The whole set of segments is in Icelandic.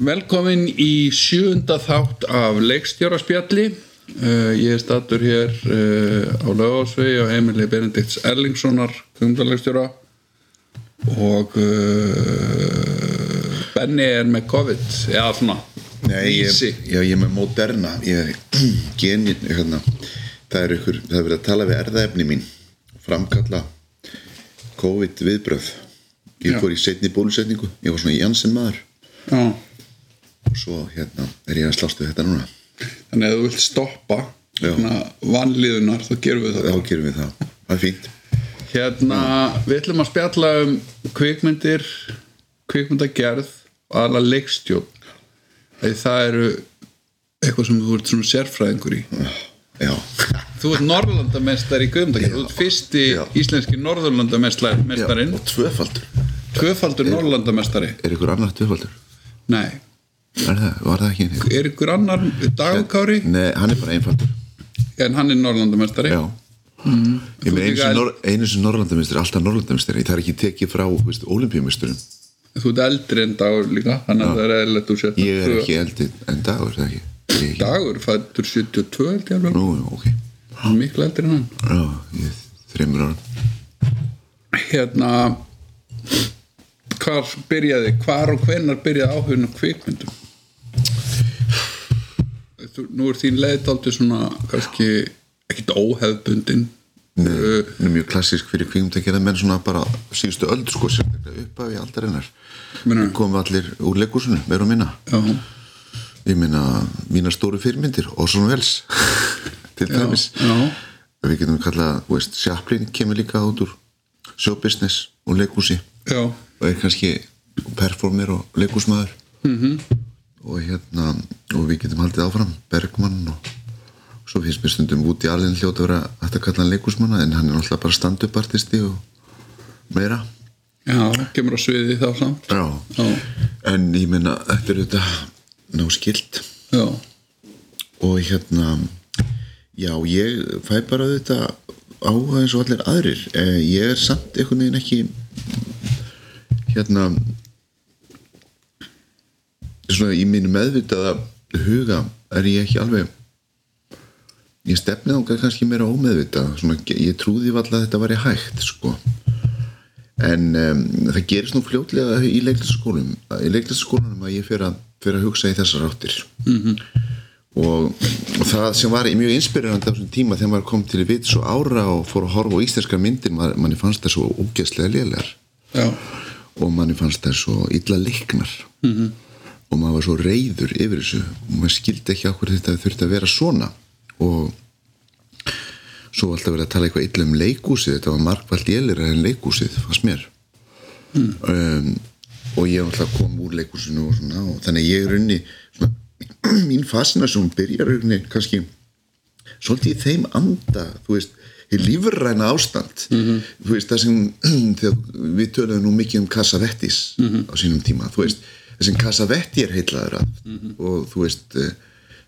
Velkomin í sjönda þátt af leikstjóraspjalli. Uh, ég er statur hér uh, á lögásvegi á heimili Benedikts Erlingssonar, kumdalegstjóra og uh, Benni er með COVID, eða svona, Nei, ég, já, ég er með Moderna ég, genin, hérna, það er ykkur, það er verið að tala við erðaefni mín framkalla COVID viðbröð ég Já. fór í setni bólusetningu ég var svona Janssen maður. Já, og svo hérna er ég að slást við þetta núna þannig að þú vilt stoppa Já. svona vanlíðunar, þá gerum við þá það. gerum við það, það er fínt Hérna, við ætlum að spjalla um kvikmyndir, kvikmyndagerð og aðla leikstjórn. Þegar það eru eitthvað sem þú ert svona sérfræðingur í. já, Þú ert Norrlandamestari í kvikmyndagerð, þú ert fyrsti Já. íslenski Norðurlandamestarinn, og tvöfaldur tvöfaldur Norrlandamestari. er ykkur annar tvöfaldur? Nei, Er það, var það ekki? er ykkur annar dagkári Nei, hann er bara einfaldur. En hann er Norrlandamestari? Já. Ég Þú með einu sem, nor, sem Norrlandamistari, alltaf Norrlandamistari það er ekki tekið frá olimpíumisturum Þú ert eldri en dagur líka, þannig að það er eðlilegt þú sér Ég er ekki eldri en dagur, það ekki? Ég er ekki. Dagur fættur 72 held ég alveg, Nú, ok. Hann er miklu eldri en hann. Já, ég er þreymur ára. Hérna hvar byrjaði, hvar og hvenar byrjaði áhugin á kvikmyndum nú er þín leiðdáldi svona kannski ekkit óhefbundin Nei, hún er mjög klassísk fyrir að gera menn svona bara síðustu öld sko, sérstaklega upp af í aldarinnar. Meina- Við komum allir úr leikúsinu, meira og minna. Já, Ég meina, mína stóru fyrirmyndir Orson Welles til dæmis. já. Við getum kallað, veist, Chaplin kemur líka út úr showbusiness og leikúsi já, og er kannski performer og leikúsmaður -hmm. Og hérna og við getum haldið áfram Bergmann og svo finnst mér stundum út í alveg hljóta að vera að kalla hann leikúsmanna en hann er náttúrulega bara stand-up artisti og meira. Já, kemur á sviði þá samt. Já. Já. en ég meina þetta er þetta ná skilt já, og hérna já ég fæ bara þetta áhuga eins og allir aðrir. Eh, ég er samt einhvern veginn ekki hérna svona í mínu meðvitaða huga er ég ekki alveg ég stefnið ángar kannski meira ómeðvitað svona, ég trúði valla að þetta væri hægt sko. En um, það gerist nú fljótlega í leiklistaskólum í leiklistaskólunum að ég fer að, fer að hugsa í þessar áttir. -hmm. og, og það sem var mjög inspirerandi á þessum tíma þegar maður kom til vits og ára og fór að horfa á íslenskar myndir maður, manni fannst það svo ógeðslega lélegar. Já, og manni fannst það svo illa leiknar. -hmm. Og maður var svo reyður yfir þessu. Og maður skildi ekki okkur þetta þurfti að vera svona. Og svo alltaf verið að tala eitthvað illa um leikúsið þetta var margvald élira en leikúsið fannst mér. Um, og ég alltaf kom úr leikúsinu og svona og þannig ég er unni svona, mín fascinasjón byrjar unni kannski svolítið í þeim anda þú veist, í lífræna ástand. -hmm. þú veist, það sem við töluðum nú mikið um Cassavetis -hmm. á sínum tíma, þú veist þessum Cassavetti er heitlaður af. -hmm. og þú veist eh,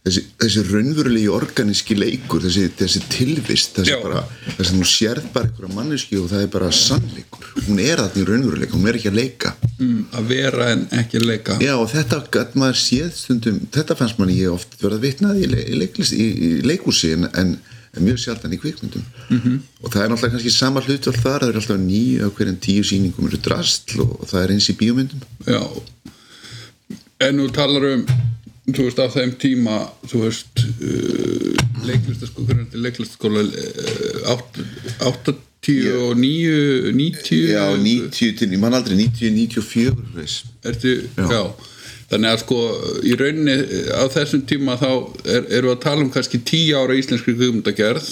þessi, þessi raunverulegi organíski leikur þessi, þessi tilvist þessi bara, þess að hún sérð bara einhverja manneski og það er bara sannleikur. Hún er að því raunveruleika, hún er ekki að leika. Mm, að vera en ekki leika. Já og þetta maður séð stundum þetta fannst manni ég oft verið að vitna í, í, í, í leikúsi en, en, mjög sjaldan í kvikmyndum. -hmm. og það er náttúrulega kannski sama hlutvall þar það er alltaf nýju af hverjum tíu sýningum eru drastl og, það er eins í bíómyndum. Já En þú talar um þú veist á þeim tíma þú veist uh, leiklistaskóla leiklistaskóla uh, átt- 89 90 Já 90 til, ég man aldrei 90, 94 veist. ertu, já. Já. þannig að sko í rauninni á þessum tíma þá er, erum við að tala um kannski 10 ára íslenskri guðmundagerð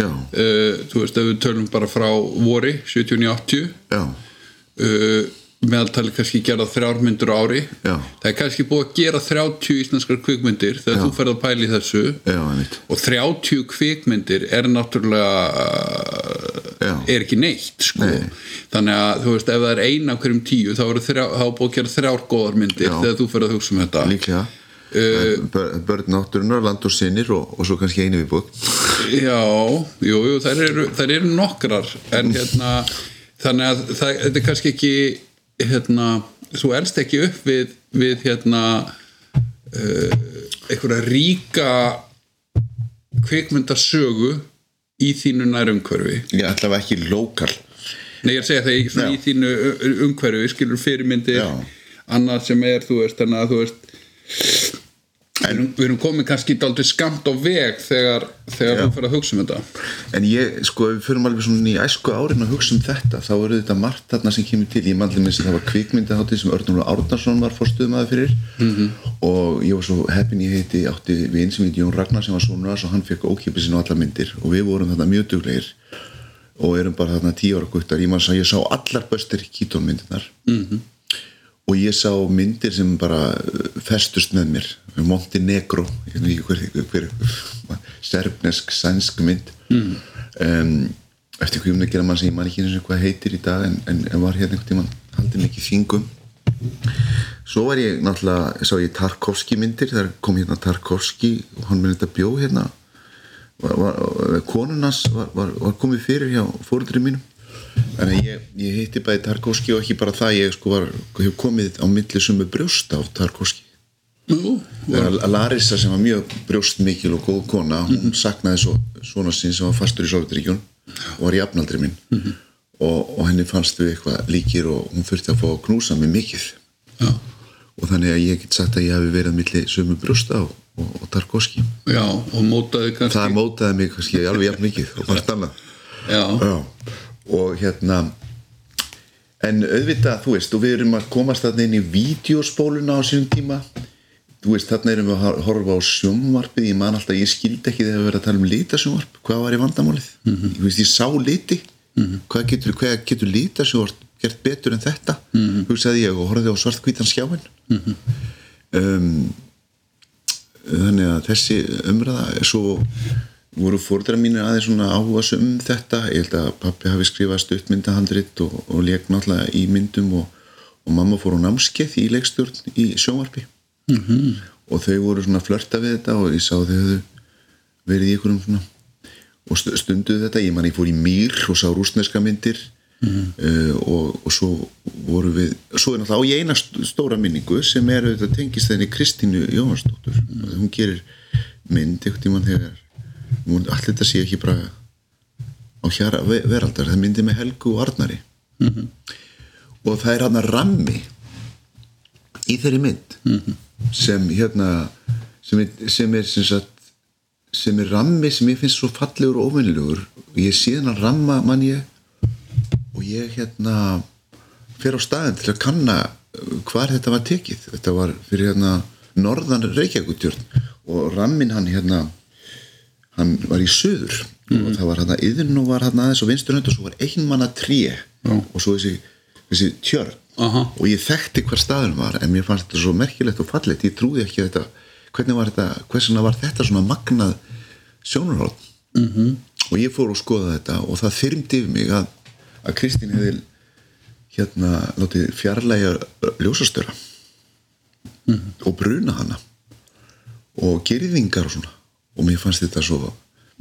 uh, þú veist ef við tölum bara frá vori 79-80 já, uh, meðaltali kannski gera þrjármyndur ári Já. það er kannski búið að gera 30 íslenskar kvikmyndir þegar Já. þú ferð að pæla í þessu já, og 30 kvikmyndir er náttúrulega er ekki neitt sko. Nei. þannig að þú veist ef það er ein af hverjum tíu þá er er búið að gera þrjár góðar myndir Já. þegar þú ferð að hugsa um þetta Líklega uh, Börn nátturinnar, land og sinir og, og svo kannski einu við búið Já, jú, jú, þær eru, þær eru nokkrar en hérna þannig að það, þetta er kannski ekki hérna, þú elst ekki upp við við hérna uh, einhverja ríka kvikmyndasögu í þínu nærumhverfi ætla að ekki lokal Nei, ég er að segja það í, svona Já. í þínu ö- umhverfi skilur fyrirmyndir Já. annað sem er, þú veist, þannig að þú veist erum, við erum komin kannski dálítið skamt á veg þegar, þegar þú fyrir að hugsa um þetta. En ég, sko, við förum alveg svona í æsku árin að hugsa um þetta, þá eru þetta margt þarna sem kemur til, ég mann með það var kvikmyndaháttið sem Örnur Árnarsson var fórstuðmaður fyrir. -hmm. og ég var svo heppin ég heiti, átti við eins sem heit Jón Ragnar sem var hans og hann fekk ókipið sinni á allar myndir. Og við vorum þarna mjög duglegir og erum bara þarna tíu ára guttar, ég að ég sá allar bestir kítónmyndirnar -hmm. Og ég sá myndir sem bara uh, festust með mér. Montenegro ekki hver, hver, serbnesk, sænsk mynd. Mm. um, eftir hvað ég mun að gera mann sem ég man ekki eins og hvað heitir í dag en, en, en var hérna einhvern tímann haldið mikið þingum svo var ég náttúrulega sá ég Tarkovski myndir þar kom hérna Tarkovski og hann með þetta bjó hérna. Var, var, konunans var, var, komið fyrir hjá fóruldri mínum Þannig ég, ég hitti bæði Tarkovski og ekki bara það, ég sko var, hef komið á milli sumu brjósta á Tarkovski. Nú, Þegar Larissa sem var mjög brjóstmikil og góð kona, hún saknaði svo, svona sín sem var fastur í Sovjetiríkjun og var jafnaldri minn og, og henni fannst við eitthvað líkir og hún þurfti að fá að knúsa mig mikið já, og þannig að ég get sagt að ég hafi verið á milli sumu brjósta og, og, og Tarkovski. já, og mótaði kannski Það mótaði mig kannski alveg jafn mikið og margt annað. já, Já, og hérna en auðvitað, þú veist, og við erum að komast þarna inn í vídeospóluna á sínum tíma. Þú veist, þarna erum við að horfa á sjónvarpið, ég man alltaf, ég skildi ekki þegar við verðum að tala um litasjónvarp, hvað var í vandamálið? Ég veist, ég sá liti. Hvað getur, hvað getur litasjónvarp gert betur en þetta, hugsaði ég og horfði á svartkvítan skjáin um, þannig að þessi umræða er svo voru fórdra mínir aðeins svona áhuga um þetta, ég held að pappi hafi skrifað stuttmyndahandrit og, og leik náttúrulega í myndum og, og mamma fór á námskeið í leikstjórn í sjónvarpi. -hmm. og þau voru svona flörta við þetta og ég sá þau höfðu verið í einhverjum svona og stu- stunduðu þetta, ég man ég fór í mýr og sá rústneska myndir. Uh, og, og svo voru við svo er náttúrulega á ég eina st- stóra minningu sem er auðvitað tengist þenni Kristínu Jóhansdóttur hún gerir mynd einhvern tímann þegar hún, allir þetta sé ekki bara á hjara ve- veraldar það myndi með Helgu og Arnari. Og það er hann að rammi í þeirri mynd sem hérna sem er, sem er sem sagt sem er rammi sem ég finnst svo fallegur og ofinlegur og ég sé hann að ramma mann ég og ég hérna fer á staðin til að kanna uh, hvar þetta var tekið. Þetta var fyrir hérna norðan Reykjavíkutjörn og rammin hann hérna hann var í söður og það var hérna yðin og var hérna aðeins og vinsturhund og svo var einmanna tré. Og svo þessi, þessi tjörn. Aha. og ég þekkti hver staðurinn var en mér fannst þetta svo merkilegt og fallegt. Ég trúði ekki að þetta hvernig var þetta, hversuna var þetta svona magnað sjónurhótt mm -hmm. og ég fór og skoða þetta og það þyrmdi yfir mig að, að Kristín hefði hérna látið fjarlægja ljósastöra og bruna hana. Og gerðingar og svona og mér fannst þetta svo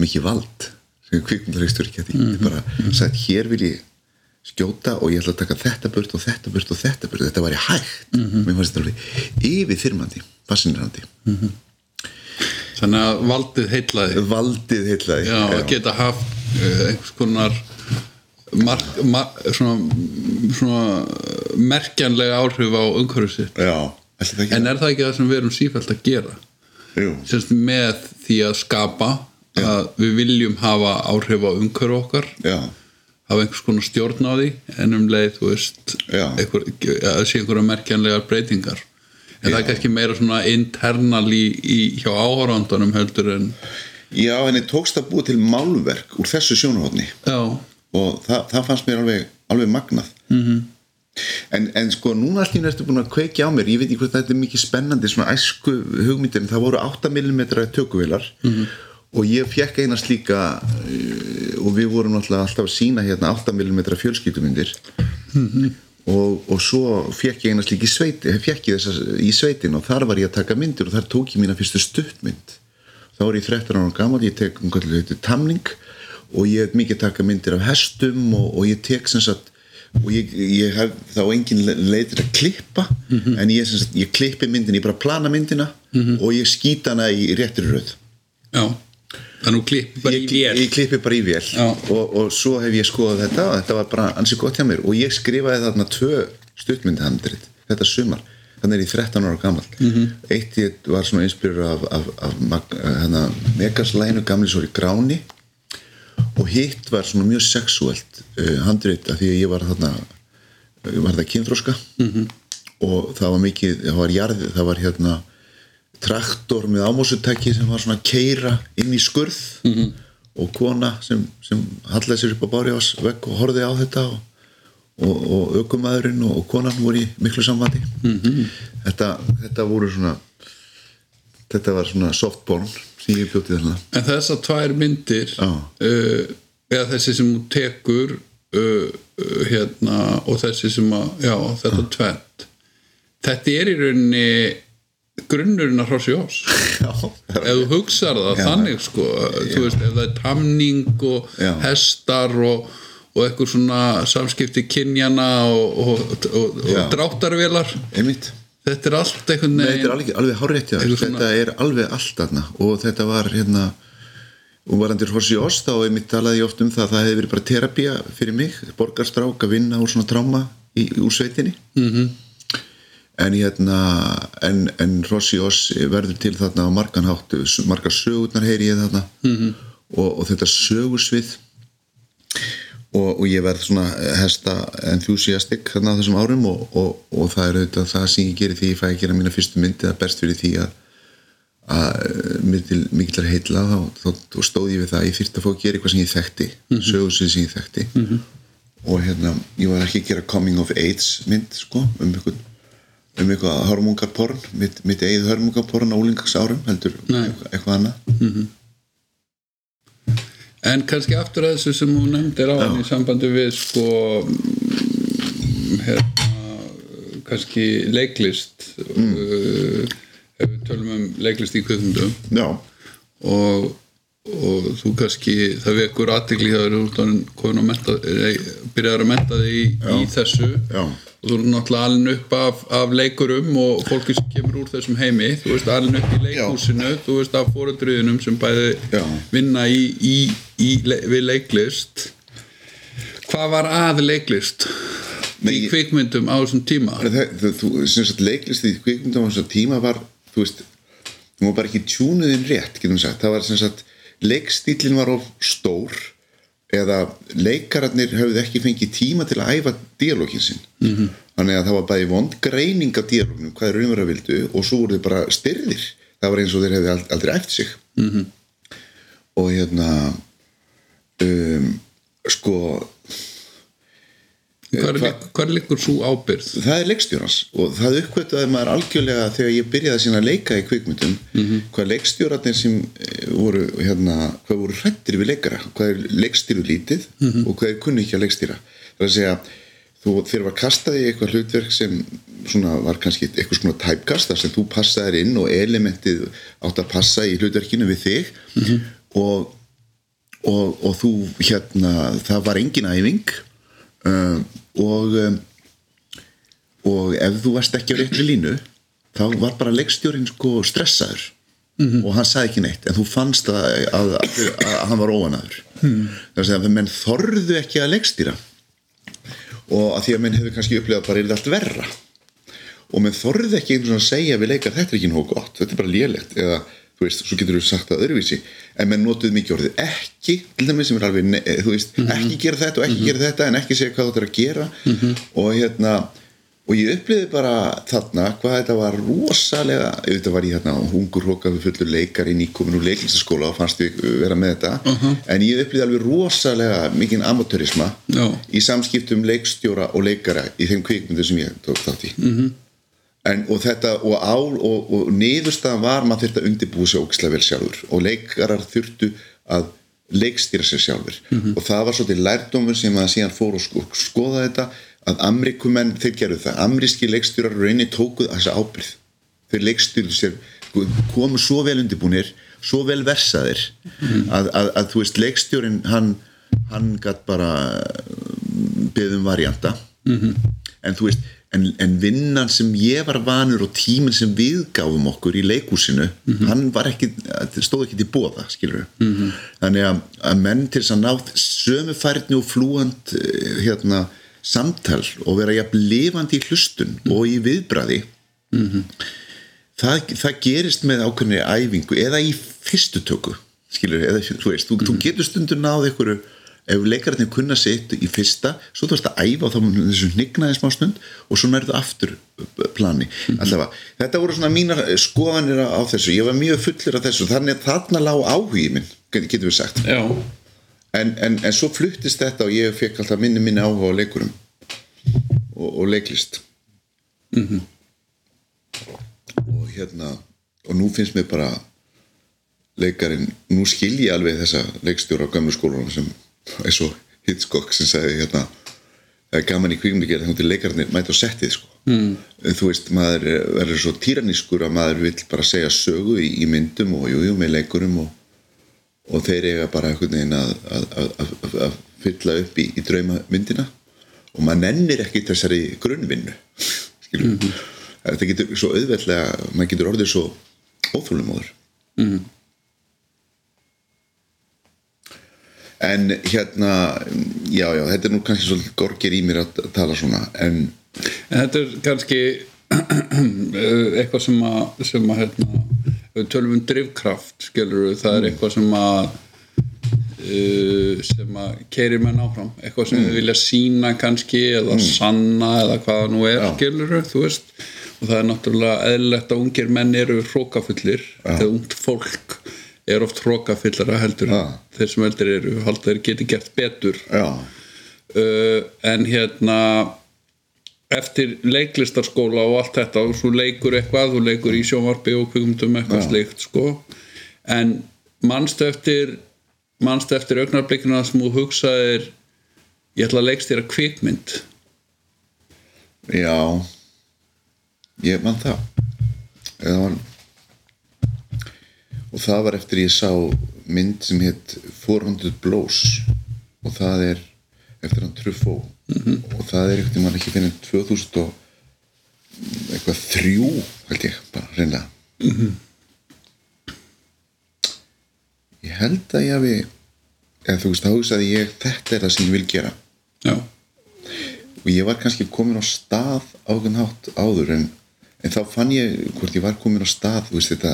mikið vald sem kvikmyndareistur ekki að því mm bara sagt hér vil ég skjóta og ég ætla að taka þetta burt og þetta burt og þetta burt. Þetta var ég hægt mér fannst þetta alveg yfir þyrmandi fascinirandi þannig að valdið heitlaði valdið heillaði já, að geta haft uh, einhvers konar mark, mark, svona, svona merkjanlega áhrif á umhverfið sitt. Já, en er það ekki það sem við erum sífælt að gera. Sérst, með því að skapa að við viljum hafa áhrif á umhverfu okkar. Já, hafa einhvers konar stjórn á því en um leið, veist Já. einhver, að sé einhverja merkjanlegar breytingar. En það er kannski meira svona internal í, í hjá áhorfandunum heldur en já, henni tókst að búa til málverk úr þessu sjónahotni já, og það, það fannst mér alveg, alveg magnað. -hmm. En, en sko núna allt í ertu búin að kveikja á mér. Ég veit ekki hvað þetta er mikið spennandi svona æsku hugmyndir það voru 8 mm tökuvilar -hmm. og ég fekk eina slíka uh, og við vorum alltaf að sína hérna 8 mm fjölskyldumyndir. Og, og svo fekk ég eina slík í sveiti fekk ég þess í sveitin og þar var ég að taka myndir og þar tók ég mína fyrstu stuttmynd. Þá var ég 13 ára gammal ég tek um hvað þetta tamning og ég er mikið taka myndir af hestum og, og ég tek sem sagt og ég, ég hef þá engin le- leið til að klippa en ég, sagt, ég klippi myndina, ég bara plana myndina og ég skýta hana í réttri röð. Já þannig að klipp bara í vél. ég klippi bara í vél. Og, og svo hef ég skoðað þetta og þetta var bara ansi gott hjá mér. Og ég skrifaði þarna tvö stuttmyndahandrit þetta sumar, þannig er ég 13 ára gammal -hmm. eitt var svona inspirur af, af, af, af hérna, megaslænu gamli svo í gráni og hitt var svona mjög sexuelt uh, handrit af því að ég var þarna ég var það kynþróska -hmm. og það var mikið, það var jarð það var hérna traktor með ámósutæki sem var svona að keira inn í skurð -hmm. og kona sem, sem hallaði sér upp á bári ás vekk og horfði á þetta og, og, og aukumæðurinn og, konan voru í miklu sambandi -hmm. þetta, þetta voru svona þetta var svona softborn sem ég bjóti þarna en þessar tvær myndir Já. uh, eða þessi sem þú tekur uh, hérna og þessi sem að, já, þetta tvent þetta er í rauninni grunnurinn að hrossi ós Já, ef þú hugsar það þannig sko, þú veist, ef það er tamning og Já. hestar og, og eitthvað svona samskipti kynjana og, og, og, Já. og dráttarvélar. Einmitt þetta er allt einhvern Nei, þetta veginn er alveg, alveg hárétt já, Eitthvað svona- þetta er alveg allt þarna. Og þetta var hérna og varandi Rossi Ost þá einmitt talaði ég oft um það. Að það hefði verið bara terapía fyrir mig, borgarstrák að vinna úr svona tráma í, úr sveitinni. Mm -hmm. en hérna en, en Rossi Ost verður til þarna á margan hátt. Margar sögurnar heyri ég þarna. Mm -hmm. og, og þetta sögursvið og, og ég verð svona hesta enthusiastic þarna á þessum árum og, og, og það er auðvitað það sem ég gerir því ég fæ að gera mína fyrstu myndi það berst fyrir því að að mikil, mikillar heitla þá, þá, þá stóð ég við það að ég þyrfti að fá að gera eitthvað sem ég þekkti mm -hmm. sögursvið sem ég þekkti -hmm. og hérna ég var ekki að gera coming of age mynd sko um eitthvað um eitthvað hörmungarporn mitt, mitt eigið hörmungarporn á úlingags árum heldur Nei. eitthvað, eitthvað annað En kannski aftur að þessu sem hún nefndir á í sambandi við sko mm, hérna kannski leiklist mm. uh, ef við tölum um leiklist í kvikmyndum. Já, og, og þú kannski það vekur aðtekli það eru út að komin að menta byrjaður að menta þig í, í þessu. Já. Og þú eru náttúrulega alin upp af, af leikurum og fólki sem kemur úr þessum heimi. Þú veist alin upp í leikhúsinu þú veist af fóruðriðunum sem bæði Já. vinna í, í, í, við leiklist. Hvað var að leiklist Nei, í kvikmyndum á þessum tíma? Það, þú, sem sagt leiklist í kvikmyndum á þessum tíma var, þú veist þú var bara ekki tjúnuðin rétt, það var sem sagt, leikstílinn var of stór eða leikararnir höfðu ekki fengið tíma til að æfa dialógin sinn -hmm. þannig að það var bæði vond greining af dialógnum, hvað er raunverða vildu og svo voru þið bara styrðir það var eins og þeir hefði aldrei æft sig -hmm. og hérna um, sko hvað Hva- hvar liggur svo ábyrð það er leikstjórans og það uppkvötaði maður algjörlega þegar ég byrjaði sína að leika í kvikmyndum -hmm. hvað leikstjórarnir sem eh, voru hérna, hvað voru hrættir við leikara hvað er leikstýru lítið -hmm. og hvað er kunni ekki að leikstýra það er að segja þú þegar var kastað í eitthvað hlutverk sem svona var kannski eitthvað svona typecast þar sem þú passaðir inn og elementið átt að passa í hlutverkinu við þig -hmm. og, og, og þú hérna það var engin æfing um, og um, og ef þú varst ekki á réttri línu þá var bara leikstjórin sko stressaður -hmm. og hann sagði ekki neitt en þú fannst að, að, að, að hann var óanaður mm. er að menn þorðu ekki að leikstýra og að því að menn hefur kannski upplegað bara er þetta allt verra og menn þorðu ekki einhvern veginn að segja við leikar þetta er ekki nógu gott, þetta er bara lélegt eða þú veist, svo getur þú sagt það öðruvísi. En menn notuðu mikið orðið ekki til dæmis sem er alveg, ne- þú veist, ekki gera þetta og ekki gera þetta en ekki segja hvað þú ættir að gera. Og hérna og ég upplýði bara þarna hvað þetta var rosalega þetta var ég hérna hungur hókað við fullur leikari nýkomin úr leiklistaskóla og fannst ég vera með þetta. En ég upplýði alveg rosalega mikinn amatörisma Já. í samskiptum leikstjóra og leikara í þeim kvikmyndu sem ég tók þátt í. -hmm. En, og þetta og, á, og, og niðurstaðan var maður þurfti að undirbúa sér ógislega vel sjálfur. Og leikarar þurftu að leikstýra sér sjálfur og það var svolítið lærdómur sem að síðan fór og sko, skoða þetta að Amerikumenn, þeir gerðu það. Ameríski leikstýrar raunin tókuð þessa ábyrð þeir leikstýrðu sér komu svo vel undirbúnir svo vel versaðir að, að, að þú veist leikstjórin hann hann gætt bara beðum varianta. -hmm. En þú veist en, en vinnan sem ég var vanur og tíminn sem við gáfum okkur í leikúsinu hann var ekki, stóð ekki til bóða skilur við -hmm. þannig að, að menn til þess að ná sömu færni og flúand hérna, samtal og vera jafn lifandi í hlustun og í viðbræði það, það gerist með ákveðinni æfingu eða í fyrstu tökku skilur, eða þú veist, þú, þú getur stundur náð einhverju, ef leikararnir kunna sitt í fyrsta, svo þú veist að æfa og þá þessu hnignaði smá stund og svo nærðu aftur plani. Allavega, þetta voru svona mínar skoðanir á þessu, ég var mjög fullur af þessu. Þannig að þarna lág áhugi minn getur við sagt. En, en, en svo fluttist þetta og ég fekk alltaf minni minni áhuga á leikurum og, og leiklist. Og hérna og nú finnst mér bara leikarinn, nú skil ég alveg þessa leikstjóra á gömlu skólanum sem er svo Hitchcock sem sagði hérna það gaman í kvíkmyndigerð þannig til leikarnir mæta á settið sko. mm. þú veist, maður er- verður svo týranískur að maður vill bara segja sögu í, í myndum og jújú jú, með leikurum og, og þeir eiga bara einhvern veginn að, að, að, að, að fylla upp í, í draumamyndina og maður nennir ekki þessari grunnvinnu mm þetta getur svo auðveldlega maður getur orðið svo óþólumóður Mhm. En hérna já já, þetta er nú kannski svolítið gorgir í mér að tala svona en En þetta er kannski eitthvað sem að, sem að hérna, við tölum um drifkraft skilur það er eitthvað sem að uh, sem að keirir menn áfram, eitthvað sem við vilja sína kannski eða sanna eða hvað það nú er skilur þú veist. Og það er náttúrulega eðlilegt að ungir menn eru hrókafullir, þegar ungt fólk er oft hrókafullara heldur Já. þeir sem eldir eru, halda þeir geti gert betur. Já, uh, en hérna eftir leiklistarskóla og allt þetta og svo leikur eitthvað, þú leikur í sjónvarpi og kvikmyndum eitthvað Já. slikt sko. En manstu eftir manstu eftir augnarblikina sem þú hugsaðir ég ætla að leikst þér að kvikmynd já. Ég mann það. Eða var og það var eftir ég sá mynd sem hétt 400 Blows. Og það er eftir hann Truffaut. Og það er ekkert mann ekki finnir 2000 og eitthvað þrjú held ég bara reynlega ég held að ég hafi eða þú veist þá hugsaði ég þetta er það sem ég vil gera. Já, og ég var kannski komin á stað á einhvern hátt áður en, en þá fann ég hvort ég var komin á stað þú veist þetta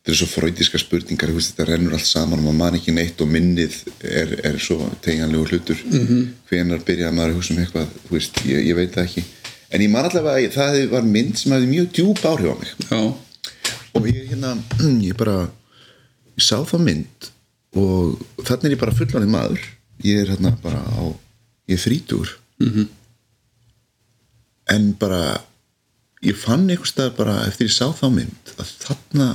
þetta er svo fröydiska spurningar veist, þetta rennur allt saman og maður man ekki neitt og minnið er, er svo tegjanlegu hlutur. Mm -hmm. hvenar byrjaði maður að hugsa um eitthvað veist, ég, ég veit það ekki. En ég man allavega að það var mynd sem hefði mjög djúb áhrif á mig. Já, og ég hérna ég bara ég sá þá mynd og þannig er ég bara fullanir maður. Ég er hérna bara á ég er frítur -hmm. en bara ég fann einhvers stað bara eftir ég sá þá mynd að þarna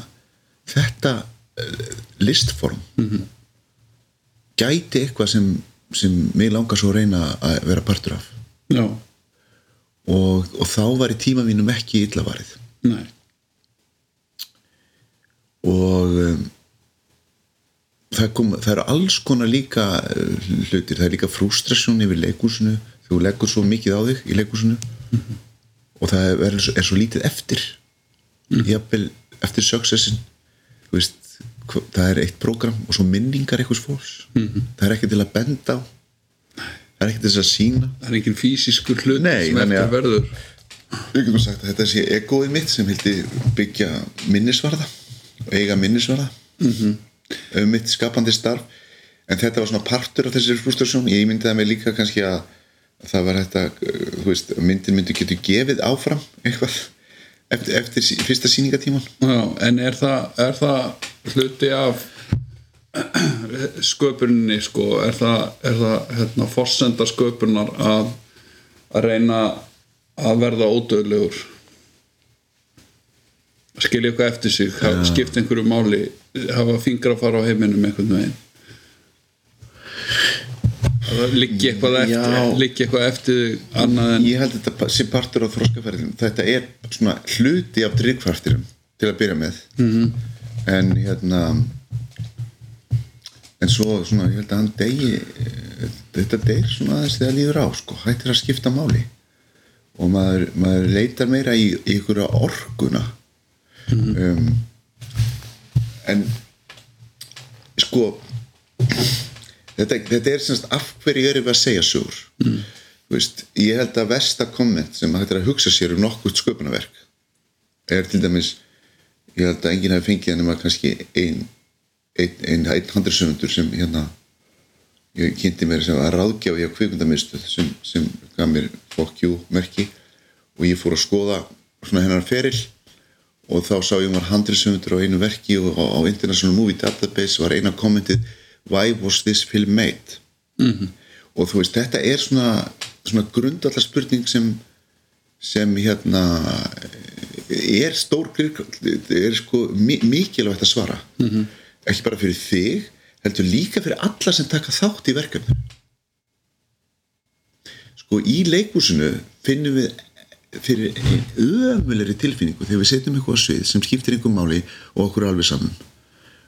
þetta uh, listform -hmm. gæti eitthvað sem, sem mig langar svo að reyna að vera partur af. Já, og, og þá var í tíma mínum ekki illa varið. Nei. Og um, það, kom, það eru alls konar líka uh, hlutir, það er líka frústrasjón yfir leikúsinu, þú leggur svo mikið á þig í leikúsinu og það er, er, svo, er svo lítið eftir. Jafnvel eftir successin veist það er eitt prógram og svo minningar einhvers fólks. Það er ekki til að benda á. Það er ekki til þess að sína það er engin físiskur hlut Nei, sem eftir að- verður. Við getum sagt að þetta sé egoið mitt sem hildi byggja minnisvarða og eiga minnisvarða mm -hmm. um mitt skapandi starf. En þetta var svona partur af þessari frústrasjón ég myndaði mig líka kannski að það var þetta, uh, þú veist, myndin myndi getur gefið áfram eitthvað eftir, eftir fyrsta sýningatíman Já, en er það, er það hluti af sköpuninni sko, er það, er það hérna, forsenda sköpunar að, að reyna að verða ódöðlegur skilja eitthvað eftir sig ja. skipta einhverju máli hafa fingra að fara á heiminum einhvern veginn liggi eitthvað eftir liggi eitthvað eftir annað en ég held að þetta sé partur á þróskaferðin þetta er svona hluti af drivkraftirum til að byrja með. -hmm. en hérna en svo svona, ég held að hann degi þetta deyr svona aðeins þegar líður á sko, hættir að skipta máli. Og maður, maður leitar meira í, í ykkur orkuna. Um, en sko þetta, þetta er semst af hverju erum við að segja sögur mm. veist, ég held að versta komment sem hættir að hugsa sér um nokkuð sköpunarverk er til dæmis ég held að enginn hafi fengið nema kannski ein einn ein, ein handriðsöfundur sem hérna ég kynnti mér sem að ráðgjáði á kvikundamistuð sem, sem gaf mér you merki og ég fór að skoða svona hennar ferill og þá sá ég var handriðsöfundur á einu verki og á, á International Movie Database var eina kommentið why was this film made? Mm -hmm. og þú veist þetta er svona, svona grundallar spurning sem sem hérna er stór er sko mikilvægt að svara. Mm -hmm. ekki bara fyrir þig heldur líka fyrir alla sem taka þátt í verkefni sko í leikúsinu finnum við fyrir ömulegri tilfinningu þegar við setjum eitthvað svið sem skiptir einhver máli og okkur er alveg saman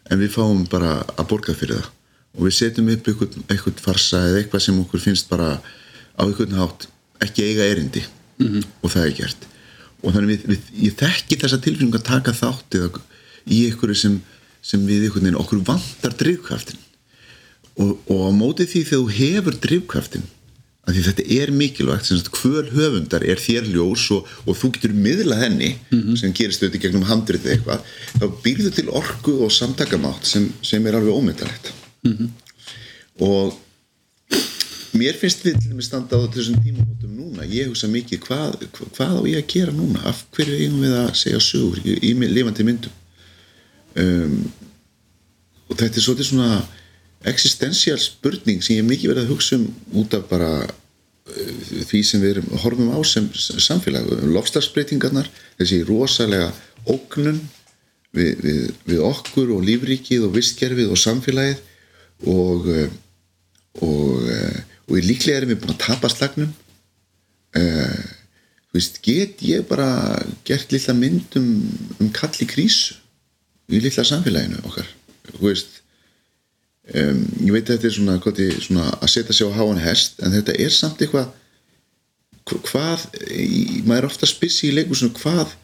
en við fáum bara að borga fyrir það og við setjum upp eitthvað, eitthvað farsa eða eitthvað sem okkur finnst bara á eitthvað hátt ekki eiga erindi mm -hmm. og það er gert og þannig við, við ég þekki þessa tilfinningu að taka þátt eða í eitthvað sem, sem við eitthvað okkur vantar drivkraftin og, og á mótið því þegar þú hefur drivkraftin að því þetta er mikilvægt sem sagt hver höfundar er þér ljós og, og þú getur miðlað henni mm -hmm. sem gerist auðvitað gegnum handrið eitthvað þá byrður til orgu og samtakamátt sem, sem er alveg ómyndalegt mm -hmm. og mér finnst við til að standa á þessum tímamótum núna. Ég hugsa mikið hvað, hvað á ég að gera núna? Af hverju eigum við að segja sögur í, í lifandi myndum? Um, og þetta er svolítið svona existential spurning sem ég mikið verið að hugsa um út af bara uh, því sem við erum, horfum á sem samfélag, lofslagsbreytingarnar þessi rosalega ógnun við, við, við okkur og lífríkið og vistgerfið og samfélagið og uh, og, uh, og í líklega erum við búin að tapa slagnum. Uh, þú veist, get ég bara gert lilla mynd um, um kalli krísu í lilla samfélaginu okkar? Þú veist um, ég veit að þetta er svona, koti, svona að setja sig á háan hest en þetta er samt eitthvað hvað, maður er ofta spissi í leikusinu hvað,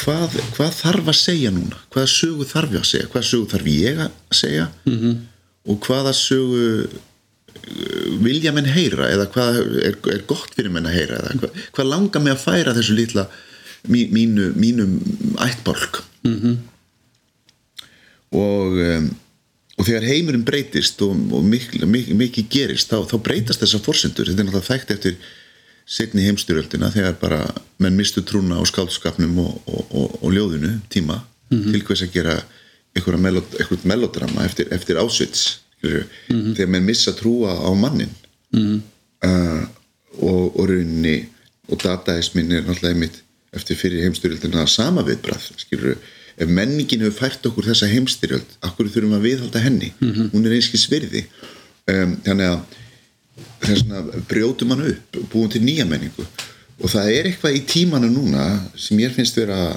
hvað hvað þarf að segja núna? Hvaða sögu þarf ég að segja? Hvaða sögu þarf ég að segja? Mm -hmm. Og hvaða sögu uh, vilja menn heyra? Eða hvað er, er gott fyrir menn að heyra? Eða hvað, hvað langar mig að færa þessu lítla mí, mínu, mínum ættbálk? Mm -hmm. og og þegar heimurinn breytist og, og mikið, mikið, mikið gerist þá, þá breytast þessar fórsendur þetta er náttúrulega þægt eftir setni heimstyröldina þegar bara menn mistu trúna á skálskapnum og, og, og ljóðinu tíma. Mm -hmm. til hvers að gera eitthvað melod, melodrama eftir, eftir ásvits mm -hmm. þegar menn missa trúa á mannin mm -hmm. uh, og rauninni og dataismin er náttúrulega einmitt eftir fyrir heimstyröldina sama viðbrað skilur við ef menningin hefur fært okkur þessa heimstyrjöld okkur þurfum að viðhalda henni mm -hmm. hún er einskið svirði um, þannig að þessna brjótum hann upp búin til nýja menningu og það er eitthvað í tímanu núna sem ég finnst vera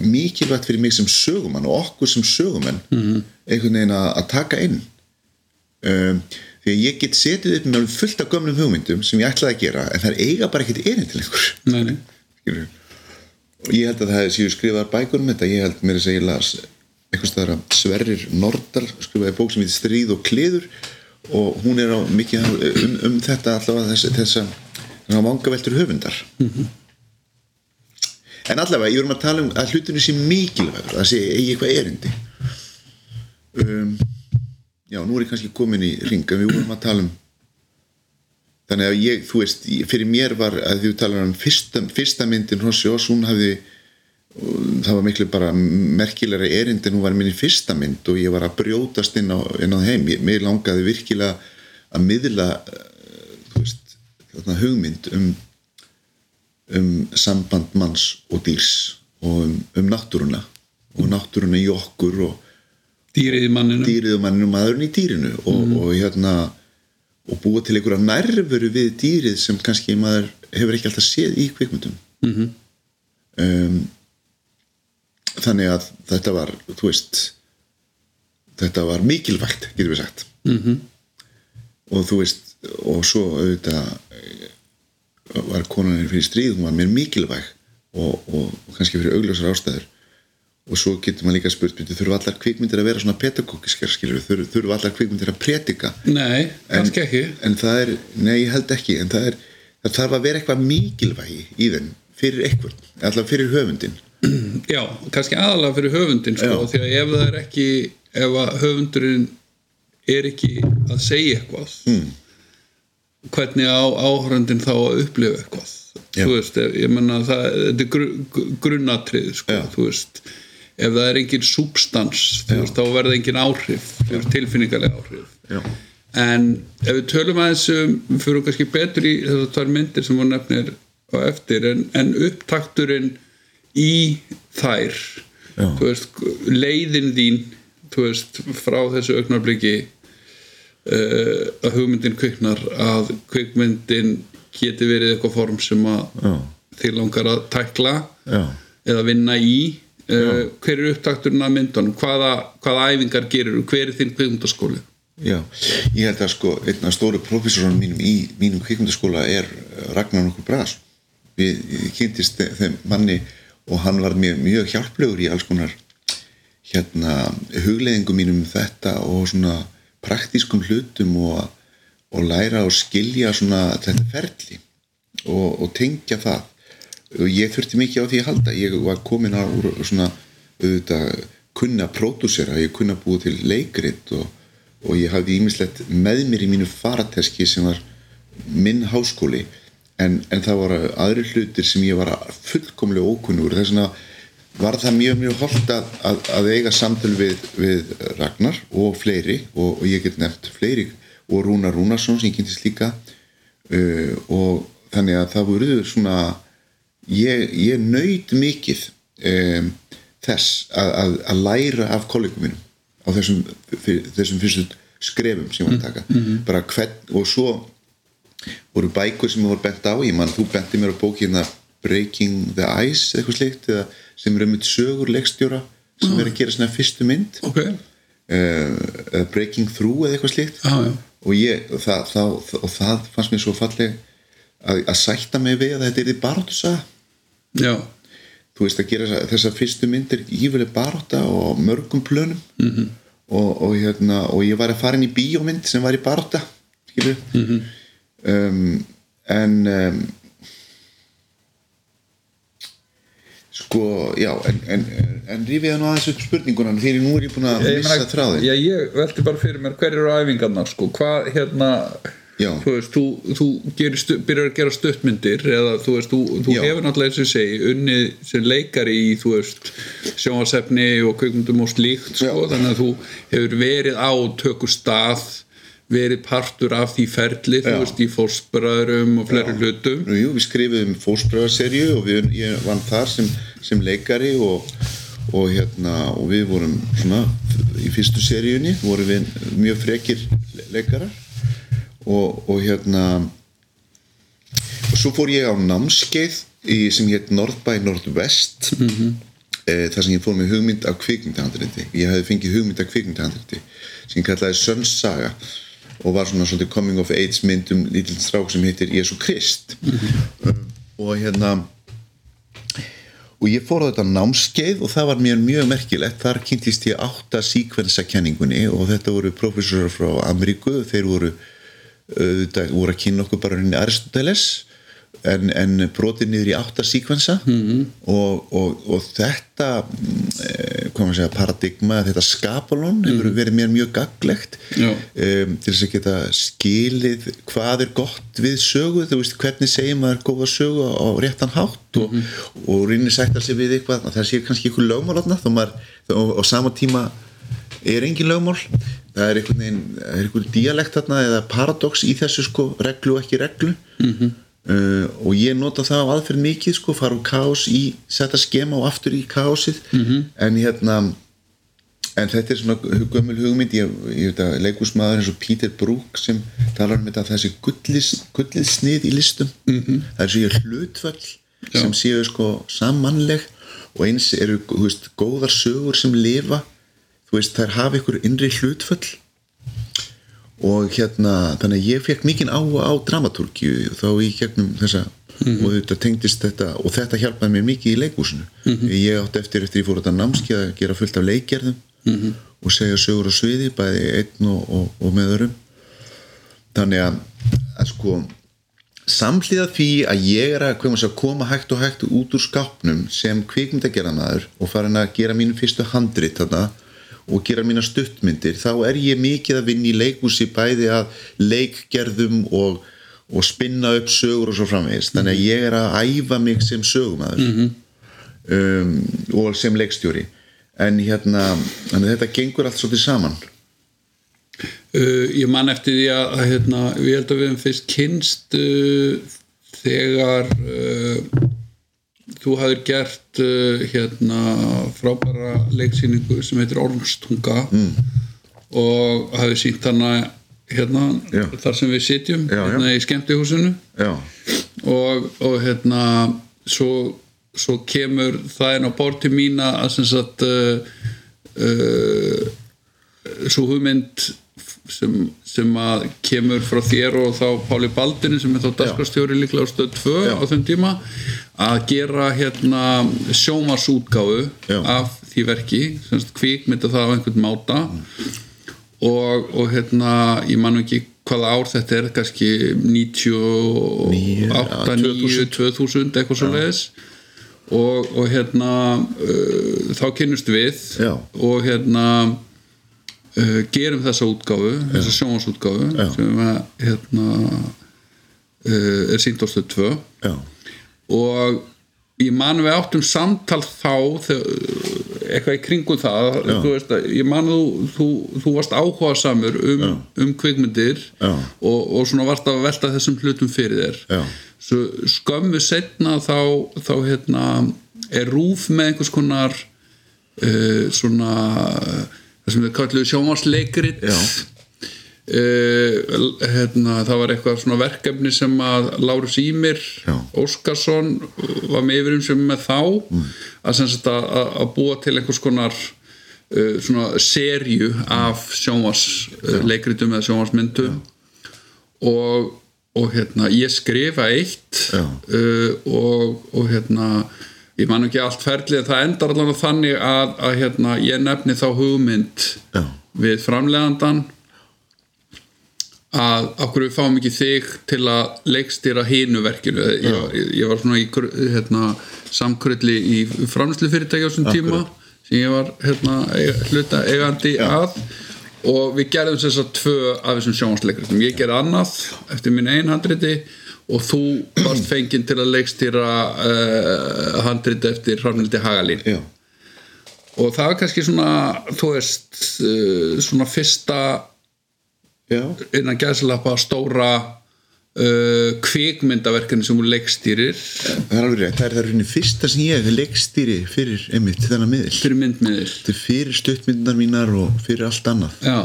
mikilvægt fyrir mig sem sögumann og okkur sem sögumenn mm -hmm. einhvern veginn að taka inn. Um, því að ég get setið upp með fullt af gömlum hugmyndum sem ég ætlaði að gera en það er eiga bara ekkert erinn til einhver. Og ég held að það séu skrifaðar bækur um þetta. Ég held mér að segja las eitthvað staðar að Sverrir Nordal skrifaði bók sem heitir Stríð og kliður og hún er á mikið um, um þetta allavega þess, þess að manga veldur höfundar. Mm -hmm. En allavega ég vorum að tala um að hlutinu sé mikilvægur að sé eigi eitthvað erindi. Um, já nú er ég kannski komin í ringa við vorum að tala um þannig að ég, þú veist, fyrir mér var að þú talar um fyrsta, fyrsta myndin Hossi Oss, hún hafði það var miklu bara merkilega erindi, hún var minni fyrsta mynd og ég var að brjótast inn á, inn á heim ég, mér langaði virkilega að miðla þú veist, hugmynd um um samband manns og dýrs og um, um náttúruna og náttúruna í okkur og dýrið manninu dýrið manninu, maðurinn í dýrinu og, mm. og hérna og búa til einhverja nærveru við dýrið sem kannski maður hefur ekki alltaf séð í kvikmyndum mm -hmm. um, þannig að þetta var veist þetta var mikilvægt getur við sagt -hmm. og þú veist og svo auðvitað var konan fyrir stríð hún var mér mikilvæg og, og, og kannski fyrir augljósar ástæður. Og svo getur maður líka spurt þurfa allar kvikmyndir að vera svona pedagógiskar skilur þurfa, þurfa allar kvikmyndir að predika? Nei, kannski ekki. En það er, nei ég held ekki en það er, það þarf að vera eitthvað mikilvægi í þeim fyrir eitthvað allar fyrir höfundin Já, kannski aðalega fyrir höfundin sko, því að ef það er ekki ef höfundurinn er ekki að segja eitthvað mm. Hvernig á áhörundin þá að upplifa eitthvað? Já. þú veist, ég menna það þetta er gru, gru- grunnatrið sko, þú veist. Ef það er engin substans þú veist, þá verða engin áhrif tilfinningarlega áhrif. Já. en ef við tölum um við fyrir kannski betur í þessar tvær myndir sem hún nefnir á eftir en, en upptakturinn í þær veist, leiðin þín þú veist, frá þessu augnabliki að hugmyndin kviknar að kvikmyndin geti verið eitthvað form sem að Já. þið langar að tækla Já. eða vinna í. Uh, hver er upptakturinn að myndunum? Hvaða, hvaða æfingar gerir hver er þinn kvikmyndaskóli? Já, ég held að sko einn af stóru professorunum mínum í mínum kvikmyndaskóla er Ragnar nokkur Bras við kynntist þe- þeim manni og hann var mjög, mjög hjálplegur í alls konar hérna hugleðingum mínum um þetta og svona praktískum hlutum og, og læra og skilja svona þetta ferli og, og tengja það. Og ég þurfti mikið á því að halda. Ég var komin á svona auðvitað kunna pródúsera, ég kunna búið til leikrit og, og ég hafði ímislegt með mér í mínu farateski sem var minn háskóli. En, en það voru aðri hlutir sem ég var fullkomlega ókunnur þess vegna var það mjög mjög holdt að, að, að eiga samtöl við, við Ragnar og fleiri og, og ég get nefnt fleiri og Rúnar Rúnarsson sem kynntist líka uh, og þannig að það voru svona ég, ég nöyt mikið um, þess að, að, að læra af kollegum mínum á þessum, fyr, þessum fyrstu skrefum sem ég var að taka. bara hvern, og svo voru bækur sem ég voru bent á ég man þú benti mér á bókina Breaking the Ice eitthvað slikt eða sem er um eitt sögur leikstjóra sem er að gera svona fyrstu mynd. Ok, uh, Breaking Through eða eitthvað slíkt. Já, já, og, ég, og, það, það, og það fannst mér svo falleg að, að sætta mig við að þetta er því baróttusa já. Þú veist að gera þessar fyrstu myndir ífælega baróta og mörgum plönum. -hmm. og, og, hérna, og ég var að fara inn í bíómynd sem var í baróta skilur -hmm. um, en um, sko já en, en, en, en rífiða nú aðeins upp spurninguna því nú er ég búin að Ég missa meina, þráðin já, ég velti bara fyrir mér hver eru æfingarnar sko, hvað hérna Já. þú veist, þú, þú gerir stu, byrjar að gera stuttmyndir eða þú veist, þú, þú hefur náttúrulega eins og ég segi unnið sem leikari í þú veist, sjónvarsefni og kveikmyndum og slíkt sko, Já. þannig að þú hefur verið á tökur stað verið partur af því ferli þú veist, í fórspræðurum og fleiri hlutum. Nú, jú, við skrifum fórspröðarserju og við, ég vann þar sem, sem leikari og, og, hérna, og við vorum svona í fyrstu seríunni vorum við mjög frekir le- leikarar og, og hérna og svo fór ég á námskeið í, sem hétt North by Northwest mm -hmm. e, þar sem ég fór með hugmynd af kvikmyndahandriti. Ég hefði fengið hugmynd af kvikmyndahandriti sem kallaði Sönns saga og var svona svolítið coming of age mynd um lítill strák sem heitir Jésu Krist. Um, og hérna og ég fór á þetta námskeið og það var mér mjög merkilegt. Þar kynntist ég átta síkvensakenningunni og þetta voru professorar frá Ameríku. Þeir voru auðvitað voru að kynna okkur bara henni Aristoteles en, en brotið niður í átta síkvensa -hmm. og, og, og þetta mm, eh, segja, paradigma þetta skapalón hefur verið mér mjög gaglegt um, til þess að geta skilið hvað er gott við sögu. Þú veist hvernig segir maður góða sögu á réttan hátt? Og, og reynir sættar sig við eitthvað að það sé kannski einhver lögmál þó maður og á sama tíma er engin lögmál. Það er einhvern veginn, það er einhver dialekt þarna eða paradox í þessu sko reglu og ekki reglu. -hmm. Uh, og ég nota það á aðferð mikið sko fara úr kaos í, setja skema og aftur í kaosið. -hmm. en hérna en þetta er svona gömul hugmynd. Ég, ég veit að leikúsmaður eins og Peter Brook sem talar um þetta þessi gullis, gullið snið í listum. -hmm. það er svo ég hlutfall sem séu sko sammannleg og eins eru veist, góðar sögur sem lifa. Þú veist, þær hafa ykkur innri hlutföll og hérna, þannig að ég fekk mikinn áhuga á dramatúrkju þá í gegnum þessa og þetta tengdist þetta og þetta hjálpaði mér mikið í leikúsinu ég átti eftir eftir ég fór þetta námski að gera fullt af leikgerðum og segja sögur á sviði bæði einn og, og, og með örum þannig að, að sko samhliða því að ég er að koma, að koma hægt og hægt út úr skápnum sem kvikmyndagerðanaður og farin að gera mínu fyrstu handrit þarna og gera mína stuttmyndir þá er ég mikið að vinna í leikúsi bæði að leikgerðum og, og spinna upp sögur og svo framvegist þannig að ég er að æfa mig sem sögumæður um, og sem leikstjóri. En hérna, að þetta gengur allt svolítið saman. Uh, ég man eftir því að, að hérna, við held að við hefum fyrst kynst uh, þegar uh, þú hafðir gert uh, hérna frábæra leiksýningu sem heitir Ormstunga mm. og hafði sínt hana hérna Já. þar sem við sitjum Já, já. hérna í skemmtihúsinu já, og, og hérna svo, svo kemur það inn á borð til mína að sem sagt uh, uh, svo hugmynd sem, sem að kemur frá þér og þá Páli Baldini sem er þá dagskrastjóri líklega á stöð 2 Já. á þeim tíma að gera hérna sjómarsútgáfu Já. af því verki sem sagt kvikmynda það á einhvern máta og, og hérna ég man nú ekki hvaða ár þetta er kannski 98, 9, 2000 eitthvað svo leiðis og, og hérna uh, þá kynnust við Já. og hérna uh, gerum þessa útgáfu þessa sjónvarsútgáfu Já. sem að, hérna uh, er sínt á stöð 2 já, og ég man við áttum samtal þá eitthvað í kringum það. Þú veist, ég man þú, þú, þú varst áhuga samur um, um kvikmyndir og, og svona varst að velta þessum hlutum fyrir þér. Svo skömmu setna þá, þá hérna, er rúf með einhvers konar uh, svona sem við kalluðu sjónvarsleikrit Já. uh, hérna, það var eitthvað svona verkefni sem að Lárus Ímir. Óskarsson var með yfirum sem með þá sagt að, að- að búa til einhvers konar uh, svona serju af sjónvarsleikritum eða sjónvarsmyndum og, og hérna ég skrifa eitt uh, og, og hérna ég man ekki allt ferlið það endar allavega þannig að, að hérna, ég nefni þá hugmynd Já. við framleiðandan að okkur við fáum ekki þig til að leikstýra hinu verkinu. Ég, ég, var svona í hérna, samkrulli í framlýslu fyrirtæki á þessum tíma sem ég var hérna, eiga- hluta eigandi að. Og við gerðum að tvö af þessum sjónvarsleikritum ég gerði annað eftir minn einn handriti og þú varst fenginn til að leikstýra uh, handriti eftir Hrafnildi Hagalín. Já, og það var kannski svona þú veist uh, svona fyrsta já, innan gæðslappa stóra uh, kvikmyndaverkefni sem hún leikstýrir. Það er alveg rétt. Það er það rauninni fyrsta sem ég hef leikstýri fyrir einmitt þennan miðil. Fyrir myndmiðil. Fyrir stuttmyndar mínar og fyrir allt annað. Já,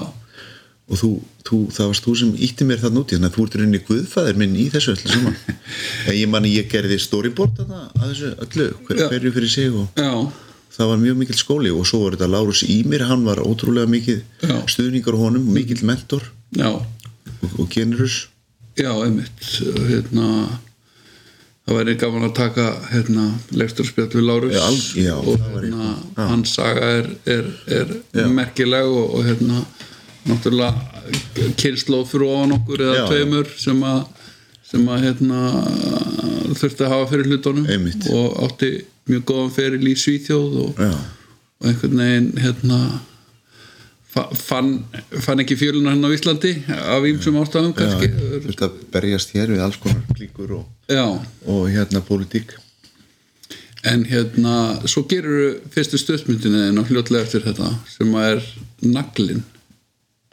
og þú, þú, það varst þú sem ítti mér það núti þannig að þú ert rauninni guðfæðir minn í þessu öllu saman. En ég man að ég gerði storyboard þarna að þessu öllu, hverju fyrir sig og já, það var mjög mikill skóli og svo var þetta Lárus Ímir hann var ótrúlega mikið Já. stuðningar honum, mikill mentor já. og, og generous. Já, einmitt hérna það væri gaman að taka hérna, leikstjórspjall við Lárus og það hérna, hans saga er, er, er merkileg og, og hérna náttúrulega kynnslóð fyrir ofan okkur eða Já, tveimur sem að sem að hérna þurfti að hafa fyrir hlutunum Einmitt. og átti mjög góðan feril í Svíþjóð og, og einhvern veginn hérna fa- fann, fann ekki fjöluna hérna á Íslandi af ýmsum ástæðum kannski. þurfti að berjast hér við alls konar klíkur og, og hérna pólitík. En hérna svo gerur fyrstu stöðmyndinu þinn og hljótlega eftir þetta sem að er naglin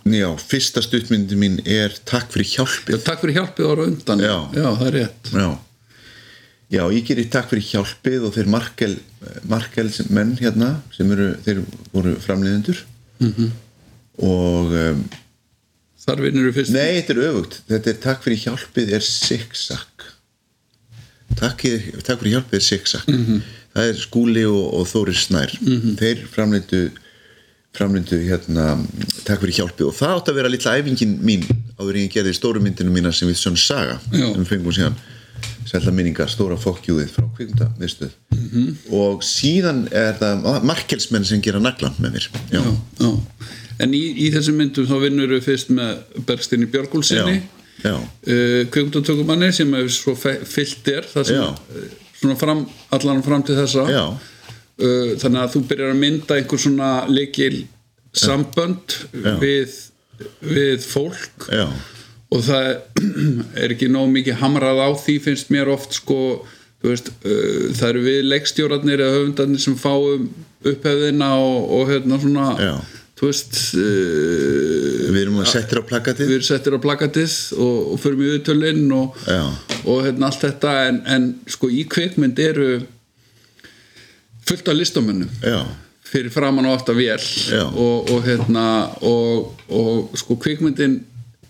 Já, fyrsta stuttmyndi mín er Takk fyrir já, hjálpið takk fyrir hjálpið ára undan. Já. það er rétt. Já, Já ég gerir Takk fyrir hjálpið og þeir Markel, Markel menn hérna sem eru, þeir voru framleiðendur. -hmm. og um, þar vinnur við fyrst. Nei, þetta er öfugt. Þetta er Takk fyrir hjálpið er Siksak Takk, takk fyrir hjálpið er Siksak -hmm. Það er Skúli og, og Þórir Snær. -hmm. Þeir framleitu framlindu hérna takk fyrir hjálpi og það átt að vera litla æfingin mín áður en ég gerði stóru myndinu mína sem við svona saga sem við fengum síðan. Sælda minningar, stóra fokkjúðið frá kvikmynda miðstöð -hmm. og síðan er það markelsmenn sem gera naglan með mér. Já, já, já. En í, í þessum myndum þá vinnur við fyrst með Bergstinni já, uh, kvikmyndatökumanni sem hefur svo fyllt er það sem uh, svona fram, allan fram til þessa. Já, uh, þannig að þú byrjar að mynda einhver svona leikil sambönd Já. við, við fólk. Já, og það er ekki nóg mikið hamrað á því finnst mér oft sko veist, uh, það eru við leikstjórarnir eða höfundarnir sem fáum upphefðina og, og hérna svona veist uh, við erum að setja á plakatið. við erum settir á plakatið og, og förum í viðtölinn og, og hérna allt þetta. En, en sko í kvikmynd eru fullt af listamönnum. Fyrir framan og aftar Já. og, og hérna og, og sko kvikmyndin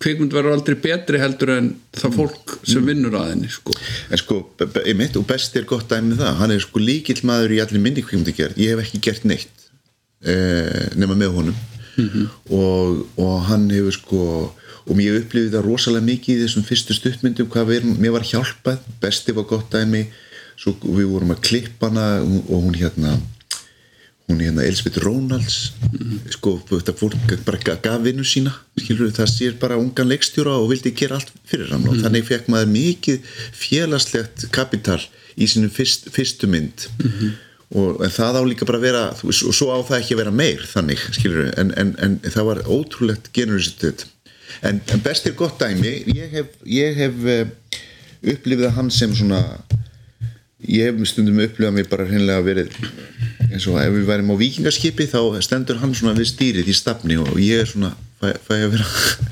kvikmynd verður aldrei betri heldur en það fólk sem vinnur að henni sko. en sko, be- einmitt og best er gott dæmi um það, hann er sko líkill maður í allir minni kvikmyndagerð, ég hef ekki gert neitt eh, nema með honum. Og, og hann hefur sko og mér upplifði það rosalega mikið í þessum fyrstu stuttmyndum hvað við, mér var hjálpað. Besti var gott dæmi svo við vorum að klippa hana og hún hérna hún er hérna Elisabeth Rónalds sko þetta fólk bara ga- gaf vinnu sína skilur það sér bara ungan leikstjóra og vildi gera allt fyrir hann. Og þannig fekk maður mikið félagslegt kapital í sínum fyrst, fyrstu mynd. Og en það á líka bara að vera og svo á það ekki að vera meir þannig skilur en, en, en það var ótrúlegt generositet. En, en best er gott dæmi ég hef, ég hef uh, upplifið hann sem svona ég hef stundum upplifað mig bara hreinlega verið eins og ef við værim á vikingaskipi þá stendur hann svona við stýrið í stafni og ég er svona fæ, fæ að vera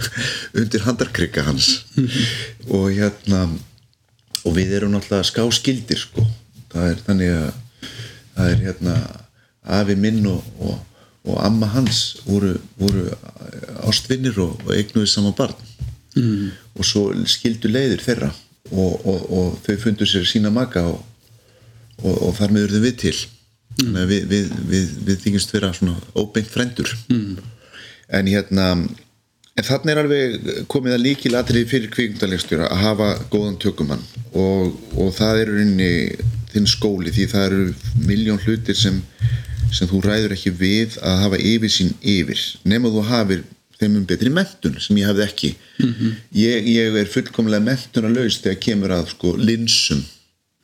undir handarkrykka hans. Og hérna og við erum náttúrulega skáskildir sko. Það er þannig að það er hérna afi minn og, og, og amma hans voru, voru ástvinnir og, og eignuði saman barn. Mm. og svo skildu leiðir þeirra og, og, og þau fundu sér sína maka og, og, og þar með urðum við til. Að við, við, við, við þykjumst vera svona óbeint frendur mm. en hérna en þannig er alveg komið að líkil atrið fyrir kvikmyndalegstjóra að hafa góðan tökumann. Og, og það er rauninni þinn skóli því það eru miljón hlutir sem, sem þú ræður ekki við að hafa yfir sín yfir nema þú hafir þeim um betri mentun sem ég hafði ekki. -hmm. ég, ég er fullkomlega mentunarlaus þegar kemur að sko linsum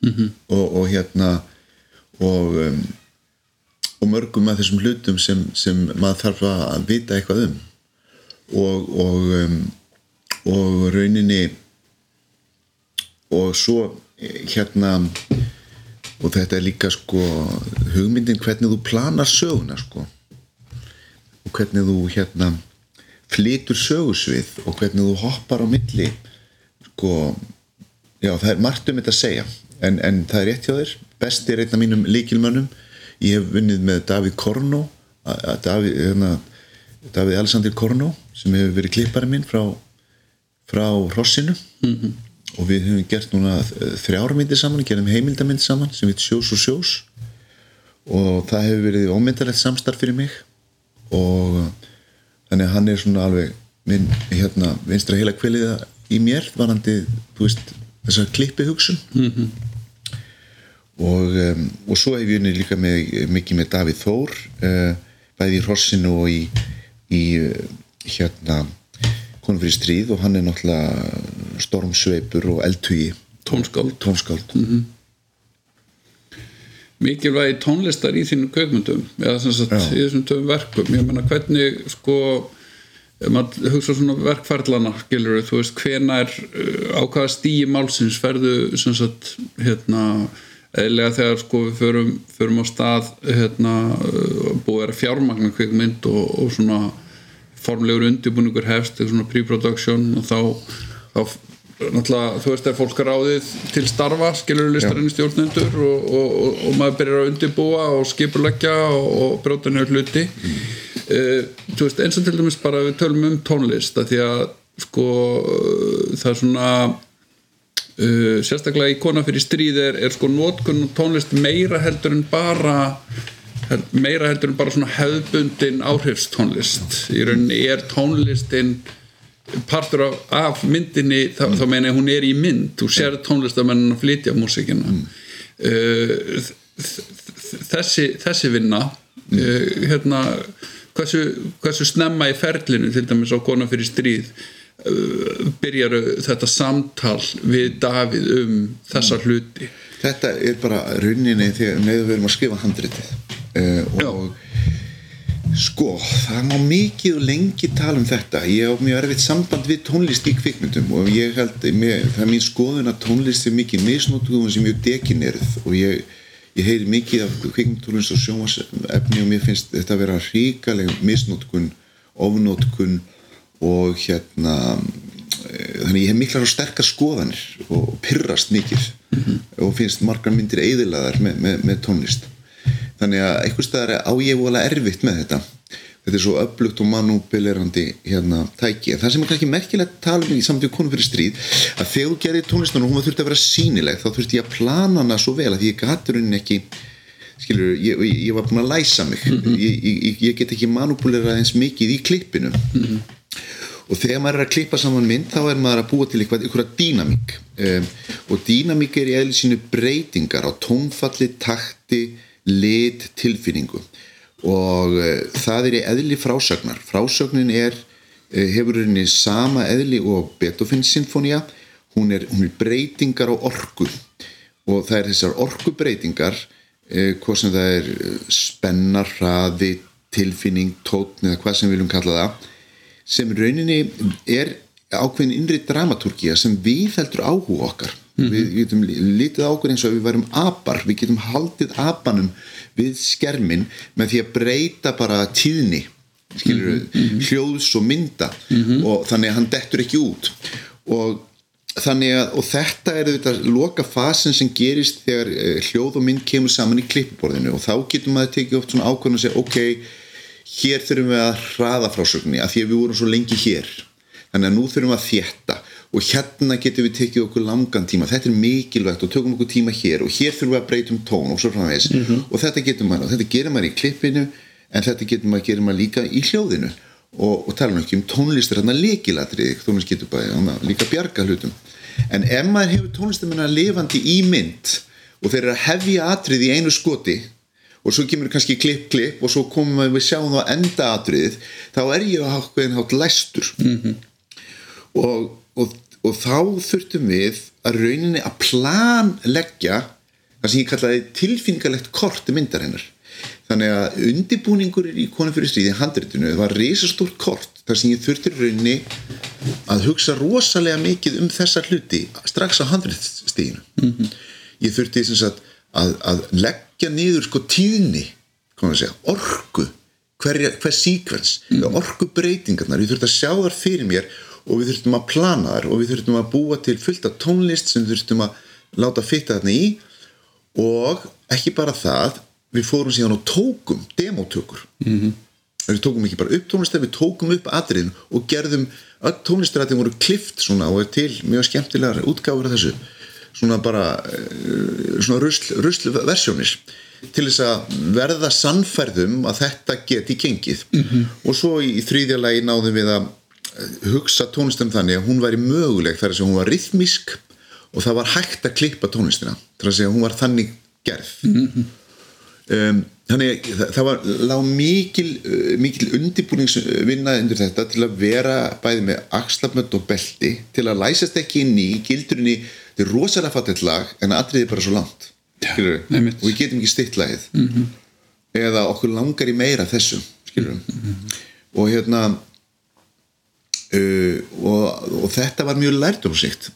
-hmm. og, og hérna og um, og mörgum af þessum hlutum sem, sem maður þarf að vita eitthvað um og og, um, og rauninni og svo hérna og þetta er líka sko hugmyndin hvernig þú planar söguna sko og hvernig þú hérna flytur sögusvið og hvernig þú hoppar á milli sko já það er margt um þetta að segja en, en það er rétt hjá þér. Besti er einn af mínum líkilmönnum ég hef vunnið með Davíð Kornó Davíð, hérna, Davíð Alexander Kornó sem hefur verið klippari minn frá, frá Rossinu -hmm. og við höfum gert núna þrjármyndir saman, gerum heimildamynd saman sem heit Sjós og Sjós. Og það hefur verið ómyndalegt samstarf fyrir mig. Og þannig að hann er svona alveg minn hérna vinstra heila kviliða í mér varandi, þú veist, þessa klippi hugsun mm -hmm. Og, um, og svo hef ég unni líka með, mikið með Davíð Þór uh, bæði í Rossinu og í, í uh, hérna konum fyrir stríð og hann er náttúrulega stormsveipur og eldhugi. Tónskáld. Tónskáld. Mm -hmm. mikilvægi tónlistar í þínu kaupmyndum eða sem sagt í þessum töfum verkum. Ég meina hvernig sko maður hugsa svona verkfærlana skilur þú veist hvenar uh, á hvaða stíi málsins ferðu sem sagt hérna eðlega þegar sko við förum, förum á stað hérna uh, búið er að fjármagna kvikmynd og, og svona formlegur undirbúningur hefst eða svona pre-production og þá, þá náttúrulega, þú veist, er fólk ráðið til starfa, skilur listarinn stjórnendur og, og, og, og maður byrjar að undirbúa og skipurleggja og, og bróta nefnir hluti mm. þú veist, eins og til dæmis bara við tölum um tónlist að því að sko það er svona uh, sérstaklega í kona fyrir stríð er, er sko nótkun og tónlist meira heldur en bara meira heldur en bara svona hefðbundin áhrifstónlist. Í rauninni er tónlistin partur af, af myndinni þá, þá meina ég hún er í mynd. Þú sér tónlistamennin að flytja músikina uh, þ- þ- þessi, þessi vinna uh, hérna hversu, hversu snemma í ferlinu til dæmis á kona fyrir stríð uh, byrjar þetta samtal við Davíð um þessa hluti. Þetta er bara rauninni þegar um við erum að skrifa handritið uh, og sko, það má mikið og lengi tala um þetta. Ég á mjög erfitt samband við tónlist í kvikmyndum og ég held, mér, það er mín skoðun að tónlist er mikið misnótugum sem mjög dekinerð og ég, ég heyri mikið af kvikmyndtónlist og sjónvarsefni og mér finnst þetta að vera ríkaleg misnótkun, ofnótkun og hérna eh, þannig ég hef miklar og sterkar skoðanir og pyrrast mikið og finnst margar myndir eðilaðar með, með, með tónlist. Þannig að einhvers staðar á ég vola erfitt með þetta. Þetta er svo öflugt og manúbilerandi hérna tæki. En það sem er kannski merkilegt að tala um í samtíð konu fyrir stríð að þegar þú gerir tónlistunum og hún þurfti að vera sínileg þá þurfti ég að plana hana svo vel að ég gatur henni ekki skilur, ég, ég, var búin að læsa mig. Ég, ég, ég get ekki manúbulerað eins mikið í klippinu og þegar maður er að klippa saman mynd þá er maður að búa til eitthvað, eitthvað dýnamík. Um, og dýnamík er í eðli sínu breytingar á tónfalli, takti lit, tilfinningu. Og uh, það er í eðli frásagnar. Frásagnin er uh, hefur henni sama eðli og Beethoven's sinfónia hún er, hún er breytingar á orku. Og það er þessar orkubreytingar uh, hvað sem það er spennar, hraði tilfinning, tótn eða hvað sem við viljum kalla það sem rauninni er ákveðin innri dramatúrkía sem við heldur áhuga okkar. Við getum lítið á okkur eins og við værum apar. Við getum haldið apanum við skermin með því að breyta bara tíðni skilur hljóðs og mynda. Og þannig að hann dettur ekki út. Og þannig að og þetta er þetta loka fasin sem gerist þegar eh, hljóð og mynd kemur saman í klippuborðinu. Og þá getum maður tekið oft svona ákvörðun og segja ok, hér þurfum við að hraða frásögninni af því að við vorum svo lengi hér. Þannig að nú þurfum við að þétta. Og hérna getum við tekið okkur langan tíma. Þetta er mikilvægt og tökum okkur tíma hér. Og hér þurfum við að breytum tón og svo framvegis. Og þetta getur maður, og þetta gerir maður í klippinu en þetta getur maður, gerir maður líka í hljóðinu. Og, og tala nú ekki um tónlistur hérna líkilatrið, tónlist getur bara líka bjarga hlutum. En ef maður hefur tónlistamina lifandi í mynd og þeir eru að hefja atrið í einu skoti og svo kemur kannski klipp klipp og svo komum við sjáum það enda atriðið þá er ég að hafa hvernig hátt læstur -hmm. og, og, og þá þurftum við að rauninni að planleggja það sem ég kallaði tilfinningalegt kort myndar hennar þannig að undibúningur í konum fyrir stríði handritinu var risastórt kort þar sem ég þurfti í rauninni að hugsa rosalega mikið um þessa hluti strax á handritstíðinu mm -hmm. ég þurfti sem sagt að, að leggja niður sko tíðni segja, orku hver, hver síkvens, mm. orku breytingarnar ég þurfti að sjá þar fyrir mér og við þurftum að plana þar og við þurftum að búa til fullt af tónlist sem við þurftum að láta fitta þarna í og ekki bara það við fórum síðan og tókum demotökur mm -hmm. við tókum ekki bara upp tónlistar við tókum upp atriðin og gerðum öll tónlistarættin voru klift svona og er til mjög skemmtilegar útgáfur af þessu svona bara svona rusl, rusl til þess að verða sannferðum að þetta geti gengið mm -hmm. og svo í þrýðja lagi náðum við að hugsa tónlistum þannig að hún væri möguleg þar að segja hún var rithmísk og það var hægt að klippa tónlistina þar að segja hún var þannig gerð mm -hmm. um, þannig það, það var lág mikil mikil undibúningsvinna undir þetta til að vera bæði með axlapmönd og belti til að læsast ekki inn í gildurinni þetta er rosalega fattitt lag en aðriði bara svo langt Já, og við getum ekki stitt lagið. Mm -hmm. eða okkur langar í meira þessum mm -hmm. og hérna uh, og, og þetta var mjög lært um síkt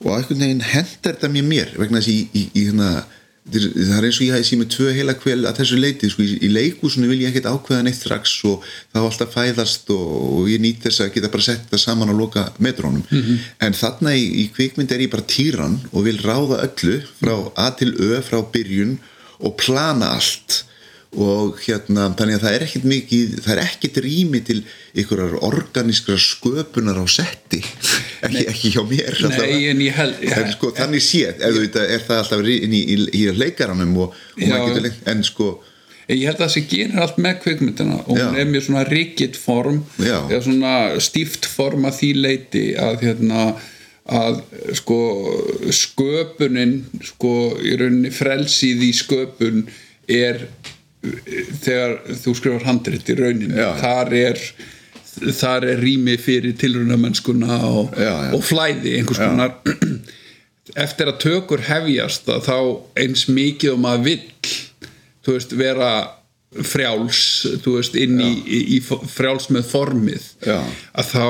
og einhvern veginn hendar þetta mér mér vegna þess að í, í, í hérna það er eins og ég hafi síð með tvö heila kvel að þessu leiti, sko, í, leikúsinu vil ég ekkert ákveða neitt strax og það var alltaf fæðast og, og ég nýtt þess að geta bara sett það saman og loka metrónum mm -hmm. en þarna í, í kvikmynd er ég bara týran og vil ráða öllu frá A til Ö frá byrjun og plana allt og hérna, þannig að það er ekkert mikið það er ekkert rými til einhverjar organískra sköpunar á setti ekki, ekki hjá mér Nei, en ég held ja, sko, þannig séð, ef þú veit að er það alltaf inn í, í, í leikaranum og, og getur lengt, en sko ég held að það sé gerir allt með kvikmyndina og hún Já. er mjög svona rigid form Já. eða svona stíft form að því leiti að hérna að sko sköpunin sko í rauninni frelsið í sköpun er þegar þú skrifar handrit í rauninni. Já. þar er þar er rými fyrir tilrunamennskuna og, og flæði einhvers konar. Eftir að tökur hefjast að þá eins mikið og maður vill þú veist vera frjáls þú veist inn í, í, í frjáls með formið Já. að þá,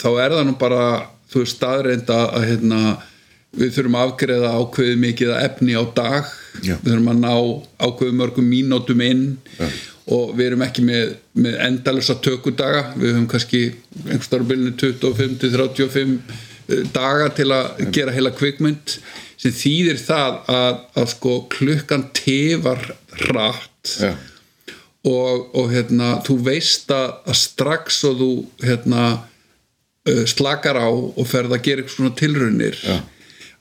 þá er það nú bara þú veist staðreinda að hérna við þurfum að afgreða ákveðið mikið efni á dag Já. við þurfum að ná ákveðið mörgum mínútum inn Já. og við erum ekki með, með endalösa tökudaga við höfum kannski einhverstaður bylunni 25-35 eh, daga til að gera heila kvikmynd sem þýðir það að, að sko klukkan tefar Já. og, og hérna, þú veist að, að strax og þú hérna, uh, slakar á og ferð að gera eitthvað svona tilraunir Já.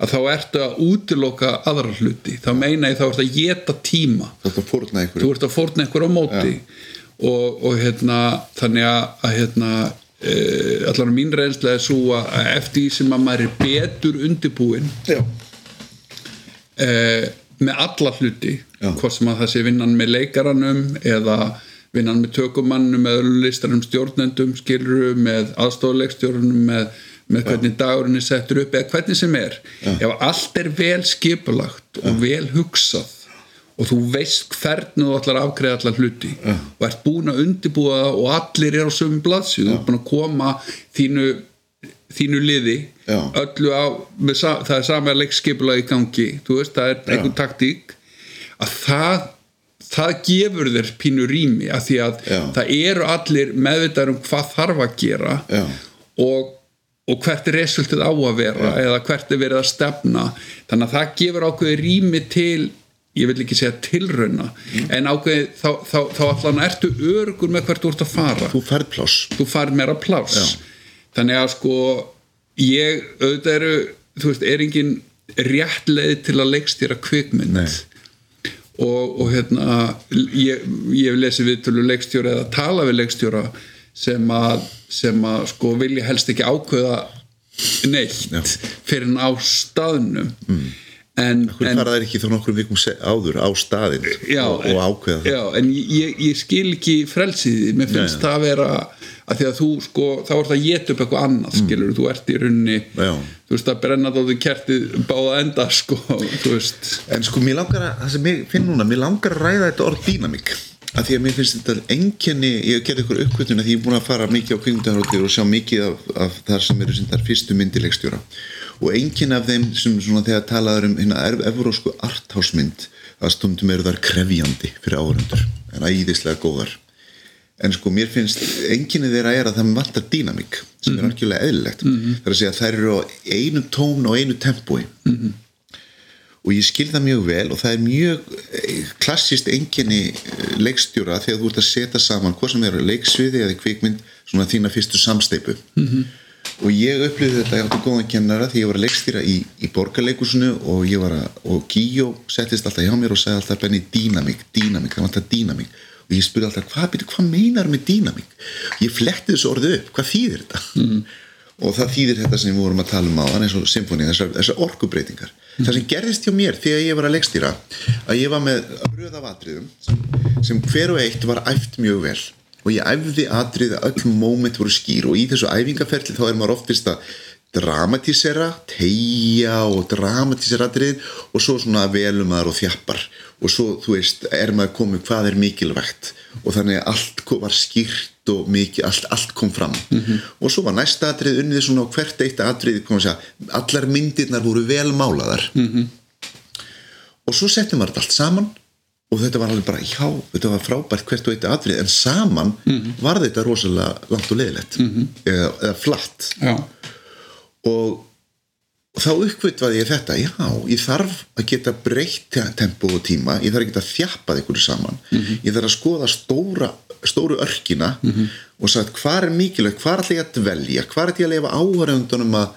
Að þá ertu að útiloka aðra hluti. Þá meina ég þá ertu að geta tíma. Þetta fórna einhverju. Þú ert að fórna einhver á móti. Og, og hérna þannig að, að hérna e, allan mín reynsla er svo að að eftir því sem að maður er betur undirbúinn Já. e, með alla hluti Já. hvort sem að það sé vinnan með leikaranum eða vinnan með tökumannum með listarum stjórnendum skiluru með aðstofuleikstjórnum með, með hvernig dagurinn er settur upp eða hvernig sem er. Ef allt er vel skipulagt og vel hugsað og þú veist hvernig þú ætlar að afgreða allar hluti og ert búin að undirbúa það og allir er á sömu blaðsíð þú ert búin að koma þínu þínu liði Já. öllu á, það er sama leikskipulega í gangi þú veist, það er einhver taktík að það það gefur þér pínu rými að því að Já. það eru allir meðvitaður um hvað þarf að gera Já. og, og hvert er resultið á að vera eða hvert er verið að stefna. Þannig að það gefur ákveði rými til ég vil ekki segja tilrauna en ákveði þá, þá, þá allan ertu örugur með hvert þú ert að fara. Þú færð pláss. Þú fær meira pláss. Þannig að sko ég auðvitað eru þú veist, er engin rétt leið til að leikstýra kvikmynd. Nei. og, og hérna ég, ég hef lesið viðtölu leikstjóra eða tala við leikstjóra sem að, sem að sko vilja helst ekki ákveða neitt Já. fyrir en á staðnum mm. en, Hvernig fara þær ekki þá nokkrum vikum áður á staðin já, og, og ákveða það já, en ég, ég skil ekki frelsið mér finnst Nei. það að vera að því að þú sko, þá ert að geta upp eitthvað annað skilur, þú ert í runni Mm. Já. þú veist að brenna þóttu kertið báða enda sko, þú veist En sko, mér langar að, það sem ég finn núna, mér langar að ræða þetta orð dýnamík að því að mér finnst þetta enginni ég gerði ykkur uppkvötun að því ég er búin að fara mikið á kvingundaháttið og sjá mikið af, af þar sem eru sindar fyrstu myndilegstjóra og enginn af þeim sem svona þegar talaður um hérna evrósku arthásmynd að stundum eru þar krefjandi fyrir áhörundur en æðislega góðar. En sko mér finnst enginni þeirra er að það vantar dýnamík sem er algjörlega eðlilegt. Það er að segja þær eru á einu tón og einu tempói og ég skil það mjög vel og það er mjög eh, klassist enginni leikstjóra þegar þú ert að setja saman hvað sem er leiksviði eða kvikmynd svona þína fyrstu samsteipu -hmm. og ég upplýði þetta, ég átti góðan kennara þegar ég var að leikstýra í, í borgarleikusinu og ég var að, og Gíó settist alltaf hjá mér og sagði alltaf benni dýnamík, dýnamík, það var alltaf dýnamík og ég spurði alltaf, hvað, hvað meinar með dýnamík ég fletti þessu orðu upp, hvað þýðir þetta -hmm. Og það þýðir þetta sem við vorum að tala um á eins og symfóni, þessar, þessar orkubreitingar það sem gerðist hjá mér þegar ég var að leikstýra að ég var með röð af atriðum sem, sem hver og eitt var æft mjög vel. Og ég æfði atrið að öll moment voru skýr og í þessu æfingaferli þá er maður oftist að dramatísera, tegja og dramatísera atriðin og svo svona velum maður og þjappar. Og svo þú veist er maður komið hvað er mikilvægt. Og þannig að allt var skýrt og mikið, allt, allt kom fram. -hmm. og svo var næsta atrið unnið svona og hvert eitt atrið kom að segja allar myndirnar voru vel málaðar. -hmm. og svo settum maður allt saman og þetta var alveg bara, já, þetta var frábært hvert og eitt atrið en saman var þetta rosalega langt og leiðilegt. Eða, eða flatt. Já, og þá uppkvitvaði ég þetta já, ég þarf að geta breytt tempo og tíma, ég þarf að geta þjappað ykkur saman, ég þarf að skoða stóra, stóru örkina og sagt hvað er mikilvægt, hvað ætla ég að dvelja? Hvað ætla ég að leifa áhörðundunum að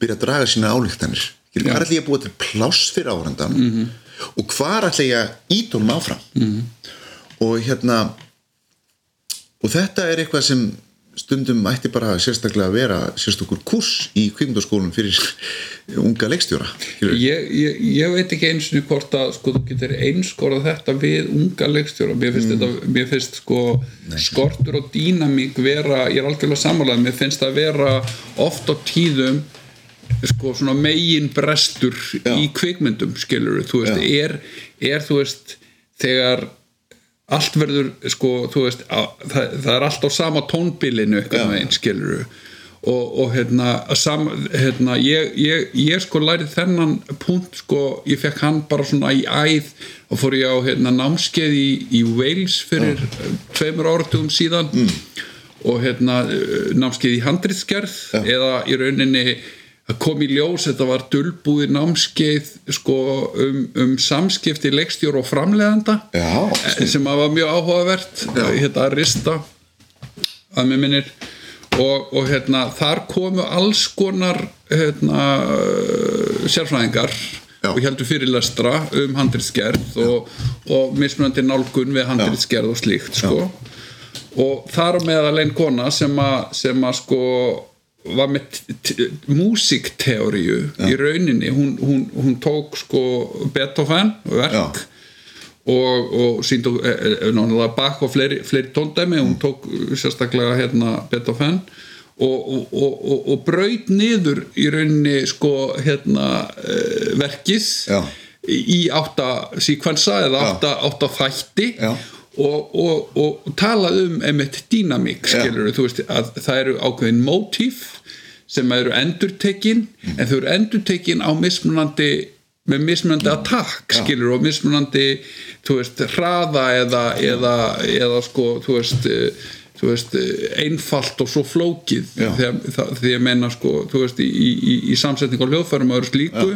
byrja að draga sína álíktanir hvað ætla ég að búa til pláss fyrir áhörðundan og hvað ætla ég að ídólum áfram? Og hérna og þetta er eitthvað sem stundum ætti bara sérstaklega að vera sérstakur kurs í kvikmyndaskólum fyrir unga leikstjóra ég, ég, ég veit ekki eins og hvort að sko, þú getur einskorað þetta við unga leikstjóra. Mér finnst, þetta, mér finnst sko, skortur og dýnamík vera ég er algjörlega samanlega, mér finnst það vera oft á tíðum sko, svona megin brestur Já. í kvikmyndum skilur þú veist, er, er þú veist þegar allt verður sko, veist, á, það, það er allt á sama tónbilinu Já. eitthvað megin skilur og, og hérna, sam, hérna ég, ég, ég sko lærið þennan punkt sko, ég fekk hann bara svona í æð og fór ég á hérna, námskeið í, í Wales fyrir uh, tveimur áratugum síðan og hérna uh, námskeið í handritsgerð eða í rauninni að kom í ljós, þetta var dulbúið námskeið sko, um, um samskipti leikstjór og framleiðanda Já, Eh, sem var mjög áhugavert hérna að rista að mér minnir. Og, og hérna þar komu alls konar hérna uh, sérfræðingar Já. og heldur fyrirlestra um handritsgerð og, og mismunandi nálgun við handritsgerð og slíkt sko. og þar með að lein kona sem að sko var með músikteóriu í rauninni. Hún, hún, hún tók sko Beethoven verk og, og sínd og náttúrulega Bach og fleiri, fleiri tóndæmi. Hún tók sérstaklega hérna Beethoven og, og, og, og, og braut niður í rauninni sko hérna uh, verkið Já. í átta síkvensa eða átta, átta þætti. Já. Og, og, og talað um einmitt dýnamík Já. skilur þú veist að það eru ákveðin mótíf sem eru endurtekin Mm. en þau eru endurtekin á mismunandi með mismunandi attakk skilur og mismunandi þú veist hraða eða, eða, eða sko þú veist þú veist, einfalt og svo flókið Já. þegar, það, ég menna sko, þú veist, í, í, í samsetning á hljóðfærum og öðru slíku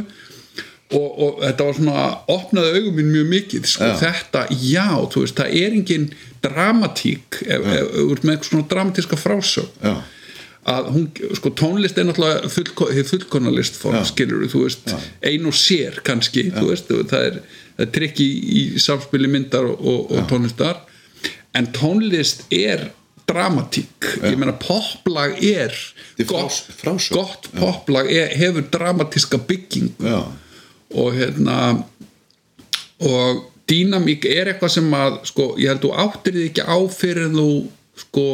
og, og þetta var svona opnaði augum mín mjög mikið sko, Já. þetta, já, þú veist, það er engin dramatík ef, ef, ef, með svona dramatíska frásög Já. að hún, sko tónlist er náttúrulega fullko, hið fullkona listform, Já. skilur þú veist, ein og sér kannski þú veist, það er, er trikk í, í samspili myndar og, og, og tónlistar en tónlist er dramatík, ég meina poplag er gott, frás- frásögn. gott poplag er, hefur dramatíska byggingu Já. Og hérna og dýnamík er eitthvað sem að sko, ég held þú áttir því ekki á fyrir þú sko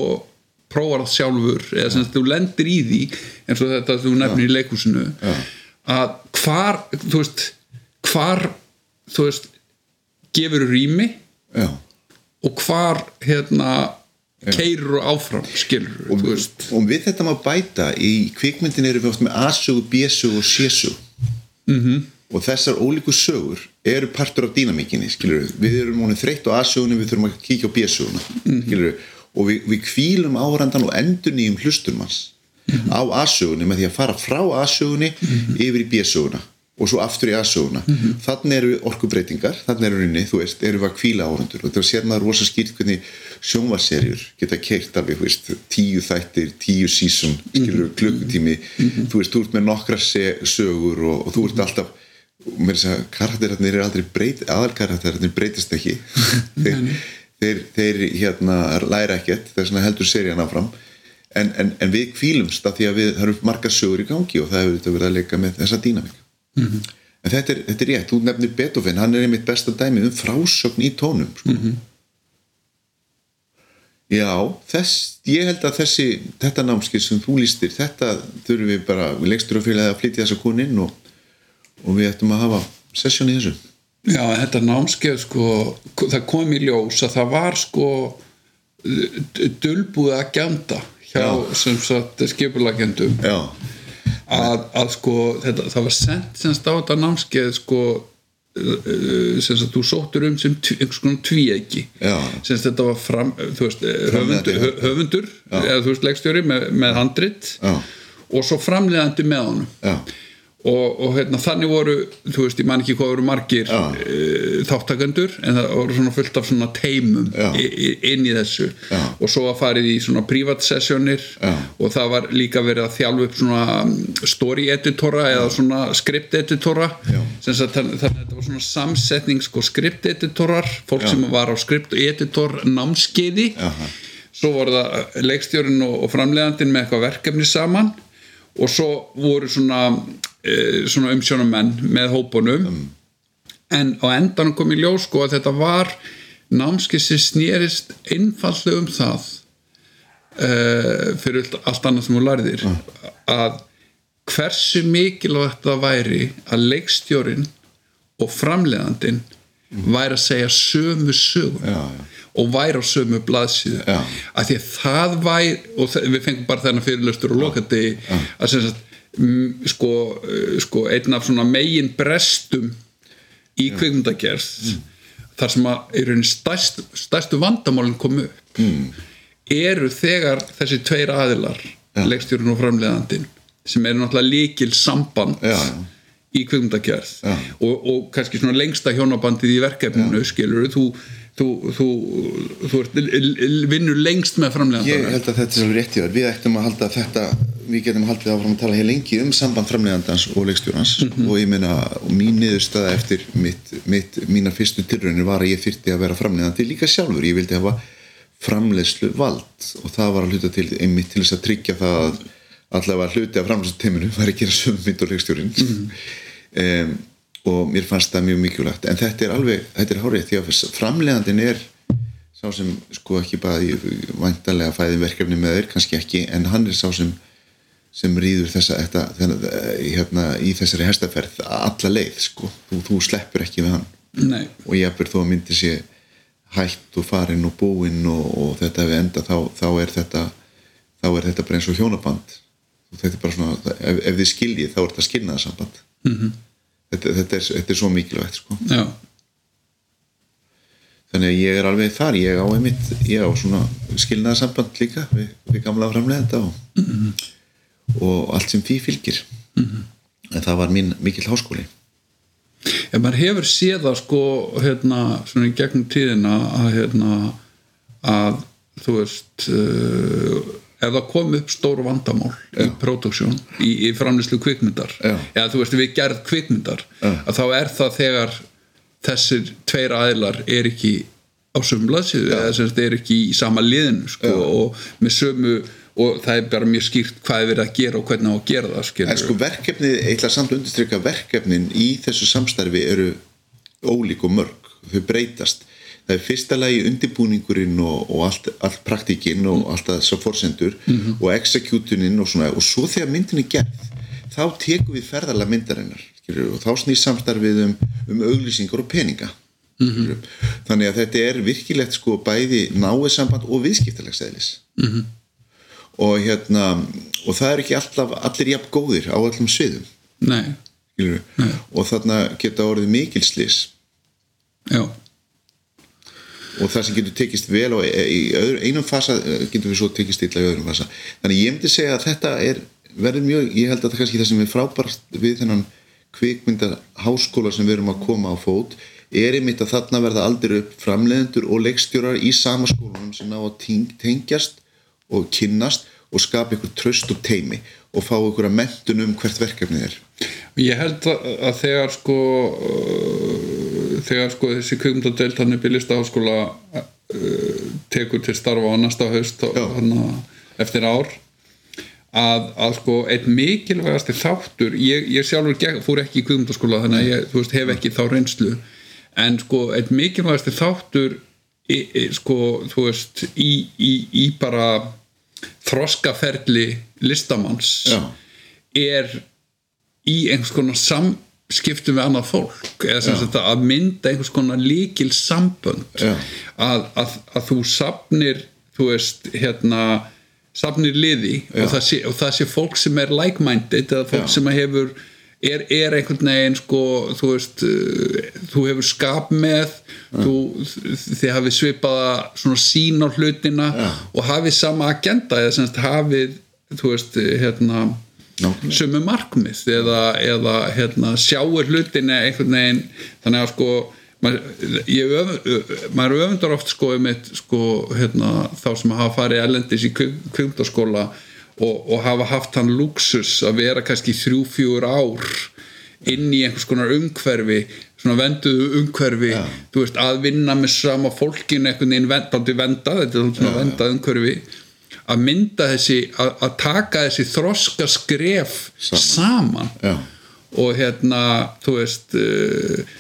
prófar það sjálfur eða sem þú lendir í því eins og þetta þú nefnir í leikhúsinu að hvar þú veist, hvar þú veist, gefur rými Já. og hvar hérna keirur áfram, skilur og, og við þetta má bæta í kvikmyndin erum við oft með A-sögu, B-sögu og C-sögu Mhm. -hmm. Og þessar ólíku sögur eru partur af dýnamíkinni skilur við, við erum honum þreytt á A-sögunni við þurfum að kíkja á B-söguna Mhm. skilur við, og við, við kvílum árandan og endur nýjum hlustum hans Mhm. á A-sögunni með því að fara frá A-sögunni yfir í B-söguna og svo aftur í A-söguna Mhm. þannig eru orkubreitingar, þannig eru rinni þú veist, eru við að kvíla árandur og þetta sér maður rosa skýrt hvernig sjónvarserjur geta keirt alveg, þú veist, tíu þættir tíu sísón, skilur Mhm. klukkutími þú veist, þú ert með nokkra sögur og, og þú ert alltaf mér er að karakterarnir er aldrei breyt aðalkarakterarnir breytist ekki þeir, þeir, þeir hérna læra ekkert, þess vegna heldur serían áfram en, en, en við kvílumst af því að við, það eru margar sögur í gangi og það hefur verið að leika með þessa dýnamík Mhm. en þetta er, þetta er rétt, þú nefnir Beethoven hann er einmitt besta dæmi um frásögn í tónum sko. Mhm. já, þess ég held að þessi, þetta námskið sem þú lístir, þetta þurfum við bara við legstur að fylgja að flytja þessa koninn og, og við ættum að hafa sessjón í þessu. Já, þetta námskeið sko, það kom í ljós að það var sko d- dulbúið að gjanda hjá Já. sem sagt skipulagendum að, að sko þetta, það var sendt semst á þetta námskeið sko uh, sem sagt þú sóttur um sem einhvers konar tvíegi sem þetta var fram, veist, eh, höfundur, hö- höfundur eða þú veist leikstjóri með, með handrit. Já. og svo framleiðandi með honum. Já, og, og hérna, þannig voru þú veist, ég man ekki hvað voru margir Já. uh, þáttakendur en það voru svona fullt af svona teimum i, inn í þessu Já. og svo að farið í svona privat sessjónir Já. og það var líka verið að þjálfa upp svona um, story editora eða svona script editora þannig að þetta var svona samsetning sko skripteditorar fólk sem var á skripteditor námskeiði Jaha. svo voru það leikstjórin og, framleiðandinn með eitthvað verkefni saman og svo voru svona, svona umsjónamenn með hópunum. En á endanum kom í ljós sko að þetta var námskeið sem snýrist einfallega um það uh, fyrir allt- annað sem þú lærðir að hversu mikilvægt það væri að leikstjórin og framleiðandinn væri að segja sömu sögum Já, já. og væri á sömu blaðsíðu. Að því að það væri og við fengum bara þennan fyrirlustur og lokandi að sem sagt mm, sko, uh, sko einn af svona megin brestum í kvikmyndagerð þar sem að í rauninni stærst, stærstu vandamálin komu upp mm. eru þegar þessi tveir aðilar leikstjórun og framleiðandinn sem eru náttúrulega líkil samband Já, já. í kvikmyndagerð Já. og, og kannski svona lengsta hjónabandið í verkefninu skilur þú, þú, þú, þú vinnur lengst með Ég framleiðandana held að þetta er alveg rétt í þér. Við ættum að halda þetta, við getum haldið áfram að tala hér lengi um samband framleiðandans og leikstjórans. Og ég meina, og mín niðurstaða eftir mitt, mitt, mínar fyrstu tilraunir var að ég þyrfti að vera framleiðandi líka sjálfur. Ég vildi hafa framleiðslu vald og það var að hluta til einmitt til þess að tryggja það að allavega hluti af framleiðslu teiminu var að gera sömu mynd og leikstjórin um, og mér fannst það mjög mikilvægt. En þetta er alveg, þetta er hárið því að framleiðandin er sá sem sko ekki bara í væntalega fæðin verkefni með þeir, kannski ekki en hann er sá sem sem rýður þessa þetta, þennan, hérna, í þessari hestaferð alla leið sko, þú, þú sleppur ekki við hann. Nei, og ég eftir þó að myndi sé hætt og farin og búinn og, og þetta við enda þá, þá er þetta þá er þetta bara eins og hjónaband. Og þetta er bara svona, ef, ef þið skiljið þá er þetta skilnaðarsamband mm -hmm. Þetta, þetta, er, þetta er svo mikilvægt sko. þannig að ég er alveg þar ég á einmitt, ég á svona skilnaðarsamband líka við, við gamla framleiðenda og, og allt sem því fylgir. En það var mín mikill háskóli. Ef maður hefur séð það sko hérna svona í gegnum tíðina að hérna að þú veist uh, ef það kom upp stóru vandamál í produksjón, í, í framlýslu kvikmyndar Já. eða þú veist við gerð kvikmyndar Já. að þá er það þegar þessir tveir aðilar er ekki á sömu blaðsíðu eða sem sagt er ekki í sama liðinu sko, og með sömu og það er bara mjög skýrt hvað er verið að gera og hvernig á að gera það En skilur sko verkefnið, ætla samt að undirstryka verkefnin í þessu samstarfi eru ólík og mörg, þau breytast það er fyrsta lagi undirbúningurinn og, og allt, allt praktikinn og allt það svo forsendur og executuninn og svona, og svo þegar myndin er gerð þá tekum við ferðarlega myndarinnar og þá snýr samstarfið um, um auglýsingar og peninga mm þannig að þetta er virkilegt sko bæði náið samband og viðskiptalegsæðlis -hmm. og hérna og það er ekki alltaf allir jafn góðir á allum sviðum. Nei, skilurðu. og þarna geta orðið mikilslis já, og það sem getur tekist vel og í öðru, einum fasa eh, getur við svo tekist illa í öðrum fasa. Þannig ég myndi segja að þetta er verður mjög, ég held að það kannski það sem er frábært við þennan kvikmynda háskóla sem við erum að koma á fót er einmitt að þarna verða aldrei upp framleiðendur og leikstjórar í sama skólanum sem ná að teng- tengjast og kynnast og skapa ykkur tröst og teimi og fá ykkur að mentun um hvert verkefnið er. Ég held að, þegar sko þegar sko þessi kvikmyndadeild hann upp í listaháskóla uh, tekur til starfa á næsta haust hana, eftir ár að, að sko einn mikilvægasti þáttur ég, ég sjálfur gekk, fór ekki í kvikmyndaskóla þannig að ég veist, hef ekki þá reynslu en sko einn mikilvægasti þáttur í, í, sko þú veist í, í, í bara þroskaferli listamanns Já. er í einhvers konar samskiptum við annað fólk eða sem sagt að mynda einhvers konar líkil sambönd Já. að, að, að þú sapnir þú veist hérna sapnir liði og það, sé, og það sé fólk sem er like-minded eða fólk Já. sem hefur er, er einhvern veginn sko þú veist uh, þú hefur skap með þú, þið hafið svipaða svona sín á hlutina Já. og hafið sama agenda eða sem sagt hafið þú veist hérna Sömu markmið eða, eða hérna, sjáur hlutinni einhvern veginn. Þannig að sko maður, öf, öfundar oft sko, einmitt, sko hérna, þá sem hafa farið erlendis í kvimtaskóla og, og hafa haft hann luxus að vera kannski þrjú, fjúr ár inn í einhvers konar umhverfi svona venduðu umhverfi þú veist, að vinna með sama fólkin einhvern veginn vendandi venda þetta er svona vendað umhverfi að mynda þessi, að, að taka þessi þroska skref Saman. saman, og hérna þú veist uh,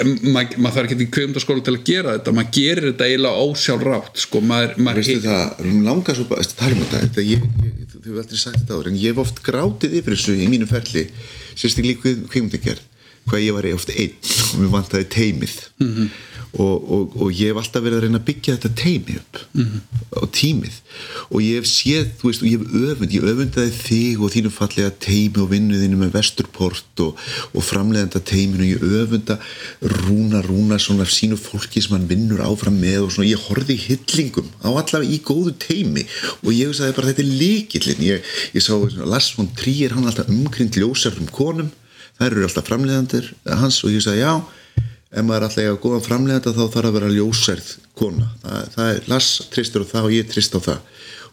maður mað þarf ekki í kvimdaskóla til að gera þetta. Maður gerir þetta eiginlega ósjálfrátt sko, maður, maður veistu það, hún langar svo bara að tala um þetta, ég, ég, þú hefur aldrei sagt þetta áður en ég hef oft grátið yfir þessu í mínu ferli sérstaklega líka kveimdagerð hvað ég var oft einn og mér vantaði teimið -hmm. Og, og, og ég hef alltaf verið að reyna að byggja þetta teimi upp. -hmm. og tímið. Og ég hef séð, þú veist, og ég hef öfund ég öfundaði þig og þínu fallega teimi og vinnuðinu með vesturport og, og framleiðanda teiminu, ég öfunda rúna, rúna svona sínu fólki sem hann vinnur áfram með og svona, ég horfði í hyllingum á allavega í góðu teimi og ég hugsaði bara þetta er líkillin ég, ég sá svona, Lars von Trier hann alltaf umkring ljósarðum konum. Þær eru alltaf framleiðandir hans og ég sagði já ef maður er alltaf að góða framleiðanda þá þarf að vera ljósærð kona. Það, það er Lars tristur á það og ég trist á það.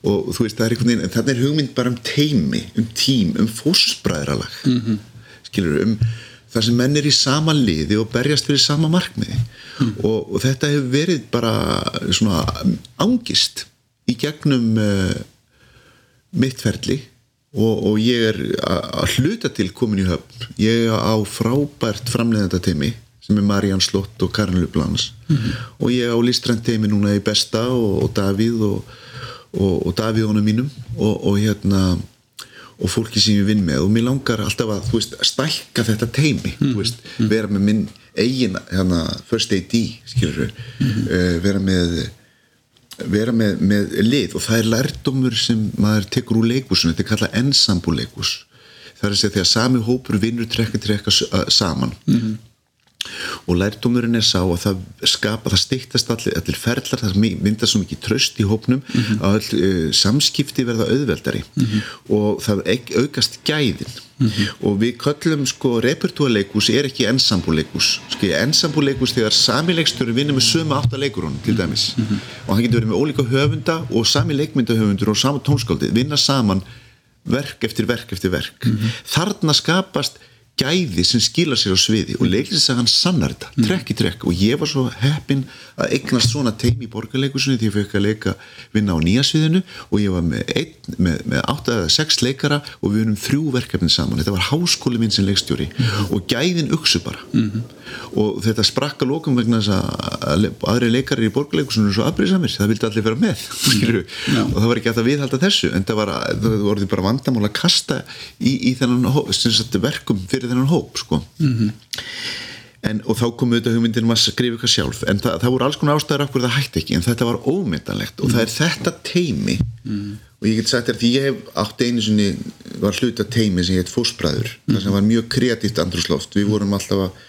Og þú veist það er einhvern veginn en þannig er hugmynd bara um teimi, um tím um fósbræðralag mm -hmm. skilur um þar sem menn er í sama liði og berjast fyrir sama markmiði. Mm. og, og þetta hefur verið bara svona ángist í gegnum uh, mittferli og, og ég er að hluta til komin í höfn. Ég er á frábært framleiðanda teimi sem er Mariann Slott og Karin Lublans mm -hmm. og ég á listrænt teimi núna í Besta og, og Davíð og, og Davíðunum mínum og hérna og fólki sem ég vinn með og mér langar alltaf að veist, stækka þetta teimi mm -hmm. veist, vera með minn eigin hérna, first AD skilur, mm -hmm. uh, vera með vera með, með lið og það er lærdomur sem maður tekur úr leikúsinu þetta er kallað ensambu leikús það er að segja að sami hópur vinnur trekka trekka saman mm -hmm. Og lærdomurinn er sá að það skapa, það steiktast allir, allir ferlar, það myndar svo mikið tröst í hópnum mm -hmm. að all, uh, samskipti verða auðveldari mm -hmm. og það aukast gæðin og við köllum sko repertúarleikus er ekki ensambúleikus ensambúleikus þegar samileiksturinn vinnur með sömu áttaleikurunum til dæmis mm -hmm. og hann getur verið með ólíka höfunda og sami leikmyndahöfundur og sama tónskáldi vinna saman verk eftir verk eftir verk mm -hmm. þarna skapast gæði sem skila sér á sviði og leiklisagan sannar þetta, mm. trekk í trekk og ég var svo heppin að eignast svona teimi í borgarleikusunni því ég fekk að leika vinna á nýja sviðinu og ég var með, ein, með, með 8 eða 6 leikara og við erum þrjú verkefni saman, þetta var háskóli minn sem leikstjóri mm. og gæðin uksu bara mm. Og þetta sprakka lókum vegna þess að aðri leikari í borgarleikusunni er svo aðbríðsamir, það vildi allir vera með no. og það var ekki að það viðhalda þessu en það var, það var bara vandamál að kasta í, í þennan verkum fyrir þennan hóp sko. mm -hmm. en, og þá komu auðvitað hugmyndin um að skrifa eitthvað sjálf en það, það voru alls konar ástæður af hverju það hætti ekki en þetta var ómyndanlegt og það er þetta teimi mm. og ég get sagt þér því ég hef átt einu sinni var hluta teimi sem ég heit fósbræður mm. það sem var mjög kreatíft andrúsloft við vorum alltaf að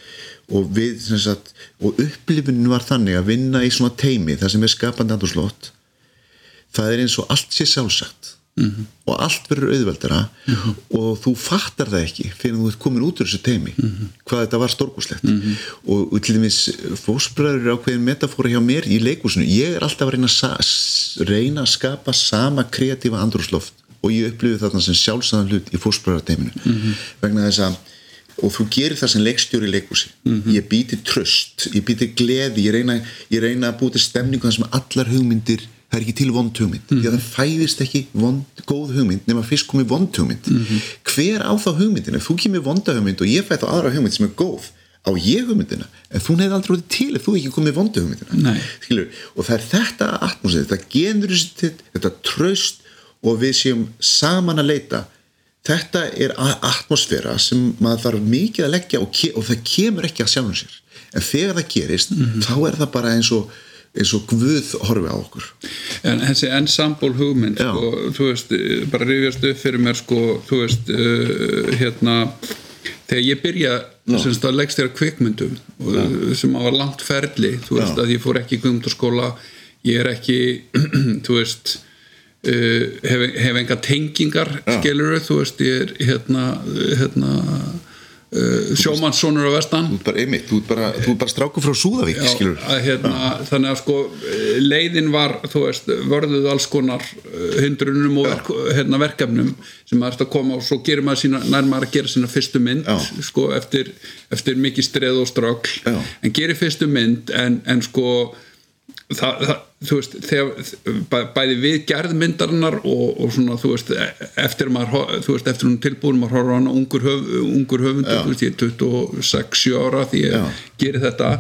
og, við, sagt, og upplifunin var þannig að vinna í svona teimi það sem er skapandi andrúsloft það er eins og allt sé sjálfsagt. Mm -hmm. og allt verður auðveldara. Mm -hmm. og þú fattar það ekki fyrir að þú ert komin út úr þessu teimi mm -hmm. hvað þetta var stórgúslegt og, og til dæmis fósbræður er ákveðin metafóra hjá mér í leikúsinu ég er alltaf að reyna, reyna að skapa sama kreatífa andrúsloft og ég upplifi þarna sem sjálfsæðan hlut í fósbræðarteiminu vegna þess að og þú gerir það sem leikstjóri leikúsi ég býti tröst, ég býti gleði ég reyna, ég reyna að búti stemningu þar sem allar hugmyndir það er ekki til vond hugmynd. Mm. því að það fæðist ekki vond, góð hugmynd nema fyrst komið vond hugmynd. Mm -hmm. hver á þá hugmyndina, þú kemur vonda hugmynd og ég fæ þá aðra hugmynd sem er góð á ég hugmyndina, en þú nefði aldrei til ef þú ekki komið vonda hugmyndina. Skilur, og það er þetta atmosfér þetta generositet, þetta tröst og við séum saman að leita þetta er atmosféra sem maður þarf mikið að leggja og, og það kemur ekki að sjálfum sér. En þegar það gerist, mm -hmm. þá er það bara eins og eins og Guð horfi á okkur. En þessi ensemble hugmynd sko, þú veist, bara rifjast upp fyrir mér sko, þú veist uh, hérna, þegar ég byrja semst að leggst þér kvikmyndum og, sem var langt ferli þú veist, Já. að ég fór ekki í kvimdaskóla ég er ekki, þú veist hef, hef enga tengingar skiluru, þú veist, ég er hérna, hérna uh, sjómannssonur á vestan. Þú ert bara einmitt, þú ert bara, bara stráku frá Súðavík skilur að, hérna, þannig að sko eh, leiðin var, þú veist, vörðuð alls konar eh, hindrunum og verk, hérna, verkefnum sem ert að koma og svo gerir maður sína, nær maður að gera sína fyrstu mynd sko eftir, eftir mikið streð og strögl. Já. en gerir fyrstu mynd en, en sko það, það, þú veist, þegar bæ, bæði við gerð myndarinnar og, og svona, þú veist, eftir maður þú veist, eftir hún tilbúin, maður horfður á hana ungur, höf, ungur höfundur, Já. þú veist, ég er 26 ára því ég Já. gerir þetta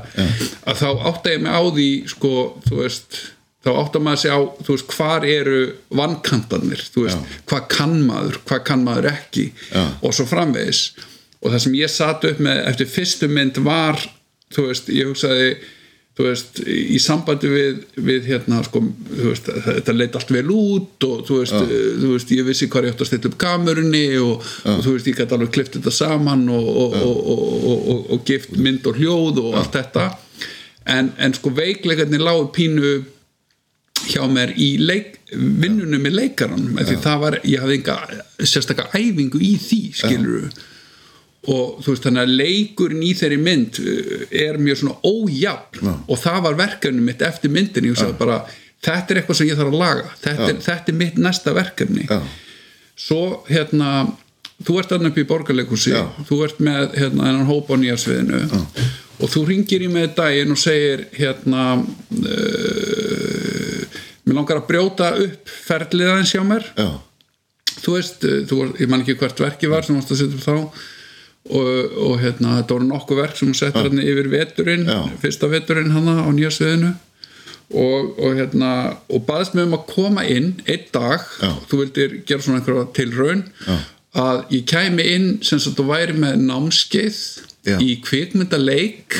að þá átta ég mig á því sko, þú veist þá átta maður sig á, þú veist, hvar eru vankantarnir, þú veist, hvað kann maður hvað kann maður ekki Já. og svo framvegis og það sem ég satt upp með eftir fyrstu mynd var þú veist, ég hugsaði þú veist, í sambandi við, við hérna, sko, þú veist, þetta leit allt vel út og þú veist, þú veist ég vissi hvað ég átt að stilla upp kamerunni og, og þú veist, ég gæti alveg klift þetta saman og, og, og, og, og, og gift mynd og hljóð og allt þetta. En, en sko veikleikarnir lágu pínu hjá mér í leik, vinnunum með leikaranum af því það var, ég hafði enga sérstakka æfingu í því, skilur og þú veist þannig að leikurinn í þeirri mynd uh, er mjög svona ójafn. Já. og það var verkefni mitt eftir myndin ég sagði bara, þetta er eitthvað sem ég þarf að laga. Þetta, er, þetta er mitt næsta verkefni. Svo hérna þú ert þarna upp í borgarleikusi þú ert með hérna enn hóp á nýjarsviðinu. Og þú ringir í með daginn og segir hérna uh, mér langar að brjóta upp ferlið aðeins hjá mér. Þú veist, uh, þú var, ég man ekki hvert verki var sem varst að setja upp þá og, og hérna, þetta voru nokkuð verk sem hún settir hérna yfir veturinn Já. fyrsta veturinn hana á nýja sviðinu og, og hérna og baðist mig um að koma inn einn dag, Já. þú vildir gera svona einhverja tilraun að ég kæmi inn sem sagt þú væri með námskeið í kvikmyndaleik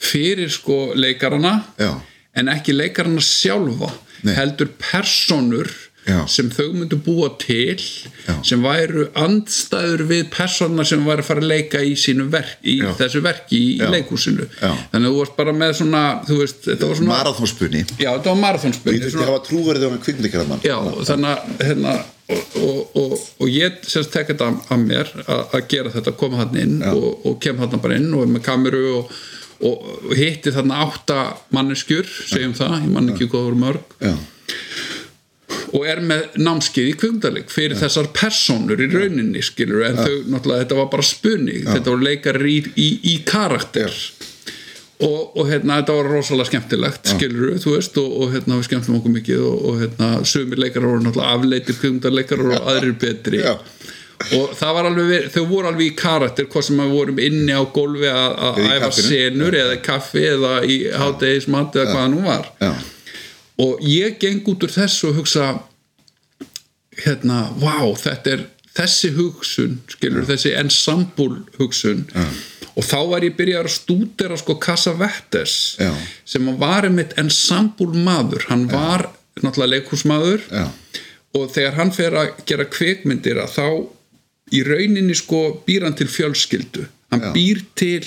fyrir sko leikarana en ekki leikarana sjálfa Nei. heldur personur Já. sem þau myndu búa til Já. sem væru andstæður við personar sem væri að fara að leika í verk, í þessu verki í, í Já. þannig að þú varst bara með svona þú veist, þetta var svona marathónspunni þetta var þurfti að hafa trúverðið á kvikmyndagerðamann já, þannig að hérna, og, og, og, og ég semst tek þetta að mér að, gera þetta, koma hann inn og, og kem hann bara inn og með kameru og, og, og hitti þarna átta manneskjur, segjum það, ég man ekki hvað voru mörg. Já, og er með námskeið í kvöngdaleg fyrir þessar personur í rauninni skilur, en þau náttúrulega, þetta var bara spunni þetta voru leikar í, í, í karakter. Og, og hérna, þetta var rosalega skemmtilegt skilur, þú veist, og, og hérna við skemmtum okkur mikið og, og hérna, sumir leikar voru náttúrulega afleitir kvöngdarleikar og aðrir betri. Og það var alveg, þau voru alveg í karakter hvað sem við vorum inni á gólfi að æfa senur eða kaffi eða í hátegismat eða hvað það nú var. Já, og ég geng út úr þessu og hugsa hérna, vá, þetta er þessi hugsun, skilur, þessi ensemble hugsun. Og þá var ég byrjað að stúdera sko Cassavetes Já. sem var einmitt ensemble maður. Hann var náttúrulega leikhúsmaður. Já, og þegar hann fer að gera kvikmyndir að þá í rauninni sko býr hann til fjölskyldu. Hann býr til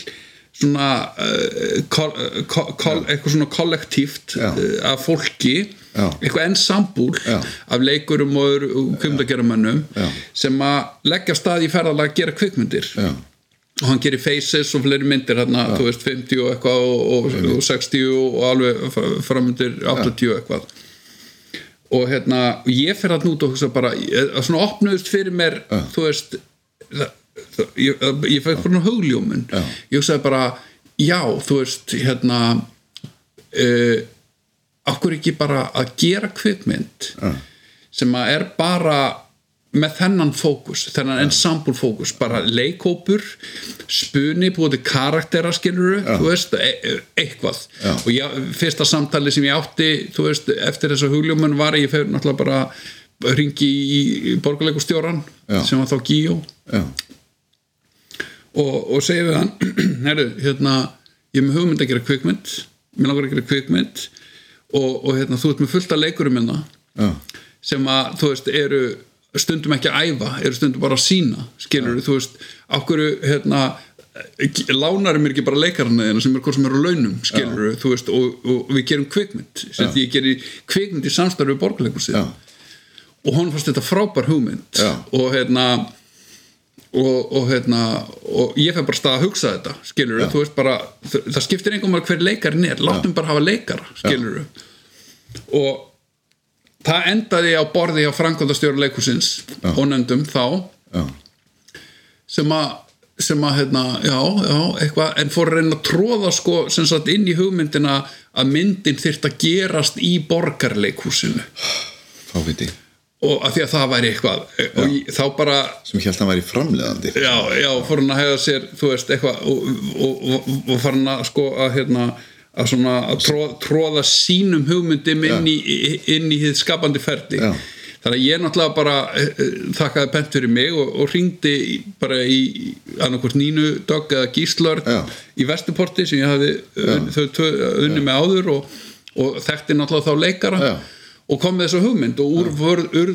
svona uh, kol, uh, kol, kol, eitthvað svona kollektíft Já. uh, af fólki Já. eitthvað ensambúl Já. af leikurum og kvimdageramönnum Já. sem að leggja stað í ferðalega að gera kvikmyndir já, og hann gerir faces og fleiri myndir hérna, þú veist, 50 og eitthvað og, og, og 60 og alveg framöndir 80 og eitthvað og hérna, ég fer hann út og hugsa bara, svona opnuðust fyrir mér þú veist það, ég, ég fæk bara hugljómun. Já. ég hugsaði bara, já, þú veist hérna uh, okkur ekki bara að gera kvikmynd Já. sem að er bara með þennan fókus, þennan ensemble fókus bara leikhópur spuni, búið til karaktera skiluru, þú veist, e e- eitthvað. Já. og ég, fyrsta samtali sem ég átti þú veist, eftir þessa hugljómun var ég fyrir náttúrulega bara ringi í, borgarleikustjóran sem var þá Gíó og, og segja við hann herru, hérna, ég er með hugmynd að gera kvikmynd. Mér langar að gera kvikmynd. Og, og hérna, þú ert með fullt af leikurum hérna já, sem að, þú veist, eru stundum ekki að æfa, eru stundum bara að sína skilur þú veist, okkur hérna, lánar mér ekki bara leikarna þeirna sem er hvort sem eru launum skilur þú veist, og, og við gerum kvikmynd sem Já. ég gerir kvikmynd í samstarfi borgarleikusið já, og hún fannst þetta frábær hugmynd. Já. og hérna og, og hérna og ég fær bara stað að hugsa þetta skilur Já. þú veist bara, það skiptir engum að hver leikarin er, láttum bara hafa leikara skilur og það endaði á borði á Frankvöldastjóra leikusins og nefndum þá já, sem að sem að hérna, já, já, eitthvað en fór að reyna að tróða sko sagt inn í hugmyndina að myndin þyrft að gerast í borgarleikhúsinu. Fáviti og að því að það væri eitthvað og ég- þá bara sem ég held að hann væri framleiðandi. Já, já, fór hann að hefða sér þú veist, eitthvað og, og, og, og fór hann að sko að hérna að svona að tróða, tróða sínum hugmyndum inn í, inn í hið skapandi ferdi Já. þannig að ég náttúrulega bara eh, þakkaði pent fyrir mig og, ringdi bara í annarkvort Nínu Dögg eða Gíslörg Já. í Vesturporti sem ég hafði un, þau unni með áður og, og þekkti náttúrulega þá leikara. Já. Og kom með þessa hugmynd og úr, úr, úr,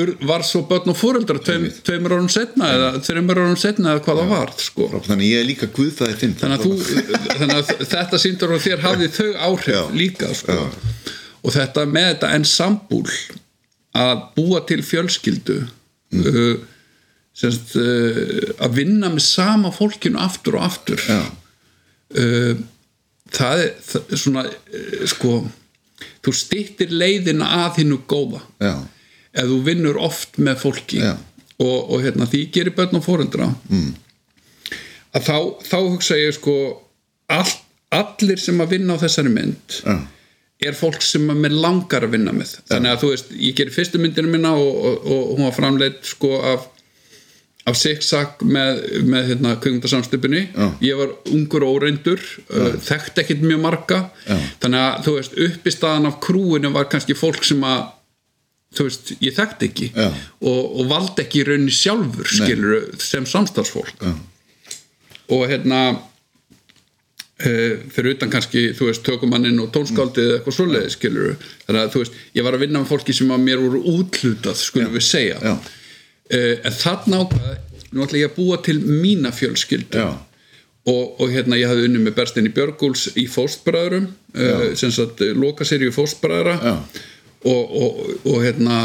úr var svo börn og fóreldrar tveim, tveimur árum setna eða þreimur árum setna eða hvað það var sko. þannig ég er líka guðfæði þinn þannig, að þú, þannig að þetta síndur og þér hafði þau áhrif Já. líka sko. og þetta með þetta ensambúl að búa til fjölskyldu uh, semst, uh, að vinna með sama fólkinu aftur og aftur. Uh, það er það, er svona uh, sko þú stýttir leiðina að hinnu góða. Já, ef þú vinnur oft með fólki. Já. og, og hérna, því gerir börn og fóreldra mm. að þá, þá hugsa ég sko all, allir sem að vinna á þessari mynd já, er fólk sem að mér langar að vinna með. Þannig að þú veist, ég gerir fyrstu myndinu minna og, og, og hún var framleitt sko af af Zigzag með, með hérna, kveikmyndasamstipinni Já. ég var ungur og óreindur uh, þekkt ekkit mjög marga. Já. þannig að þú veist uppi staðan af krúinu var kannski fólk sem að þú veist, ég þekkt ekki Já. og, og valdi ekki í rauninni sjálfur skilur sem samstagsfólk Já. og hérna uh, fyrir utan kannski þú veist, tökumanninn og tónskáldið eða eitthvað svoleiði skilur þannig að þú veist, ég var að vinna með fólki sem að mér voru útlutað, skulum við segja. Já, en þarna ákvað nú ætla ég að búa til mína fjölskyldu. Já, og, og hérna ég hafði unnið með Berstinni Björgúls í Fóstbræðurum uh, sem sagt loka seríu Fóstbræðra. Já. og, og, og hérna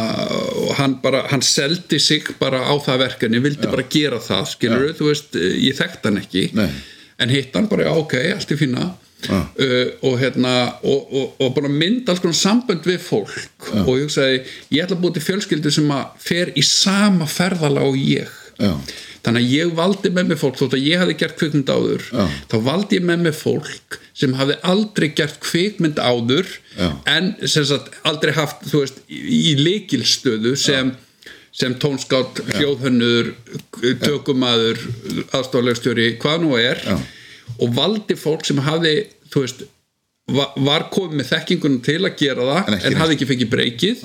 og hann bara, hann seldi sig bara á það verkefni, vildi bara gera það skilur þú veist, eh, ég þekkt hann ekki. Nei. en hitt hann bara, já ok, allt í fína Já. uh, og hérna og, og, og bara mynda alls konar sambönd við fólk. Og ég hugsaði, ég ætla að búa til fjölskyldu sem að fer í sama ferðala og ég. Já, þannig að ég valdi með mig fólk þótt að ég hafði gert kvikmynd áður þá valdi ég með mig fólk sem hafði aldrei gert kvikmynd áður en sem sagt aldrei haft þú veist, í, í leikilstöðu sem, sem tónskátt hljóðhönnur, tökumæður aðstoflegstjóri, hvað nú er. Já. Og valdi fólk sem hafði þú veist va- var komið með þekkingunum til að gera það En en, hafði ekki fengið breykið.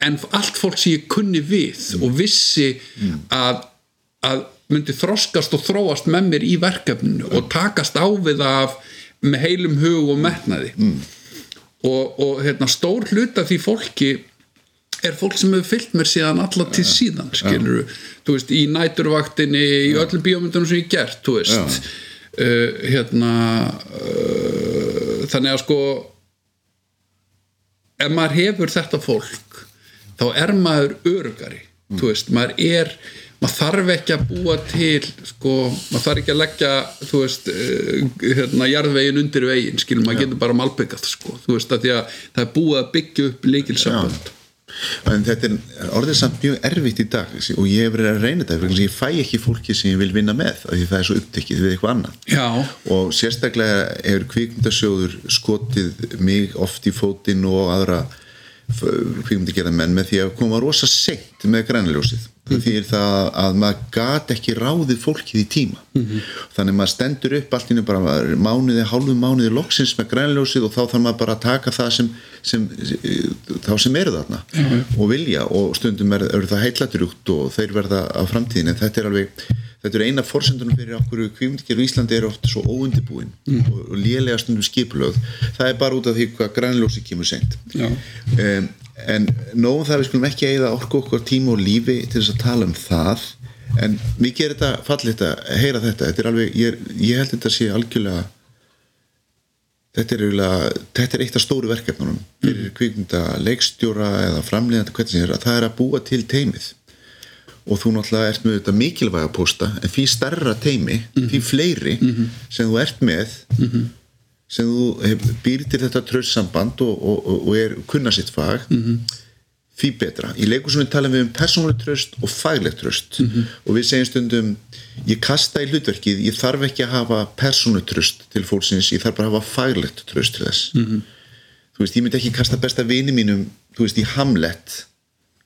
En allt fólk sem ég kunni við og vissi að, að myndi þroskast og þróast með mér í verkefninu og takast á við það af, með heilum hug og metnaði. Og, og hérna, stór hluta því fólki er fólk sem hefur fyllt mér síðan alla til síðan skilur þú veist, í næturvaktinni í öllum bíómyndunum sem ég gert þú veist uh, hérna uh, þannig að sko ef maður hefur þetta fólk þá er maður örugari þú veist, maður er maður þarf ekki að búa til sko, maður þarf ekki að leggja þú veist, uh, hérna jarðvegin undir vegin, skilur, maður getur bara malbyggast sko, þú veist, að því að það er búið að byggja upp líkilsambönd en þetta er orðið samt mjög erfitt í dag og ég hef verið að reyna þetta þess að ég fæ ekki fólki sem ég vil vinna með af því það er svo upptekið við eitthvað annað. Já, og sérstaklega hefur kvikmyndasjóður skotið mig oft í fótinn og aðra kvikmyndagerða menn með því að koma rosa seint með grænljósið. Það þýðir það að maður gat ekki ráðið fólkið í tíma. Þannig maður stendur upp allt innu bara mánuði, hálfu mánuði loksins með grænljósið og þá þarf maður bara að taka það sem, sem þá sem eru þarna og vilja. Og stundum er, er það heilladrjúkt og þeir verða af framtíðin en þetta er alveg þetta er eina forsendunum fyrir okkur kvímundgerð í Íslandi er oft svo óundibúin og, og lélega stundum skipulögð. Það er bara út af því hvað grænljósi kemur seint. Já. um, en nógum það við skulum ekki eigða orku okkur tíma og lífi til þess að tala um það. En mikið er þetta fallið að heyra þetta, þetta alveg, ég, ég held þetta sé algjörlega þetta er, eiginlega, þetta er eitt af stóru verkefnunum fyrir kvikmynda leikstjóra eða framleiðandi hvernig sem er að það er að búa til teimið og þú náttúrulega ert með þetta mikilvæga posta en því stærra teimi, því fleiri sem þú ert með sem þú býr til þetta tröðsamband og, og, og, er kunna sitt fag því betra. Í leikursunum talum við um persónulegt tröst og faglegt tröst og við segjum stundum ég kasta í hlutverkið, ég þarf ekki að hafa persónulegt tröst til fólksins ég þarf bara að hafa faglegt tröst til þess. Þú veist, ég myndi ekki kasta besta vini mínum, þú veist, í Hamlet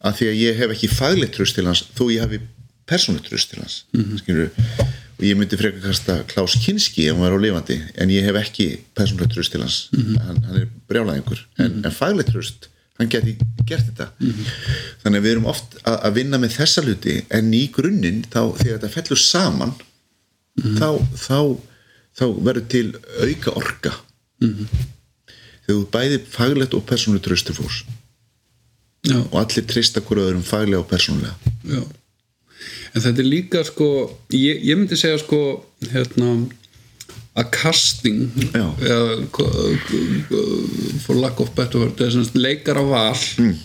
að því að ég hef ekki faglegt tröst til hans, þó ég hafi persónulegt tröst til hans, mm -hmm. og ég myndi frekar kasta Klaus Kinski ef hann var á lifandi, en ég hef ekki persónulegt tröst til hans, hann, hann er brjálæðingur, en, en faglegt tröst hann geti gert þetta. Þannig að við erum oft að, að vinna með þessa hluti en í grunninn þá þegar þetta fellur saman þá, þá, þá verður til auka orka. Þegar þú bæði faglegt og persónulegt tröst til fólks já, og allir trista hverju öðrum faglega og persónulega. Já. En þetta er líka sko ég, ég myndi segja sko hérna að casting for lack of better word leikar á val. Mm.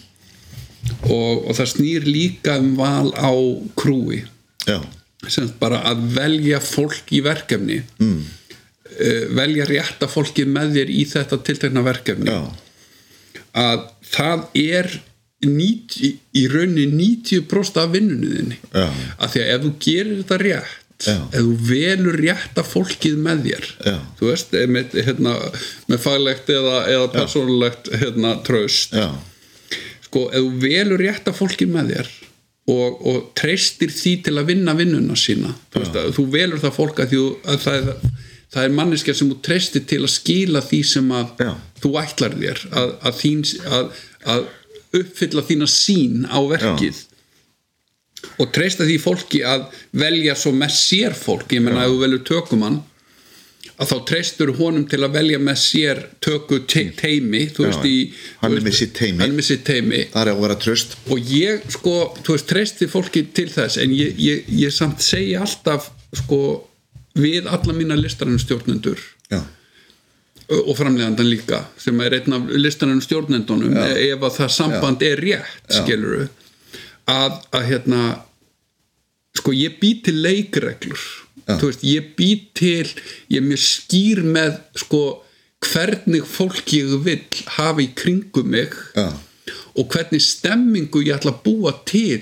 og, og það snýr líka um val á krúi. Bara að velja fólk í verkefni. Mm. velja rétta fólki með þér í þetta tiltekna verkefni. Já, að það er 90, í rauninni 90% af Já. að því að ef þú gerir þetta rétt Já. ef þú velur rétta fólkið með þér Já. þú veist, með, hérna, með faglegt eða, eða persónulegt hérna, tröst sko, ef þú velur rétta fólkið með þér og, og treystir því til að vinna vinnuna sína þú, veist, þú velur það fólk að, því, þú- að það er er manneskja sem þú treystir til að skila því sem að Já. þú ætlar þér að, að, þín, að, að uppfylla þína sín á verkið og treysta því fólki að velja svo með sér fólk. Ég menna að þú velur tökumann að þá treystur honum til að velja með sér töku te teimi þú Já, veist í hann er með sitt teimi það er að vera tröst og ég sko, þú veist, treysti fólki til þess en ég, ég, ég samt segja alltaf sko við alla mína listarinn stjórnendur já, og framlegandan líka sem er einn af listarinn stjórnendunum Já. ef að það samband er rétt skiluru að, að hérna sko ég bý til leikreglur. Veist, ég bý til ég mjög skýr með sko hvernig fólk ég vil hafa í kringum mig og hvernig stemmingu ég ætla að búa til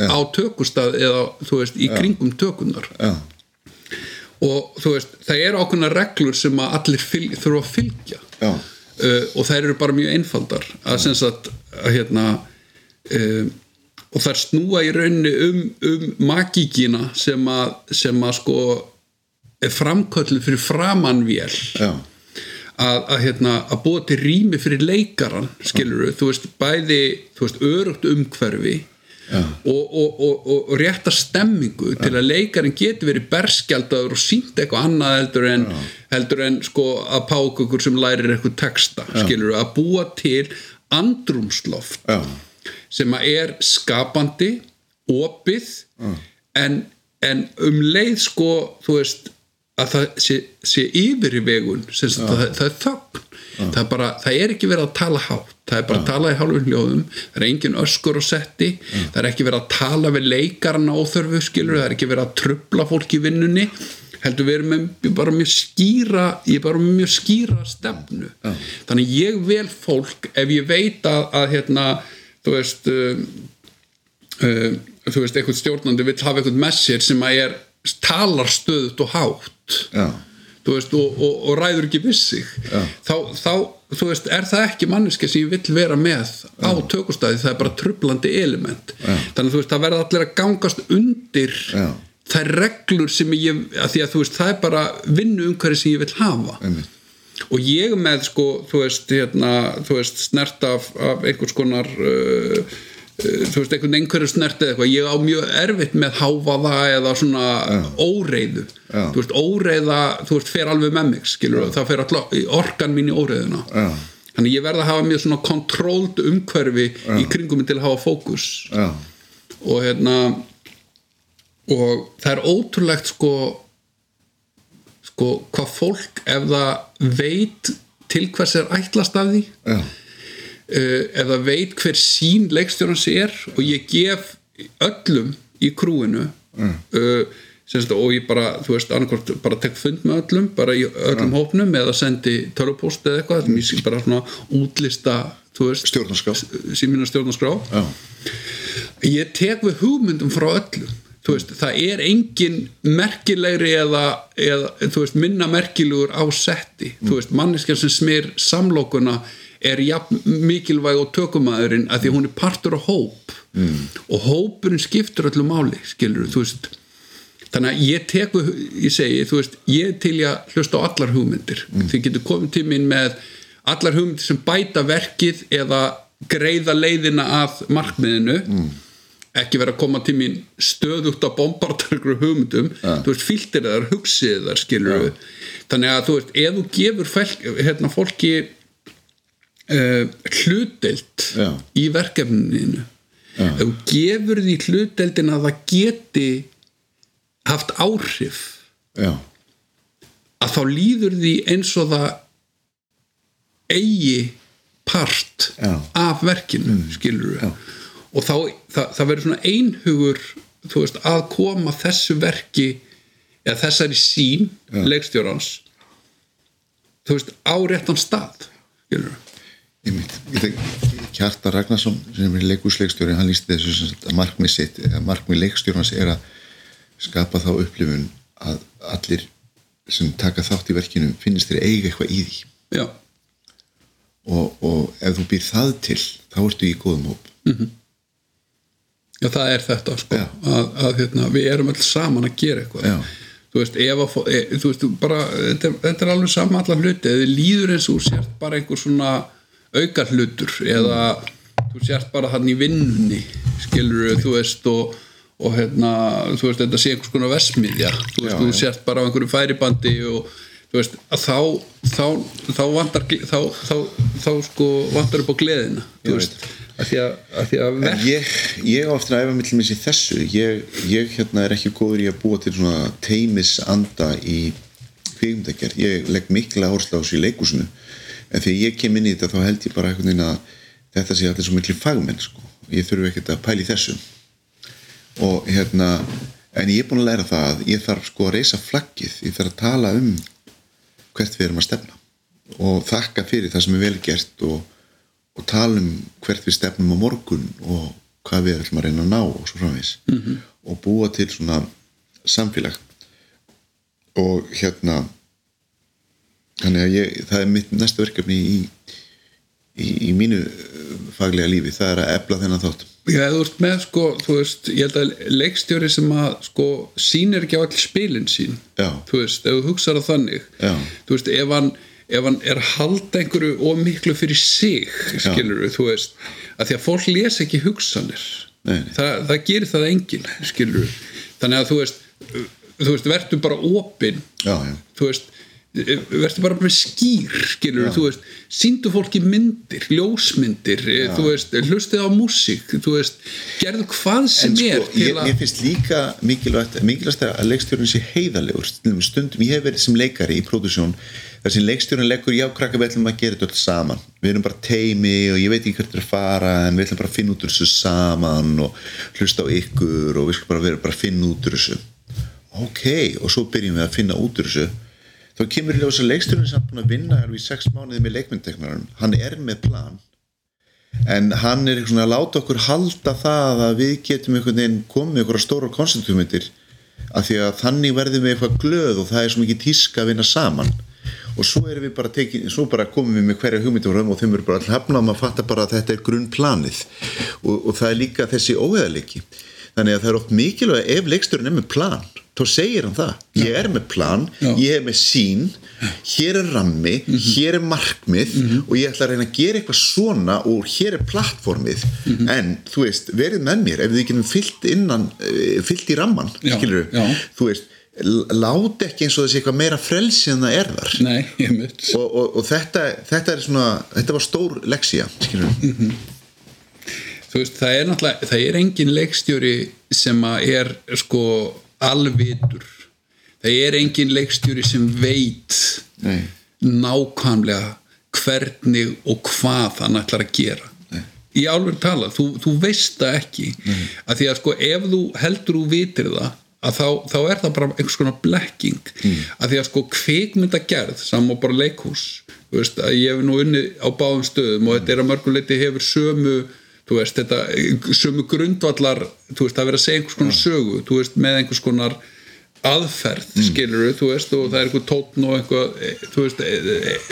á tökustað eða þú veist í kringum tökunar já, og þú veist það eru ákveðna reglur sem að allir fylg, þurfa að fylgja. Uh, og þær eru bara mjög einfaldar. Að sem sagt að hérna uh, og þær snúa í rauninni um, um magíkina sem að, sem að sko er framköllu fyrir framanvél já, að, að, hérna, að búa til rými fyrir leikaran skilur þú veist bæði þú veist örugt umhverfi og, og, og, og, rétta stemmingu til að leikarin geti verið berskjaldaður og sínt eitthvað annað heldur en, heldur en sko að pákukur sem lærir eitthvað texta skilur að búa til andrumsloft sem að er skapandi opið en, en um leið sko þú veist að það sé, sé yfir í vegun sagt, það, það er þögn. Það er, bara, það er ekki verið að tala hátt. Það er bara að tala í hálfum hljóðum. Það er engin öskur og setti. Það er ekki verið að tala við leikarna óþörfu skilur, það er ekki verið að trubla fólk í vinnunni. Heldur við erum með bara mjög skýra ég er bara með mjög skýra stefnu. Þannig ég vel fólk ef ég veit að, að hérna, þú veist um, uh, þú veist, eitthvað stjórnandi vill hafa eitthvað með sér sem að er talar stöðut og hátt. Já, þú veist, og, og, og ræður ekki við sig. Þá, þá, þú veist, er það ekki manneski sem ég vill vera með á tökustæði, það er bara trublandi element. Þannig að þú veist, það verða allir að gangast undir Já. þær reglur sem ég, að því að þú veist, það er bara vinnu umhverju sem ég vill hafa. Einmitt. Og ég með sko, þú veist, hérna, þú veist snert af, af einhvers konar uh, þú veist, einhvern einhverju snert eða eitthvað, ég á mjög erfitt með háfaða eða svona óreiðu. Já. þú veist, óreiða þú veist, fer alveg með mig, skilur það fer alltaf orkan mín í óreiðuna. Þannig ég verð að hafa mjög svona kontróld umhverfi í kringum mig til að hafa fókus. Og hérna og það er ótrúlegt sko sko hvað fólk ef það veit til hvers er ætlast af því já, ef það veit hver sín leikstjórans er og ég gef öllum í krúinu uh, semst, og ég bara, þú veist, annarkvort bara tek fund með öllum, bara í öllum hópnum eða sendi tölvupóst eða eitthvað þetta er mjög bara svona útlista þú veist, Stjórnarskrá. símina stjórnarskrá. Já, ég tek við hugmyndum frá öllum þú veist, það er engin merkilegri eða, eða þú veist, minna merkilegur á setti þú veist, manneskja sem smir samlokuna er jafn mikilvæg og tökumæðurinn að því hún er partur á hóp. Mm. og hópurinn skiptur öllu máli, skilur þú veist. Þannig að ég tek við, ég segi, þú veist ég til í að hlusta á allar hugmyndir. Mm. þið getur komið til mín með allar hugmyndir sem bæta verkið eða greiða leiðina að markmiðinu. Mm. Ekki vera að koma til mín stöðugt að bombardar ykkur hugmyndum. Ja. þú veist, filtir þar, hugsið þar skilur við þannig að þú veist, ef þú gefur fælk, hérna, fólki uh, hlutdeild Já. í verkefninu ef þú gefur því hlutdeildin að það geti haft áhrif já, að þá líður því eins og það eigi part Já. af verkinu mm. skilur Já. og þá það, það verður svona einhugur veist, að koma þessu verki eða þessari sín leikstjórans þú veist, á réttan stað skilur ég Kjartan Ragnarsson sem er leikúsleikstjóri, hann lísti þessu að markmið sitt, markmið leikstjórnans er að skapa þá upplifun að allir sem taka þátt í verkinu finnist þér eiga eitthvað í því. Já, og, og ef þú býr það til þá ertu í góðum hóp. Já, það er þetta sko, Já. að, að hérna, við erum öll saman að gera eitthvað. Já. þú veist, að e, þú veist, bara, þetta, er- þetta er alveg sama allar hluti, eða líður eins og þú sért bara einhver svona aukar hlutur eða þú sért bara hann í vinnunni skilur þú veist og, og hérna, þú veist, þetta sé einhvers konar vesmiðja, þú veist, Já, þú sért bara á einhverju færibandi og þú veist, að þá þá, þá vantar þá, þá, þá, sko vantar upp á gleðina þú veist, að því að, að, því að ég, ég eftir að æfa mitt í þessu. Ég, ég hérna er ekki góður í að búa til svona teimisanda í kvikmyndagerð, ég legg mikla þessu í leikúsinu en þegar ég kem inn í þetta þá held ég bara veginn að þetta sé allir svo miklu fagmenn sko. ég þurfi ekkert að pæla í þessu. Og hérna en ég er búin að læra það að ég þarf sko að reysa flaggið, ég þarf að tala um hvert við erum að stefna. Og þakka fyrir það sem er vel gert og, og tala um hvert við stefnum á morgun og hvað við ætlum að reyna að ná og svo framvegis. -hmm. og búa til svona samfélag. Og hérna þannig að ég, það er mitt næsta verkefni í, í, í mínu uh, faglega lífi, það er að efla þennan þátt Já, þú ert með sko, þú veist, ég held að leikstjóri sem að sko sýnir ekki á all spilin sín Já. þú veist, ef þú hugsar það þannig Já. þú veist, ef hann, ef hann er að halda einhverju of miklu fyrir sig skilur þú veist, að því að fólk les ekki hugsanir Nei, nei. Þa, það gerir það enginn, skilur þannig að þú veist þú veist, verður bara opinn þú veist verður bara með skýr skilur, þú veist, síndu fólki myndir ljósmyndir, Já. þú veist hlustið á músík, þú veist gerðu hvað sem sko, er ég, mér finnst líka mikilvægt, mikilvægt að leikstjórun sé heiðalegur stundum, ég hef verið sem leikari í pródusjón þar sem leikstjórun leggur já krakka við ætlum að gera þetta saman. Við erum bara teimi og ég veit ekki hvert er að fara en við ætlum bara að finna út úr þessu saman og hlusta á ykkur og við skulum bara vera bara að finna út úr þessu. Ok, og svo byrjum við að finna út úr þessu þá kemur í ljós að leikstjórun samt búin að vinna við sex mánuði með leikmyndteknarum hann er með plan. En hann er svona að láta okkur halda það að við getum einhvern veginn komið með einhverja stóra konceptumindir af því að þannig verðum við eitthvað glöð og það er svo mikið tíska að vinna saman. Og svo erum við bara tekin, svo bara komum við með hverja hugmyndum og þeim eru bara all hafnað að fatta bara að þetta er grunnplanið. Og, og það er líka þessi óheðalegi þannig að það er oft mikilvæg ef leiksturinn er með plan þá segir hann það, ég er með plan Já. ég er með sín hér er rammi, hér er markmið og ég ætla að reyna að gera eitthvað svona og hér er plattformið. En þú veist, verið með mér ef þið getum fyllt innan eh, fyllt í ramman, Já, skilur já. þú veist, láti ekki eins og þessi eitthvað meira frelsi en það er þar. Nei, og, og, og þetta, þetta er svona þetta var stór leksía skilur þú veist, það er náttúrulega, það er engin leikstjóri sem að er sko alvitur það er engin leikstjóri sem veit Nei. nákvæmlega hvernig og hvað hann ætlar að gera Nei. í álverð tala, þú, þú veist það ekki mm. að því að sko ef þú heldur þú vitir það að þá, þá er það bara einhvers konar blekking mm. að því að sko kvikmyndagerð saman bara leikhús veist ég hef nú unni á báðum stöðum og þetta er að mörguleiti hefur sömu þú veist þetta sömu grundvallar þú veist að vera að segja einhvers konar sögu þú veist með einhvers konar aðferð mm. skiluru þú veist og það er einhver tótn og eitthvað þú veist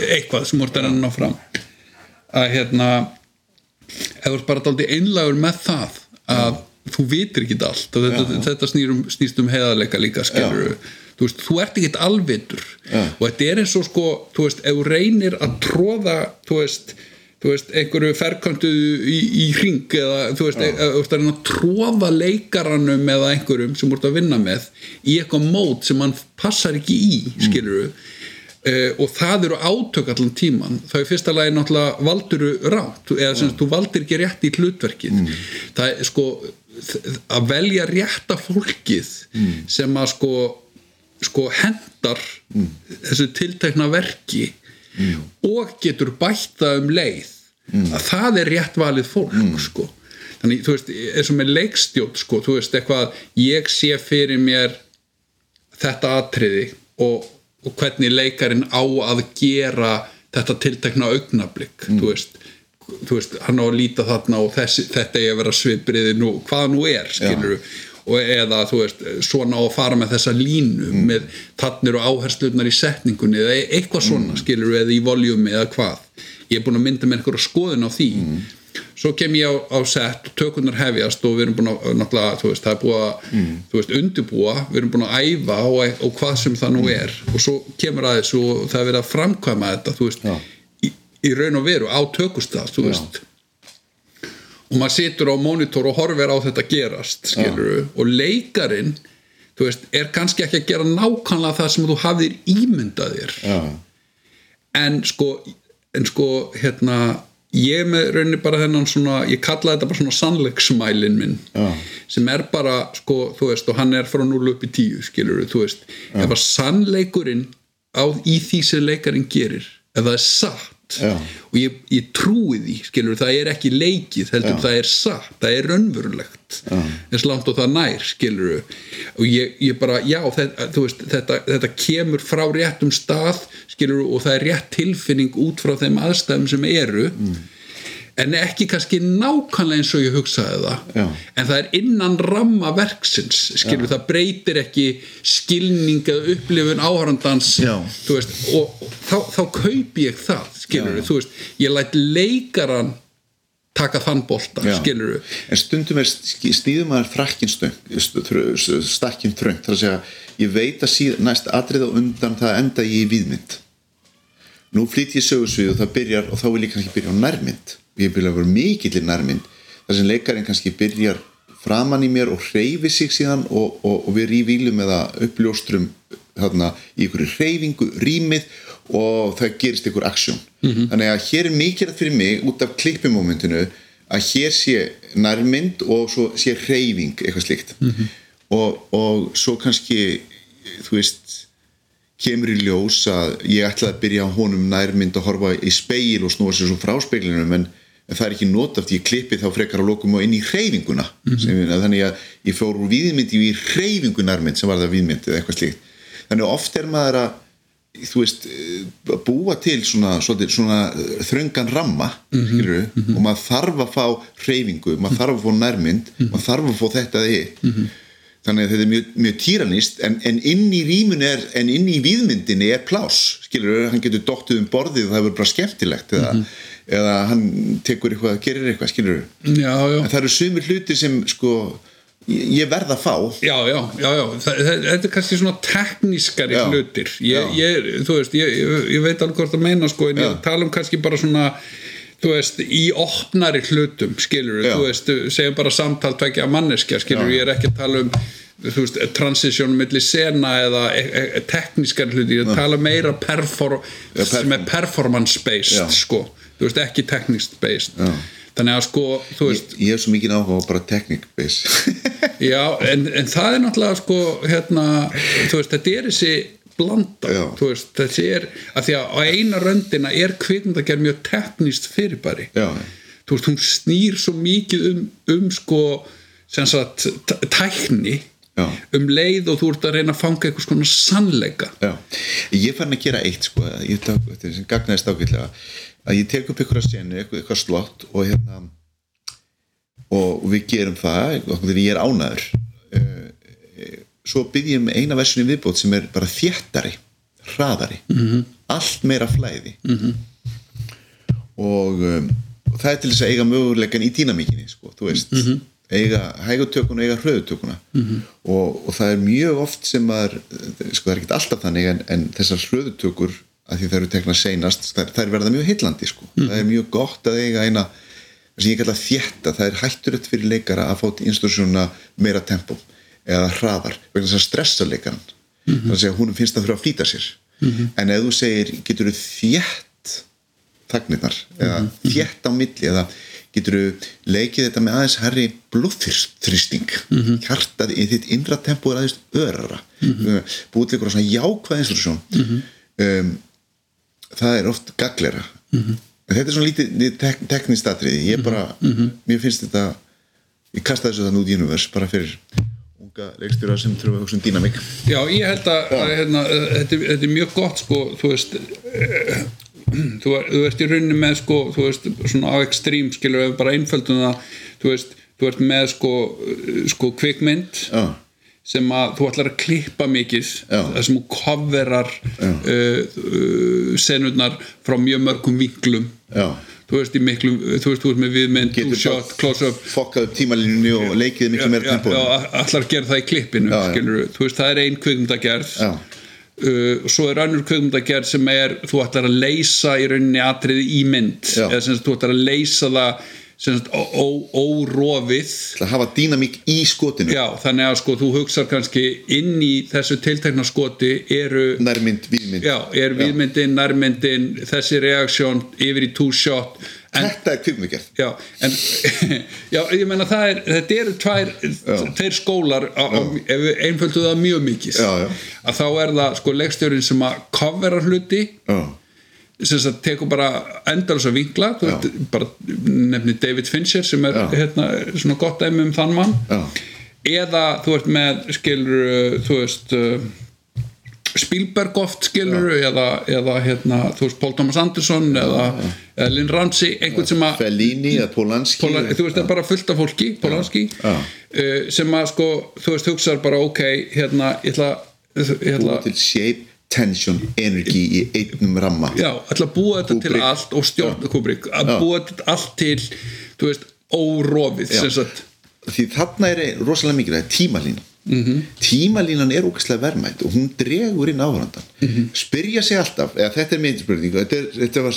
eitthvað sem voru að ná fram. Að hérna ef þú ert bara aldrei einlagur með það að Já. þú vitir ekki allt og þetta, þetta snýrum, snýst um heiðarleika líka skilur þú veist, þú ert ekki alvitur. Já. og þetta er eins og sko þú veist, ef þú reynir að tróða þú veist, þú veist einhverju ferkantu í, í hring eða þú veist, ef þú ert að reyna að tróða leikaranum eða einhverjum sem þú ert að vinna með í eitthvað mót sem hann passar ekki í, skiluru mm Uh, og það eru átök allan tíman þá er fyrsta lagi náttúrulega valduru rátt. Eða sem þú valdir ekki rétt í hlutverkið. Mm. það er sko að velja rétta fólkið mm. sem að sko, sko hendar mm. þessu tiltekna verki mm. og getur bætta um leið mm. að það er rétt valið fólk sko þannig þú veist eins og með leikstjótt sko þú veist eitthvað ég sé fyrir mér þetta atriði og og hvernig leikarin á að gera þetta tiltekna augnablík mm. þú, veist, þú veist, hann á að líta þarna og þessi, þetta er að vera svipriði nú, hvaða nú er, ja. Og eða þú veist, svona á að fara með þessa línu, mm. með tannir og áherslunar í setningunni eða eitthvað svona, mm. skilur, eða í voljumi eða hvað ég er búin að mynda með einhverja skoðun á því mm svo kem ég á, á set og tökunar hefjast og við erum búin að náttúrulega, þú veist, það er búin að mm. þú veist, undirbúa, við erum búin að æfa og, og hvað sem það nú mm. er og svo kemur að þessu og það er verið að framkvæma þetta, þú veist, í, í raun og veru á tökustaf, þú veist Já. Og maður situr á monitor og horfir á þetta gerast, skiluru og leikarin, veist er kannski ekki að gera nákvæmlega það sem þú hafðir ímyndaðir en sko en sko, hérna ég með rauninni bara þennan svona ég kalla þetta bara svona sannleiksmælin minn Já. sem er bara sko, þú veist, og hann er frá 0 upp í 10 skilur þú veist, Já. ef að sannleikurinn á, í því sem leikarin gerir ef það er satt Já. og ég, ég trúi því, skilur það er ekki leikið, heldur það er satt það er raunverulegt. Eins langt og það nær, skilur og ég, ég bara, já, þetta, veist, þetta, þetta kemur frá réttum stað skilur og það er rétt tilfinning út frá þeim aðstæðum sem eru. Mm en ekki kannski nákvæmlega eins og ég hugsaði það. Já. en það er innan ramma verksins skilur, Já. það breytir ekki skilning eða upplifun áhörandans veist, og, þá, þá kaup ég það skilur, þú veist, ég læt leikaran taka þann bolta, skilur en stundum er stíðum að frakkin stakkin þröngt þar að segja, ég veit að síð, næst atrið og undan það enda ég í viðmynd. Nú flýtt ég sögursvið og það byrjar og þá vil ég kannski byrja á nærmynd ég byrja að vera mikill í nærmynd þar sem leikarinn kannski byrjar framann í mér og hreyfi sig síðan og, og, og við rývílum eða uppljóstrum þarna í ykkur hreyfingu, rýmið og það gerist ykkur aksjón mm -hmm. þannig að hér er mikilvægt fyrir mig út af klippimomentinu að hér sé nærmynd og svo sé hreyfing eitthvað slikt mm -hmm. og, og svo kannski þú veist kemur í ljós að ég ætlaði að byrja á honum nærmynd að horfa í speil og snúa sér svo frá speilinum en en það er ekki notaft ég klippi þá frekar að lokum og inn í hreyfinguna mm -hmm. þannig að ég fór úr viðmyndi í hreyfingunarmynd sem var það viðmyndi eða eitthvað slíkt þannig að oft er maður að þú veist, búa til svona, svona, svona þröngan ramma mm -hmm. mm -hmm. og maður þarf að fá hreyfingu, maður þarf að fá nærmynd mhm. maður þarf að fá þetta þið þannig að þetta er mjög, mjög týranist en, en inn í rýmun er en inn í viðmyndinni er plás skilur, hann getur dóttið um borðið og það verður bara skemmtilegt eða eða hann tekur eitthvað, gerir eitthvað, skilur já, já. en það eru sumir hluti sem sko ég verða að fá. Já, já, já, já. þetta er kannski svona teknískari já. hlutir. Ég, ég, þú veist, ég, ég veit alveg hvort að meina sko, en ég tala um kannski bara svona þú veist, í opnari hlutum skilur, þú veist, segjum bara samtal tvekja manneskja, skilur, ég er ekki að tala um þú veist, transition millir sena eða e e teknískari hluti, ég tala meira perform, sem er performance based, sko þú veist ekki technics based. Já. þannig að sko ég, ég hef svo mikið áhuga á bara technic based já en, en það er náttúrulega sko hérna þú veist þetta er þessi blanda já. þú veist þessi er að því að á eina röndina er kvikmyndagerð mjög tekníst fyrirbæri. Já. Þú veist, hún snýr svo mikið um, um sko sem sagt, tækni Já. um leið og þú ert að reyna að fanga eitthvað svona sannleika. Já, ég fann að gera eitt sko, að ég tók, þetta sem gagnaðist ágætlega að ég tek upp ykkur að senu, eitthvað, slott og hérna og við gerum það, þegar ég er ánæður uh, svo byggjum um eina versunni viðbót sem er bara þéttari, hraðari -hmm. allt meira flæði -hmm. og, um, og það er til þess að eiga möguleikan í dýnamíkinni sko, þú veist eiga hægutökuna eiga hröðutökuna -hmm. og, og það er mjög oft sem að sko það er ekki alltaf þannig en, en þessar hröðutökur að því það eru tekna seinast þær, þær verða mjög heillandi sko. Það er mjög gott að eiga eina sem ég kalla þétta, það er hætturögt fyrir leikara að fá til instruksjónuna meira tempó eða hraðar, vegna þess að stressa leikaran þannig að segja hún finnst að þurfa að flýta sér. En ef þú segir getur þú þétt þagnirnar eða þétt á milli eða getur þú leikið þetta með aðeins herri blóðþrýsting? Hjartað í þitt innra tempó er aðeins örara. Búið til eitthvað svona jákvæð instruksjón. Um, það er oft gaglera. Þetta er svona lítið tek, teknist atriði. Ég bara, mér finnst þetta ég kasta þessu þannig út í univers bara fyrir unga leikstjóra sem þurfa að hugsa um dýnamík Já, ég held að, að hérna, þetta, er- þetta er mjög gott sko, þú veist eh, þú, þú ert í rauninni með sko, þú veist, svona á ekstrím skilur við bara einföldum það þú veist, þú ert með sko, eh, sko kvikmynd. Já. Sem að þú ætlar að klippa mikið þar sem þú coverar uh, uh, senurnar frá mjög mörgum vinglum Já. þú veist, í miklum, þú veist, þú veist með viðmynd, shot, close up. fokkað upp tímalínunni og leikið miklu meira allar gera það í klippinu Já, þú veist, það er ein kvikmyndagerð. Já. uh, og svo er önnur kvikmyndagerð sem er, þú ætlar að leysa í rauninni atriði í mynd. Eða sem þú ætlar að leysa það órofið. Til að hafa dýnamík í skotinu. Já, þannig að sko, þú hugsar kannski inn í þessu tiltekna skoti eru nærmynd, víðmynd já, er viðmyndin, nærmyndin þessi reaksjón yfir í two shot en þetta er kvikmyndagerð. Já, en já, ég meina það er, þetta eru tvær, tveir skólar á, á, ef við einföldu það mjög mikið. Já, já. að þá er það sko leikstjórin sem að covera hluti já, sem að tekur bara vinkla Já. veit, bara nefni David Fincher sem er Já. hérna, svona gott dæmi um þann mann Já. eða þú ert með skilur, þú veist uh, Spielberg oft skilur eða, eða hérna, þú veist Paul Thomas Anderson eða, eða Lynn Ramsey að Fellini eða Polanski Pola, þú veist það er bara fullt af fólki Polanski Já. uh, sem að sko þú veist hugsaður bara ok hérna ég ætla, ég ætla til shape, tension, energy í einnum ramma já, að búa þetta til Kubrick. allt og stjórn Kubrick að Já. búa þetta allt til þú veist órofið því þarna er rosalega er tímalínan Mhm. -hmm. tímalínan er ógæslega verðmætt og hún dregur inn áhrandan Mhm. -hmm. spyrja sig alltaf, eða þetta er meðinspurning þetta, þetta var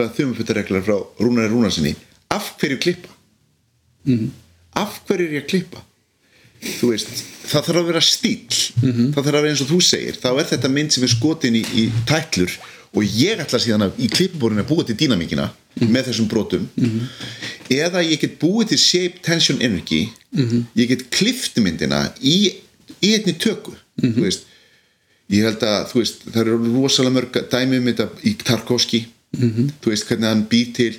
var þumfutareglar frá Rúnari Rúnarsinni af hverju klippa Mhm. af hverju er ég að klippa þú veist, það þarf að vera stíl Mhm. það þarf að vera eins og þú segir. Þá er þetta mynd sem er skotin í, í tætlur og ég ætla síðan að í klippuborinu að búa til dýnamíkina með þessum brotum. Eða ég get búið til shape, tension, energy. Ég get klift myndina í, í einni tökur þú veist. Ég held að þú veist, það eru rosalega mörg dæmi um þetta í Tarkovski þú veist hvernig hann býr til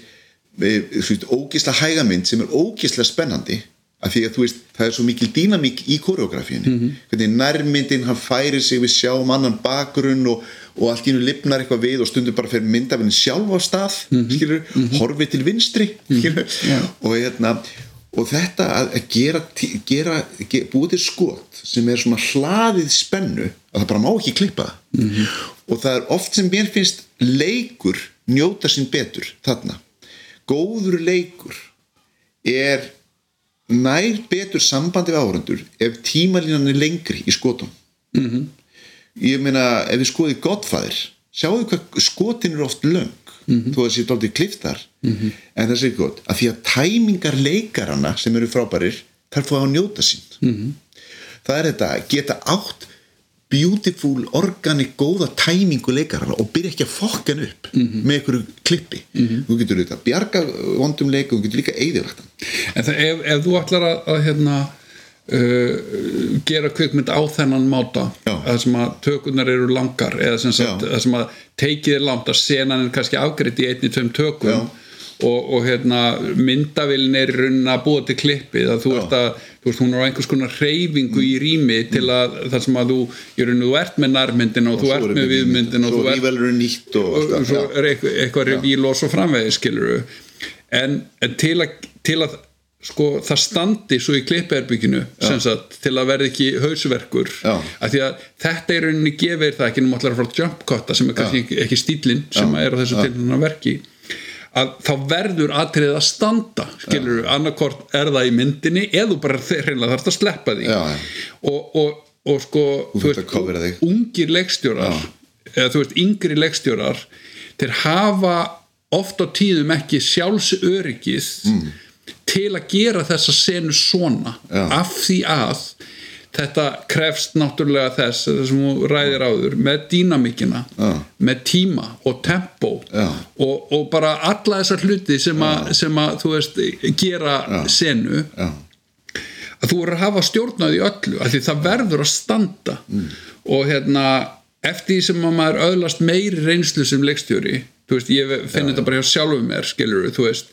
e, veist, ógislega hægamynd sem er ógislega spennandi af því að þú veist, það er svo mikil dýnamík í koreografíunni. Hvernig nærmyndin hann færir sig við sjáum annan bakgrunn og, og allt í hennu lifnar eitthvað við og stundum bara fyrir myndafinn sjálf á stað skilur, horfið til vinstri skilur, og hérna og þetta að að gera, gera, gera búið til skot sem er svona hlaðið spennu að það bara má ekki klippa það. Og það er oft sem mér finnst leikur njóta sín betur þarna. Góður leikur er nær betur sambandi við áhrandur ef tímalínan er lengri í skotum -hmm. ég meina ef við skoðum Godfather sjáu hvað skotin eru oft löng -hmm. þó að það sé dálítið kliftar -hmm. en það sé gott að því að tæmingar leikarana sem eru frábærir þær fóða að njóta sín -hmm. það er þetta að geta átt beautiful, organic, góða tæmingu leikarana og byrja ekki að fokka hann upp með einhverju klippi. Þú getur þetta bjarga vondum leik og þú getur líka eigðilagt hann. En það, ef, ef þú ætlar að, að hérna uh, gera kvikmynd á þennan máta það sem að tökurnar eru langar eða sem sagt, sem að teikið er langt að senan er kannski afgreitt í einni, tveim tökum Já. Og, og hérna myndavillin er að búa til klippið að þú Já. ert að þú veist, hún er á einhvers konar reyfingu í rými til að það sem að þú, í raunin, þú ert með nærmyndin og, þú ert með viðmyndin og þú ert og, og og svo já. er eitthvað, revíl og svo framvegis skilur en, en til, að, til að sko það standi svo í sagt til að verði ekki hausverkur Já. af því að þetta er rauninni gefir það ekki nú allar frá jump cutta sem er kannski ekki, ekki stílinn sem er á þessu tilhörna verki að þá verður atrið að standa skilur við, annarkort er það í myndinni eða þú bara reynilega þarfst að sleppa því Já, já. Og, og, og sko þú að covera þig. ungir leikstjórar eða þú veist yngri leikstjórar þeir hafa oft á tíðum ekki sjálfsöryggið Mm. til að gera þessa senu svona af því að þetta krefst náttúrulega þess sem þú ræðir áður með dýnamikina Já. með tíma og tempo Já. og, og bara alla þessar hluti sem, a, sem að þú veist gera senu. Að þú verður að hafa stjórnað í öllu af því það verður að standa. Og hérna eftir því sem að maður öðlast meiri reynslu sem leikstjóri þú veist, ég finn þetta bara hjá sjálfum mér skilur þú veist,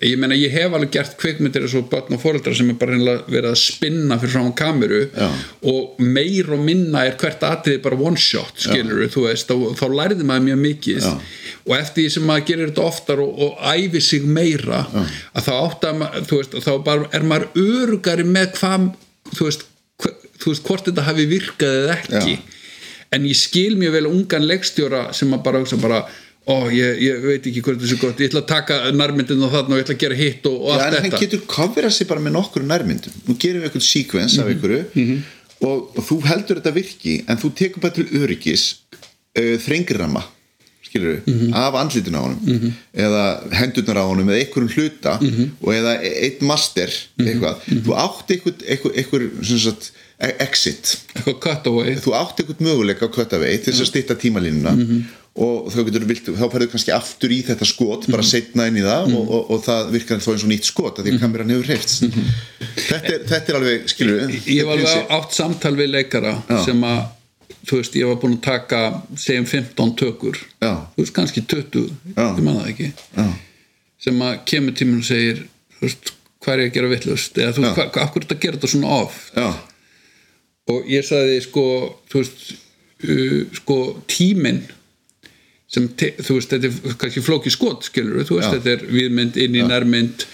ég meina ég hef alveg gert kvikmyndir eins og börn og fóreldrar sem er bara verið að spinna fyrir frá kameru Já. og meir og minna er hvert atrið bara one shot skilur þú veist, og þá lærði maður mjög mikið Já. og eftir því sem maður gerir þetta oftar og, og æfi sig meira að þá átt að maður, þú veist, þá bara er maður örugari með hvað þú veist, hva, þú veist hvort þetta hafi virkað eða ekki Já. en ég skil mjög vel ungan leikstjóra sem að bara hugsa bara ó, ég, ég veit ekki hvort þessu gott. Ég ætla að taka nærmyndin og þarna og ég ætla að gera hitt og, og Já, allt en hann þetta. getur coverað sig bara með nokkur nærmyndum. Nú gerum við eitthvað sequence Mhm. af einhverju og, og þú heldur þetta virki en þú tekur bara til öryggis uh, þrengirramma skilur við, Mhm. af andlitin á honum eða hendurnar á honum eða einhverjum hluta Mhm. og eða e- einn master eitthvað, þú átt eitthvað, eitthvað, eitthvað sem sagt, e- exit. Eitthvað cutaway þú átt eitthvað möguleika á köttavei til þess að stytta tímalínuna Mhm. Og þá, getur, vilt, þá ferðu kannski aftur í þetta skot bara setna inn í það Mhm. og, og, og það virkar þá eins og nýtt skot af því að kameran hefur hreifst þetta, er, þetta er alveg, skilur við ég var alveg átt samtal við leikara Já. sem að þú veist, ég var búin að taka segjum 15 tökur. Já. þú veist, kannski 20, Já. ég man það ekki. Já. sem að kemur tíminn og segir þú veist, hvað er ég að gera vittlust eða þú veist, hvað, hverju er þetta að gera þetta svona oft? Já, og ég sagði sko þú veist, uh, sko tíminn sem, te, þú veist, þetta er kannski flóki skot skilur þú veist, Já. þetta er viðmynd inn í nærmynd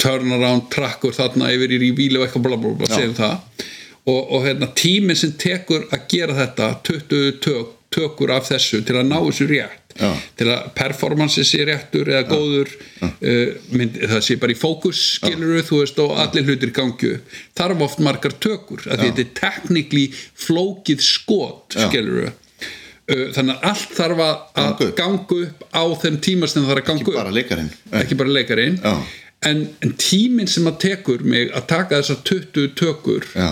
turnaround trakkur þarna yfir í bíl og eitthvað bla bla bla, Já. segjum það. Og, og hérna tíminn sem tekur að gera þetta 20 tök, tökur af þessu til að ná þessu rétt Já. til að performance sé réttur eða góður uh, mynd, það sé bara í fókus skilur þú veist og allir hlutir gangi upp. þarf oft margar tökur að þetta er teknikli flókið skot skilur uh, þannig að allt þarf að Ganga að upp. á þeim tíma sem það þarf að ganga ekki bara leikarinn. Ekki bara leikarinn. En, en tíminn sem að tekur mig að taka þessar 20 tökur Já.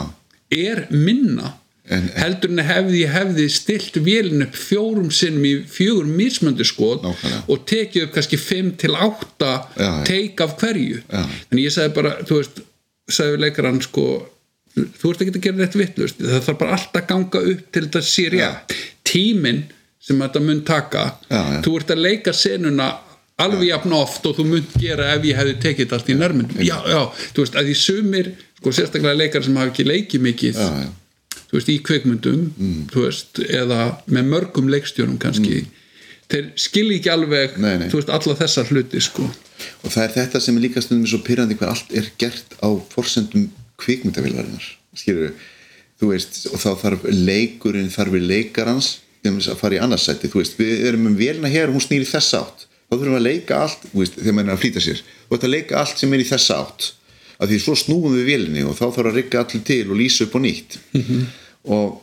er minna En- en- heldur en hefði ég hefði stilt vélinn upp fjórum sinnum í fjögur mismöndi skot og tekið upp kannski 5 til 8 Já, já. teik af hverju. Já. en ég sagði bara, þú veist sagði leikarann sko þú ert ekki að gera rétt vittlust það þarf bara alltaf að ganga upp til þetta sé rétt tíminn sem þetta mun taka. Já, já. þú ert að leika senuna alveg jafn oft og þú munt gera ef ég hefði tekið allt í nærmynd. Já, já, þú veist, að því sumir sko, sérstaklega leikar sem hafa ekki leikið mikið þú veist, í kveikmyndum Mm. þú veist, eða með mörgum leikstjórum kannski þeir skilji ekki alveg, Nei, nei. þú veist, alla þessa hluti sko, og það er þetta sem er líka stundum svo pyrrandi hvað allt er gert á forsendum kvikmyndavilarinnar skilur þú veist og þá þarf leikurinn þarf við leikarans að fara í annarsætti þú veist við erum um vélina hér og hún snýr í þess átt. Þá þurfum við að leika allt þú veist, þegar maður er að flýta sér. Þú veist að leika allt sem er í þess átt. Af því svo snúum við vélinni og þá þarf að rigga allir til og lýsa upp á nýtt. Og,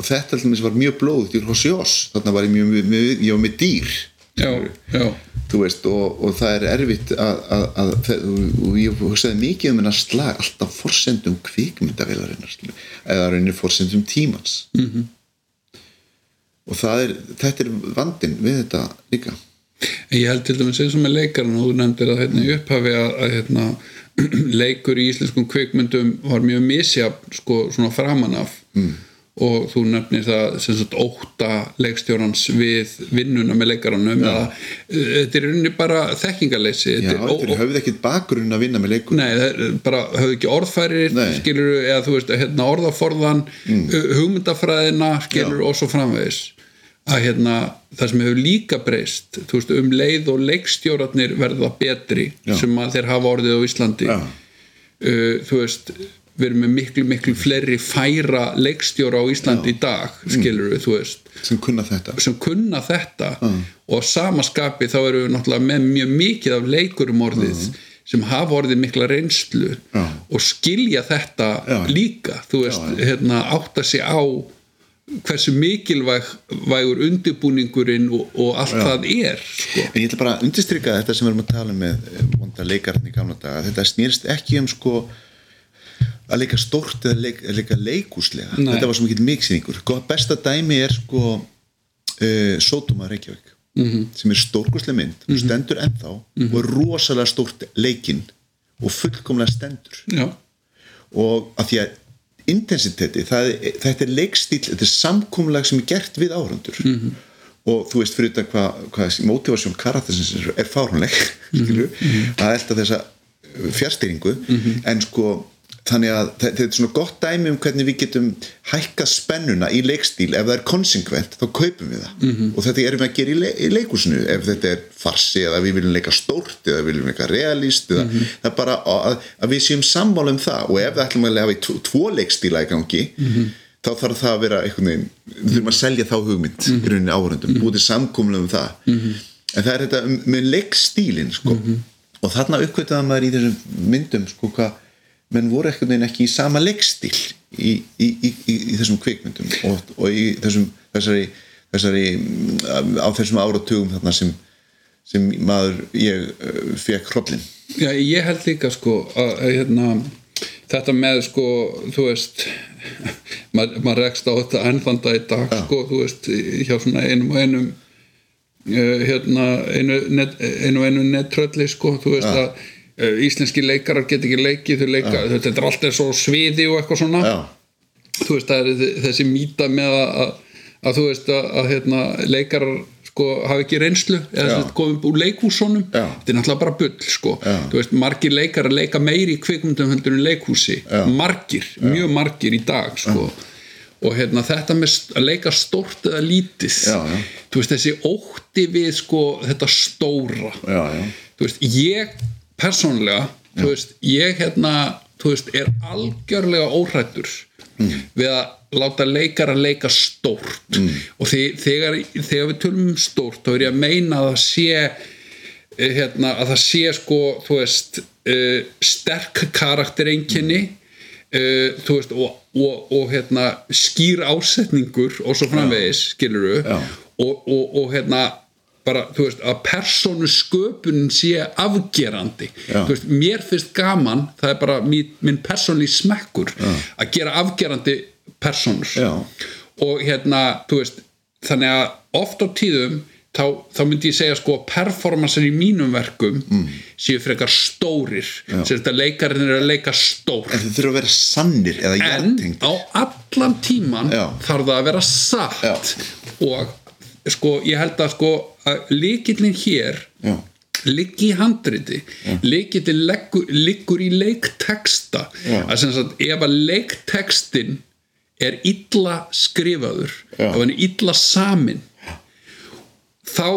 og þetta dæmis var mjög blóðut í Hosjós þarna var ég mjög með, ég var með dýr já, já þú veist og, og það er erfitt að, að, að, að og ég hugsaði mikið um hennar slag alltaf forsendum kvikmyndavélarinnar skilur, eða reynir forsendum tímans Mhm. -hmm. og það er þetta er vandinn við þetta líka En ég held til dæmis eins og með leikarinn og þú nefndir að hérna, upphafi að, að hérna, leikur í íslenskum kvikmyndum var mjög misjafn sko, svona framan af mm. Og þú nefnir það sem sagt óta leikstjórans við vinnuna með leikaranum eða, uh, þetta er rauninni bara þekkingarleysi Já, Þetta höfðu ekkit bakgrunn að vinna með leikur Nei, bara höfðu ekki orðfærir skilur eða þú veist, hérna orðaforðan mm. hugmyndafræðina skilur og svo framvegis að hérna, það sem hefur líka breyst þú veist, um leið og leikstjórarnir verða betri Já. sem að þeir hafa orðið á Íslandi Já. uh, þú veist við erum með miklu, miklu fleiri færa leikstjóra á Íslandi í dag skilur þú veist. Sem kunna þetta. Sem kunna þetta. Og á sama skapi þá erum við náttúrulega með mjög mikið af leikurum orðið sem hafa orðið mikla reynslu Já. og skilja þetta Já. líka þú veist, hérna átta sig á hversu mikilvægur undirbúningurinn og, og allt það er sko. En ég ætla bara að undirstryka þetta sem við erum að tala um með vonda leikarinn í gamla daga. Þetta snýrst ekki um sko að leika stórt eða leik, að leika leikúslega Nei. þetta var svo mikið miksýningur besta dæmi er sko uh, Sótuma Reykjavík Mhm. -hmm. sem er stórkúslega mynd mm -hmm. stendur ennþá og er rosalega stórt leikinn og fullkomlega stendur já, og að því að intensiteti, það, þetta er leikstíl þetta er samkomlag sem er gert við áhrandur Mhm. -hmm. og þú veist fyrir þetta hvað hva, motivasjón karatersins er, er fárunleg Mhm. skilju, að elda þessa fjárstýringu en sko þannig að þe- þetta er svona gott dæmi um hvernig við getum hækkað spennuna í leikstíl. Ef það er konsekvent þá kaupum við það. -hmm. og þetta erum við að gera í, le í leikusinu ef þetta er farsi eða við viljum leika stórt eða við viljum leika realist eða það er bara að, að við séum sammála um það. Og ef við ætlum að lefa í tvo, tvo leikstíla í gangi þá þarf það að vera einhvern veginn við þurfum að selja þá hugmynd í rauninni áhörundum búið til samkomlega um það. En það er þetta með leikstílin sko. og þarna uppkvitaða maður í þessum myndum sko hvað menn voru ekkert veginn ekki í sama leikstíl í, í, í, í, í þessum kvikmyndum og, og í þessum þessari, þessari á þessum áratugum þarna sem, sem maður ég uh, fekk hrollin já, ég held líka sko að, að hérna þetta með sko, þú veist maður mað rekst á þetta ennþanda í dag sko, þú veist, hjá svona einum og einum uh, hérna einu, net, einu og einu nettrölli sko, þú veist að uh, íslenski leikarar get ekki leikið leika, þetta er alltaf svo sviði og eitthvað svona. Já, þú veist, það er þessi mýta með að, að, þú veist að, að hérna, leikarar sko hafa ekki reynslu eða komum úr leikhúsunum. Já. þetta er náttúrulega bara bull sko. Veist, margir leikarar leika meiri í kvikmyndum heldur en leikhúsi, margir mjög margir í dag sko. Og hérna þetta með að leika stórt eða lítið. Já, já. veist, þessi ótti við sko þetta stóra. Já, veist, ég persónlega, þú veist, ég hérna, þú veist, er algjörlega óhrættur við að láta leikara leika stórt. Og því, þegar, þegar við tölum um stórt þá er ég að meina að það sé eh, hérna, að það sé sko, þú veist uh, sterk karaktereinkenni uh, þú veist og, og, og hérna, skýr ásetningur og svo framvegis, skiluru Já. og, og, og hérna bara, þú veist, að persónu sköpunin sé afgerandi. Já. þú veist, mér finnst gaman það er bara minn, minn persónli smekkur að gera afgerandi persónur. Já. og hérna, þú veist þannig að oft á tíðum þá, þá myndi ég segja sko að performancer í mínum verkum mm. séu frekar stórir. Sem þetta leikarinn er að leika stór. En þau þurfa að vera sannir en á allan tíman Já. þarf það að vera satt. Og sko ég held að sko að líkillin hér Já. liggi í handriti líkillin leggur, liggur í leikteksta Já. að sem sagt ef að leiktekstin er illa skrifaður Já. ef hann er illa samin þá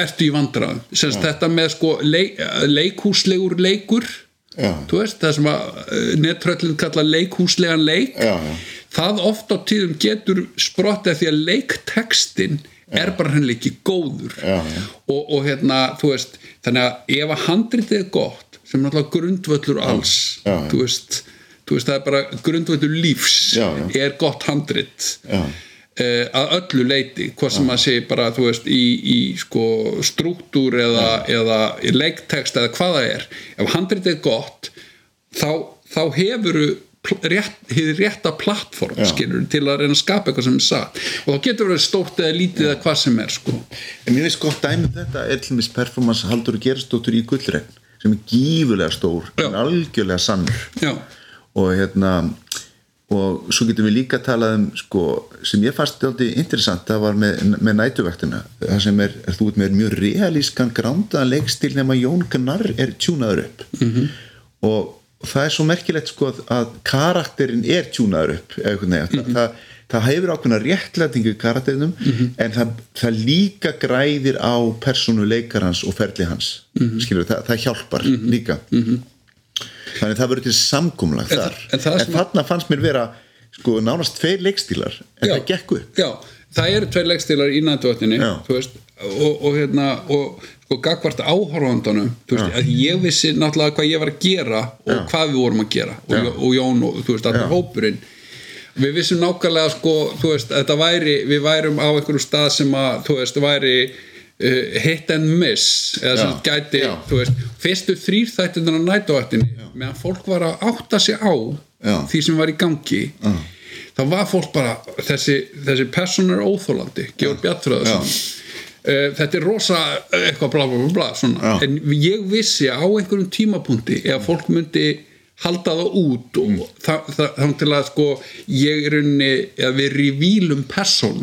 ertu í vandræðum sem sagt þetta með sko leik, leikhúslegur leikur veist, það sem að uh, nettröllin kalla leikhúslegan leik. Það oft á tíðum getur sprottið því að leiktekstin er bara henni ekki góður. Og, og hérna, þú veist þannig að ef að handritið er gott sem náttúrulega grundvöllur alls. Þú, veist, þú veist, það er bara grundvöllur lífs er gott handrit. Já. eh, að öllu leiti hvað sem að segja bara þú veist í, í sko struktúr eða, eða í leiktext eða hvað það er. Ef handritið er gott þá, þá hefur rétt, rétta plattform skilur til að reyna að skapa eitthvað sem er satt. Og þá getur verið stórt eða lítið eða hvað sem er sko. En mér finnst gott dæmi um þetta er til dæmis performance Haldur Gerstóttur í Gullregn sem er gífulega stór Já. en algjörlega sannur. Já, og hérna og svo getum við líka talað um sko, sem ég fannst aldrei interessant það var með, með nætuvektina það sem er, er þú veit með mjög realískan grándaðan leikstil nema Jón Gnarr er tjúnaður upp. -hmm. og það er svo merkilegt sko að karakterin er tjúnaður upp eða, nei, það, það, það hefur ákveðna réttlætingu í karakterinum en það, það líka græðir á persónu leikarans og ferli hans. Skilur, það, það hjálpar líka. Þannig að það verður til samkumlag En þar. en en sem- þarna fannst mér vera sko nánast tveir leikstílar en Já. það gekk upp. Já, það eru tveir leikstilar í veist, og, og hérna og sko gagvart áhorfandunum þú veist, að ég vissi náttúrulega hvað ég var að gera og Já. hvað við vorum að gera. Og, Já. og Jón og þú veist, Já. hópurinn. Við vissum nákvæmlega sko, þú veist, þetta væri við værum á einhverju stað sem að þú veist, væri uh, hit and miss eða sem Já. gæti, þú veist fyrstu þrýr þættunar á nættuvatninni meðan fólk var að átta sig á því sem var í gangi þá var fólk bara þessi, þessi person er óþólandi Georg Bjartfröðarsson uh, þetta er rosa eh, eitthvað bla bla bla, bla en ég vissi á einhverjum tímapunkti ef fólk myndi halda það út og Mm. það, það, það til að sko ég er unni að við revílum person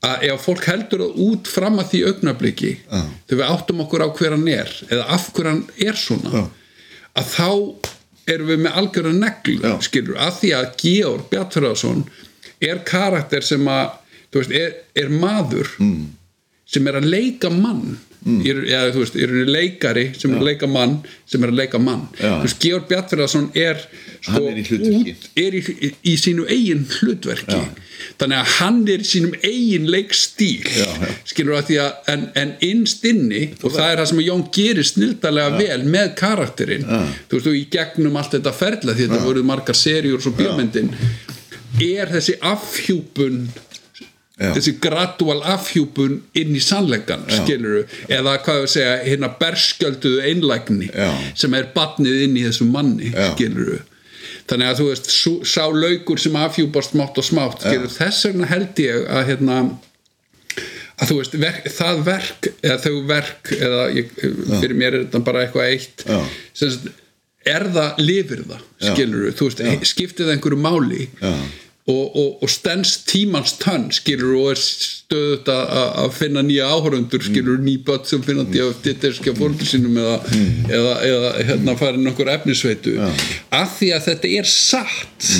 að ef fólk heldur það út fram að því augnabliki Já. þegar við áttum okkur á hver hann er eða af hver hann er svona Já. að þá erum við með algjörða neglu Já. skilur, að því að Georg Bjartfjörðarsson er karakter sem að veist, er, er maður mm. Sem er að leika mann. Mm. er, eða þú veist, er hann leikari sem er að leika mann sem er að leika mann. Já. þú veist, Georg Bjartfjörðarsson er sko, er í út, er í, í, í sínu eigin hlutverki. Þannig að hann er í sínum eigin leikstíl Já, já. skilur að því að en, en innst inni og það er það sem Jón gerir snildalega vel með karakterinn. Já. þú veist þú í gegnum allt þetta ferla því þetta voruð margar seríur og svo bíómyndin er þessi afhjúpun Já. þessi gradual afhjúpun inn í sannleikan skilur eða hvað við segja hérna berskjölduðu einlægni Já. sem er batnið inn í þessum manni Já. skilur þannig að þú veist sá laukur sem afhjúpast smátt og smátt skilur þess vegna held ég að hérna að þú veist, verk, það verk eða þau verk eða ég, fyrir mér er þetta bara eitthvað eitt sem er það lifir það, Já. skilur þú veist, skiptir það einhverju máli. Og, og, og stendst tímans tönn skilur og er stöðut að finna nýja áhörundur skilur ný börn sem finna því að þetta er skjá fórhundur sínum eða, eða, eða hérna farin einhver efnisveitu. Af því að þetta er satt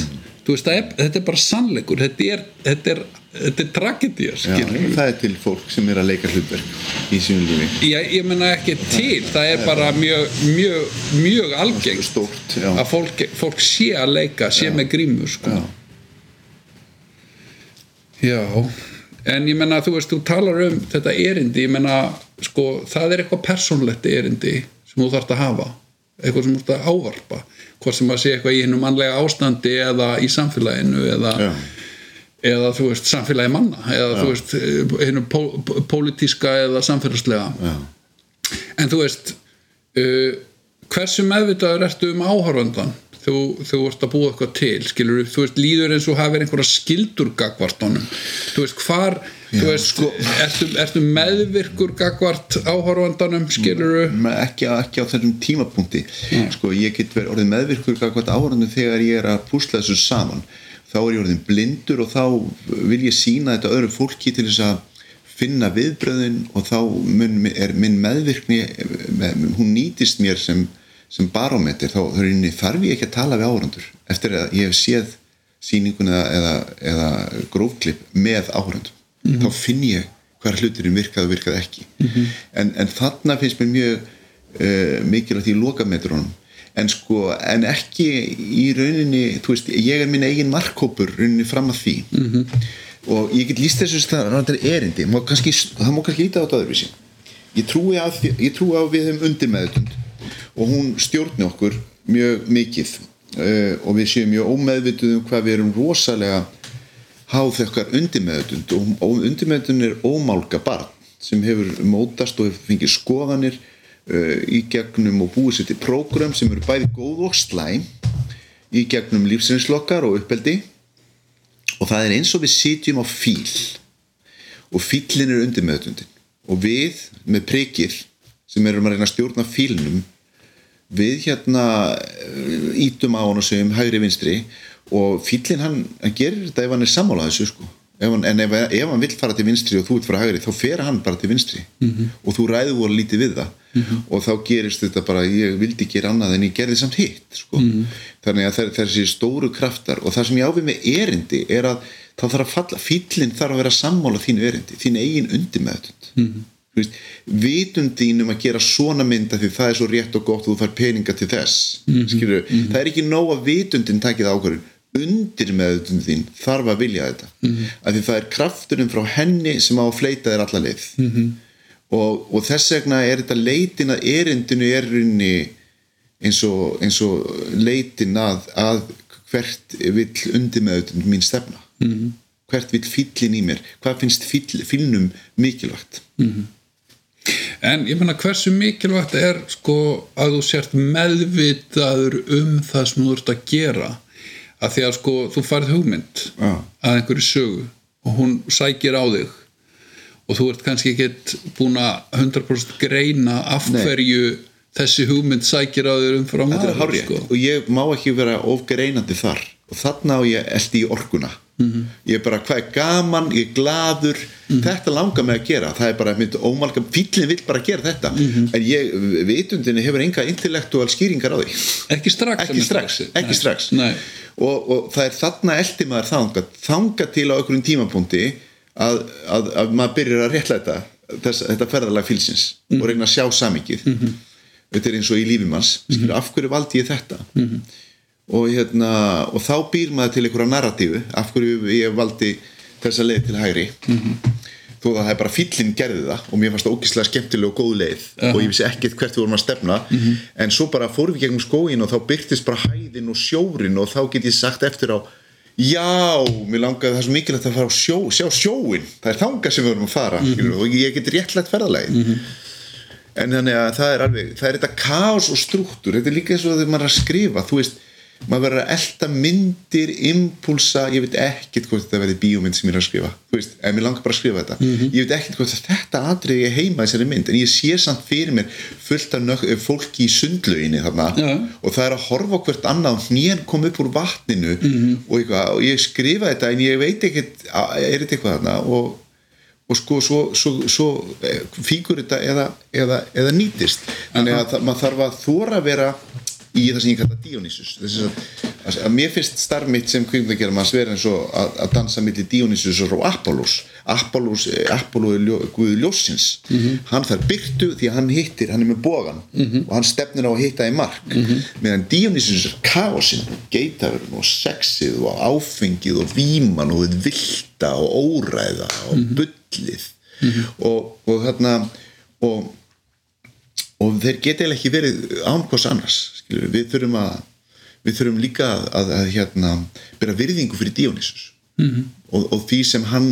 þú veist, er, þetta er bara sannleikur þetta er, þetta er, þetta er tragedía skilur það er til fólk sem er að leika hlutverk í sínu lífi. Ég, ég menna ekki til það er bara mjög mjög, mjög algengt stórt, já. að fólk, fólk sé að leika sé með grímur sko. já. En ég menna þú veist, þú talar um þetta erindi, ég menna sko, það er eitthvað persónlegt erindi sem þú þarft að hafa eitthvað sem þú þarft að ávarpa hvort sem að sé eitthvað í hennu mannlega ástandi eða í samfélaginu eða, Já. eða þú veist, samfélagi manna eða þú veist, hennu pó, pólitíska eða samfélagslega Já. en þú veist uh, hversu meðvitaður ertu um áhörfundan þú, þú ert að búa eitthvað til skilur, þú veist, líður eins og hafið einhverja skildur gagvart honum. Þú veist, hvar þú veist, sko- ertu, ertu meðvirkur gagvart áhörfundanum skilur Me- ekki, ekki á þessum tímapunkti. Sko ég get verið orðið meðvirkur hvað áhörðinu þegar ég er að púsla þessu saman. Þá er ég orðin blindur og þá vil ég sína þetta öðru fólki til þess að finna viðbröðin og þá mun, er minn meðvirkni með, hún nýtist mér sem, sem barómetir þá er þarf ég ekki að tala við áhörðundur eftir að ég hef séð sýningun eða, eða, eða grófklipp með áhörðundum þá finn ég hver hluturinn virkaði og virkaði ekki. En, en þarna finnst mér mjög uh, mikilvægt í lokametrunum. En sko, en ekki í rauninni, þú veist, ég er minn eigin markkópur rauninni fram að því. -hmm. og ég get líst þessu stað erindi, má kannski, það má kannski líta á þetta öðruvísi. Ég trúi á við um undirmeðutund og hún stjórni okkur mjög mikið. Uh, og við séum mjög ómeðvituð um hvað við erum rosalega háð þekkar undirmeðutund og, undirmeðutund er ómálga barn sem hefur mótast og fengið skoðanir uh, í gegnum og búið sér til prógram sem eru bæði góð og slæm í gegnum lífsinslokkar og uppeldi og það er eins og við sitjum á fíl. Og fílinn er undir meðutundin og við með prikir sem erum að reyna að stjórna fílnum við hérna eh, ítum á hann og segjum hægri vinstri. Og fýllin hann, hann gerir þetta ef hann er sammála þessu sko. Ef hann, en ef, ef hann vill fara til vinstri og þú vill fara hægri þá fer hann bara til vinstri. -hmm. og þú ræður voru lítið við það. -hmm. og þá gerist þetta bara ég vildi gera annað en ég gerði samt hitt sko. þannig að það, þessi stóru kraftar og það sem ég áfið með erindi er að þá þarf að falla, fýllin þarf að vera sammála þínu erindi, þín eigin undir með veist, vitundin um að gera svona mynda því það er svo rétt og gott og þú fær peninga til þess mm -hmm. það er ekki nóg að vitundin takið ákvörðun. Undir meðutundin þín þarf að vilja þetta. Mm -hmm. af því það er krafturinn frá henni sem á að fleita þér alla leið. Mm -hmm. og, og þess vegna er þetta leitin að erindinu er rinni eins og, eins og leitin að, að hvert vill undir meðutundin mín stefna. Hvert vill fýllin í mér. Hvað finnst fýll, fýllnum mikilvægt En ég menna hversu mikilvægt er sko að þú sért meðvitaður um það sem þú ert að gera að því að sko þú farið hugmynd Já. að einhverju sögu og hún sækir á þig og þú ert kannski ekkert búin að 100% greina af Nei. hverju þessi hugmynd sækir á þig umfram Þetta er hárrétt sko. og ég má ekki vera ofgreinandi þar og þarna á ég eldi í orkuna. Mhm. ég er bara hvað er gaman, ég er gladur þetta langar mig að gera. Það er bara mynd ómalga, fýllin vill bara gera þetta. Mhm. en ég, vitundinni hefur enga intellektual skýringar á því. Ekki strax ekki strax, ekki strax. Nei. og, og það er þarna eldi maður þanga þanga til á einhverjum tímapunkti að, að, að maður byrjar að réttlæta þess, þetta ferðalag fylsins og reyna að sjá samikið þetta er eins og í lífimanns mm -hmm. af hverju valdi ég þetta og, hérna, og þá býr maður til einhverja narratífu af hverju ég valdi þessa leið til hægri. Þó að það er bara fýllin gerði það og mér fannst það ógislega skemmtileg og góð leið og ég vissi ekkert hvert við vorum að stefna. En svo bara fórum við gegnum skógin og þá byrtist bara hæðin og sjórin og þá get ég sagt eftir á já, mér langaði það svo mikilvægt að fara á sjó, sjá sjóin það er þangað sem við vorum að fara mm og ég get réttlætt ferðalagi en þannig að það er alveg það er þetta kaos og struktúr þetta er líka eins og þegar maður er að skrifa þú veist, maður verður að elda myndir impulsa, ég veit ekkert hvort þetta verði bíómynd sem ég er að skrifa. Þú veist, ef mér langar bara að skrifa þetta. Ég veit ekkert hvort þetta atriði ég heima þessari mynd en ég sé samt fyrir mér fullt af nök, fólki í sundlauginni þarna Já. og það er að horfa hvert annað hnén kom upp úr vatninu og, eitthvað, og ég skrifa þetta en ég veit ekkert er þetta eitthvað þarna? Og og sko svo, svo, svo eh, fíkur þetta eða, eða, eða nýtist. Þannig að það, maður þarf að þóra að vera í það sem ég kalla Dionysus. Þess að, að, að mér finnst starf mitt sem kvikmyndagerðar maður vera eins og að, að dansa milli Dionysus og Apollos. Apollos, eh, Apollo er ljó, guðu ljósins hann þarf byrtu því að hann hittir hann er með bógan og hann stefnir á að hitta í mark. Meðan Dionysus er kaosinn geitafurinn og sexið og áfengið og víman og vilda og óræða og bullið. Og, og þarna og og þeir geta ekki verið án hvers annars. Við þurfum að við þurfum líka að, að, að hérna, bera virðingu fyrir Dionysus -hmm. og, og því sem hann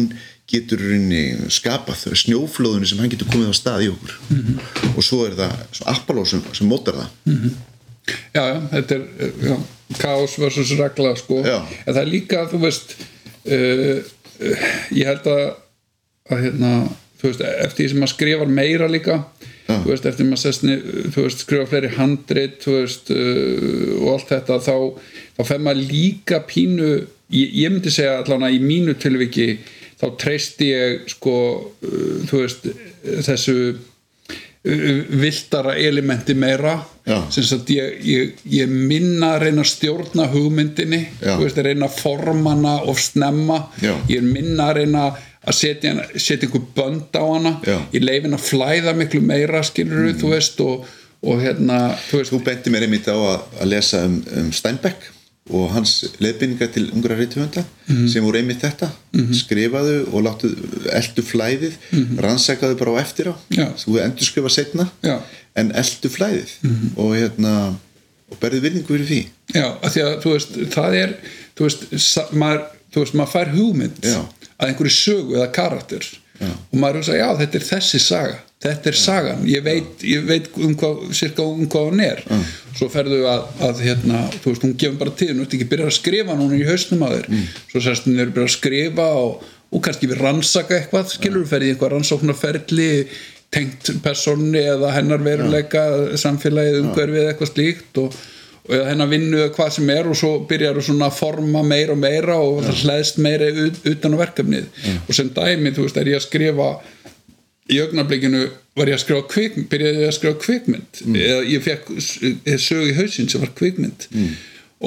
getur í rauninni skapað snjóflóðinu sem hann getur komið á stað í okkur -hmm. og svo er það svo Apollo sem, sem mótar það já, já, þetta er já, kaos versus regla sko. Já. en það er líka, þú veist uh, uh, ég held að, að hérna, þú veist, eftir því sem maður skrifar meira líka Já. þú veist, eftir maður sessni, þú veist, skrifa fleiri handrit, þú veist uh, og allt þetta, þá, þá fer maður líka pínu, ég, ég myndi segja allavega í mínu tilviki þá treysti ég sko, uh, þú veist, þessu uh, viltara elementi meira sem sagt ég, ég, ég minna að reyna að stjórna hugmyndinni veist, að reyna að forma hana og snemma Já. ég minna að reyna að setja, hana- setja einhver bönd á hana Já. ég leifin að flæða miklu meira skilur þú veist og, og hérna, þú veist. Þú benti mér einmitt á að, að lesa um, um Steinbeck og hans leiðbynninga til ungra reytuhunda sem voru einmitt þetta. Skrifaðu og láttu eldu flæðið rannsakaðu bara á eftir á. Já. þú endur skrifa setna Já. en eldu flæðið og hérna og berðu virðingu fyrir því. Já, af því að þú veist, það er þú veist, maður, þú veist, maður fær hugmynd. Já. Að einhverju sögu eða karakter. Já. og maður hugsa, já, þetta er þessi saga. Þetta er sagan, ég veit, ég veit um hvað, cirka um hvað hún er. Svo ferðu að, að hérna þú veist, hún gefur bara til, þú veist ekki byrjar að skrifa núna í hausnum að þér, svo sérst hún er byrjað að skrifa og, og kannski við rannsaka eitthvað skilur við ferði í eitthvað rannsóknarferli tengt persónni eða hennar veruleika samfélagið umhverfið eitthvað slíkt og, hennar vinnu eða hvað sem er og svo byrjar þú svona að forma meira og meira og það hlæðst meira ut, utan á verkefnið. Og sem dæmi, þú veist, er ég að skrifa í augnablikinu var ég að skrifa kvikmynd, byrjaði ég að skrifa kvikmynd. Eða ég fekk sög í hausinn sem var kvikmynd.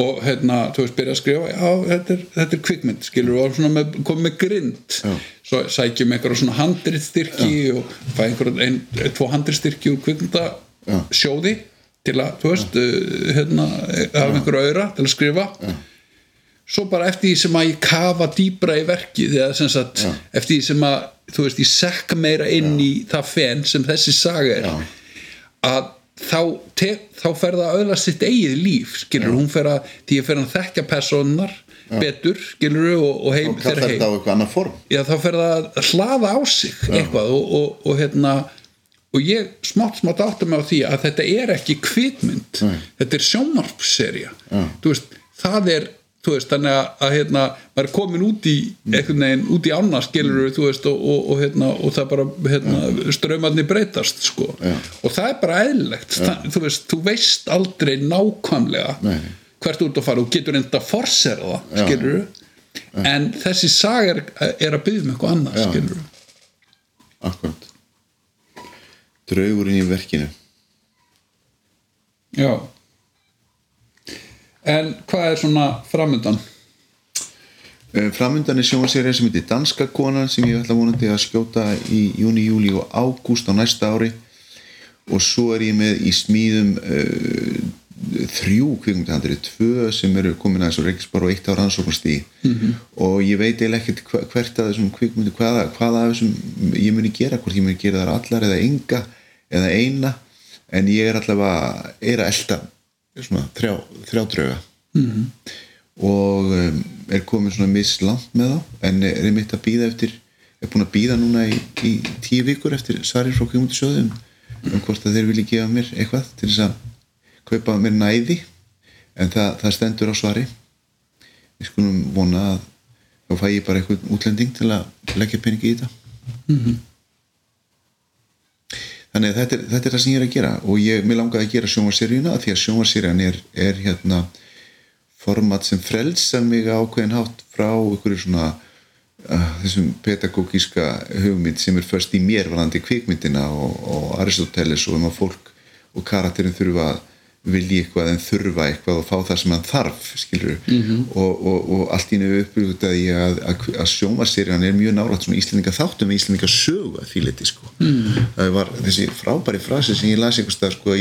Og hérna, þú veist, byrjaði að skrifa já, þetta er, þetta er kvikmynd, skilur og svona með, komið með grind. Já. svo sækjum einhverja svona handritstyrki og fæ einhverja ein, tvo handritstyrki úr kvikmyndasjóði til að, þú veist, uh, hérna hafa einhverja auðra til að skrifa. Svo bara eftir því sem að ég kafa dýbra í verkið eða sem sagt, eftir því sem að þú veist, ég sekka meira inn í það fen sem þessi saga er að þá, te, þá fer það að öðla sitt eigið líf skilur, hún fer að, því að fer að þekkja personar betur, skilur og, og heim, og fer kallar heim þetta á eitthvað annað form. Já, þá fer það að hlaða á sig eitthvað og, og, og hérna og ég smátt smátt áttum mig á því að þetta er ekki kvikmynd. Nei. þetta er sjónvarpserja þú veist, það er veist, þannig að, að hérna, maður er komin út í einhvern veginn, út í ána skilur þú veist, og, og, og, hérna, og það bara hérna, straumarnir breytast sko. Já. og það er bara eðlilegt. Þú veist, þú veist aldrei nákvæmlega Nei. hvert út að fara. Og getur enda að forsera það, skilur en þessi saga er, er að byggja um eitthvað annað, Já. skilur akkurat draugurinn í verkinu. Já. En hvað er svona framöndan Eh, Framundan er sjónvarsýrið sem heitir Danska konan sem ég ætla vonandi að skjóta í júni, júli og ágúst á næsta ári. Og svo er ég með í smíðum uh, þrjú kvikmyndahandri, tvö sem eru komin að þessu reikisbar og eitt á rannsóknastíði -hmm. og ég veit eiginlega ekkert hvert að þessum kvikmyndu, hvaða, hvaða af þessum ég muni gera, hvort ég muni gera þar allar eða enga eða eina en ég er allavega, er að elta svona þrjá, þrjá drauga. -hmm. og um, er komin svona mislant með þá en er einmitt að býða eftir er búin að býða núna í, í tíu vikur eftir svarir frá kvímundisjóðum um hvort að þeir vilja gefa mér eitthvað til þess að kaupa mér næði en það, það stendur á svari. Við skulum vona að þá fæ ég bara eitthvað útlending til að leggja peningi í þetta þannig að þetta er, þetta er það sem ég er að gera. Og ég, mér langaði að gera sjónvarseríuna því að sjónvarserían er, er hérna format sem frelsar mig ákveðin hátt frá einhverju svona uh, þessum pedagógíska hugmynd sem er först í mér varandi kvikmyndina og, og Aristoteles og um að fólk og karakterin þurfa að vilja eitthvað en þurfa eitthvað og fá það sem hann þarf skilur -hmm. og, og, og allt í nefnu uppbyggt að, að, að, sjómaserjan er mjög nárætt svona íslendinga þáttum með íslendinga sögu að því liti sko. -hmm. það var þessi frábæri frasi sem ég las einhvers stað sko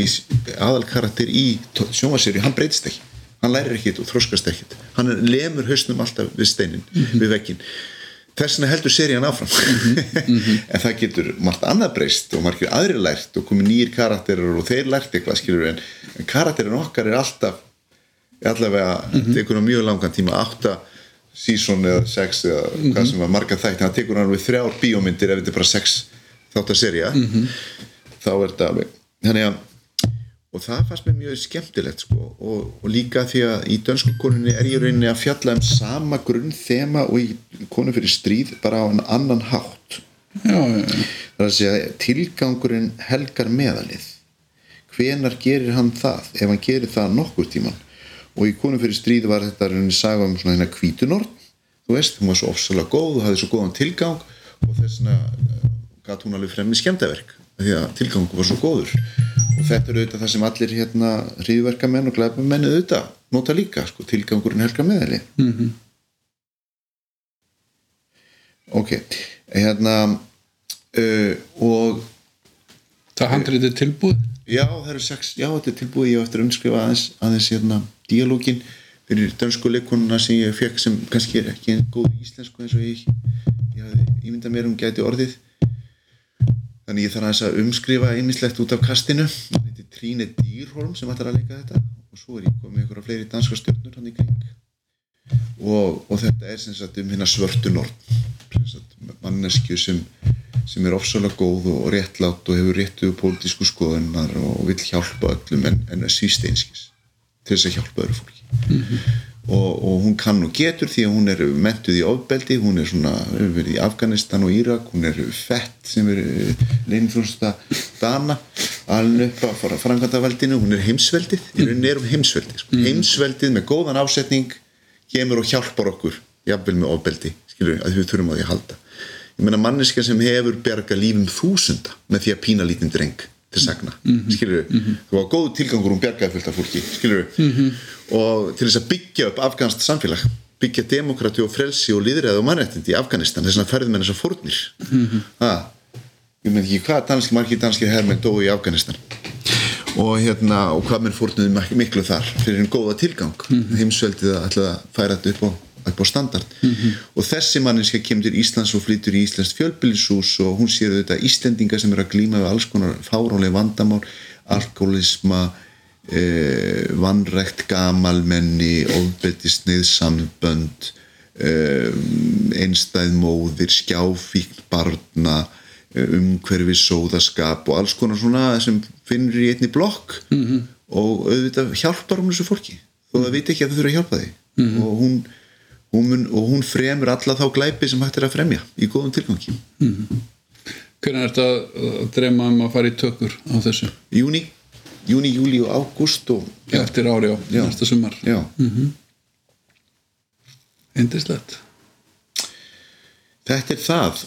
aðal karakter í sjómaserju, hann breytist ekki. Hann lærir ekkit og þroskast ekkit hann lemur hausnum alltaf við steinin við vekkin þess vegna heldur serían áfram. En það getur margt annað breyst og margir aðri lært og komið nýjir karakterar og þeir lært eitthvað skilur en, en karakterin okkar er alltaf allavega, mm -hmm. tekur hann mjög langan tíma átta sísón eða sex eða hvað sem var marga þætti hann tekur hann við þrjár bíómyndir ef þetta er bara sex þátt að serja þá er þetta alveg þannig að og það fannst mér mjög skemmtilegt sko. og, og líka því að í dönsku konunni er ég rauninni að fjalla um sama grunn þema og í konu fyrir stríð bara á en annan hátt. Já, já, já. það er að segja tilgangurinn helgar meðalið. Hvenar gerir hann það ef hann gerir það nokkur tíman og í konu fyrir stríð var þetta rauninni saga um svona hérna kvítunort þú veist, hún var svo ofsalega góð og hafði svo góðan tilgang og þess vegna gæti hún alveg fremni skemmtaverk því að tilgangur var svo góður. Og þetta er auðvitað það sem allir hérna hriðverkamenn og glæpamenn auðvitað nota líka, sko, tilgangurinn helga meðali mm -hmm. ok hérna uh, og það handriði tilbúð já, það eru sex, já, þetta er tilbúið. Ég á eftir að umskrifa aðeins, aðeins hérna díalógin fyrir dönsku leikonuna sem ég fekk sem kannski er ekki góð í íslensku eins og ég, ég hafði ímyndað mér um gæti orðið þannig ég þarf að umskrifa einmislegt út af kastinu. Þetta er Tríne Dýrholm sem ætlar að leika þetta. Og svo er ég komið ykkur á fleiri danska stjórnur hann í kring. Og, og þetta er sem sagt um hérna svörtu norn. Mannesku sem, sem er ofsalega góð og réttlátt og hefur réttu pólitísku skoðunar og vill hjálpa öllum en, en síst einskis til þess að hjálpa öðru fólki. Mm -hmm. Og, og hún kann og getur því að hún er mentuð í ofbeldi hún er svona, verið í Afganistan og Írak hún er fett sem er leinfrúnsta dana alveg upp að fara framkvæmdaveldinu hún er heimsveldið, í rauninni er hún heimsveldið sko. heimsveldið með góðan ásetning kemur og hjálpar okkur jafnvel með ofbeldi, skilur að við þurfum á því að halda. Ég meina manneska sem hefur berga lífum þúsunda með því að pína lítinn dreng til sagna, mm -hmm. skilur mm -hmm. það var góð tilgangur um bergaði fullt af fólki skilur mm -hmm. og til þess að byggja upp afganst samfélag, byggja demokrati og frelsi og liðræði og mannrættindi í Afganistan, þess að ferðum henni þessar fórnir. Það, ég meina ekki hvað danski, margir danskir herrmenn dói í Afganistan? Og hérna og hvað mér fórnuði miklu þar fyrir einn góða tilgang? Heimsveldið að að færa þetta upp á upp á standard mm -hmm. og þessi manninska kemur til Íslands og flytur í Íslands fjölbylishús og hún sér þetta Íslendinga sem er að glýma við alls konar fáránlega vandamál alkoholisma eh, vannrekt gamalmenni ofbeltist neðsambönd eh, einstæð móðir skjáfíkn barna umhverfi sóðaskap og alls konar svona sem finnur í einni blokk mm -hmm. og auðvitað hjálpar hún þessu fólki þó það veit ekki að þau þurfa að hjálpa því mm -hmm. og hún Hún mun, og hún fremur alla þá glæpi sem hægt er að fremja í góðum tilgangi mm -hmm. Hvernig er þetta að dreyma um að fara í tökur á þessu? Júni, júni, júli og ágúst og, ja. Eftir ári á Já. næsta sumar Já mm -hmm. Indislegt Þetta er það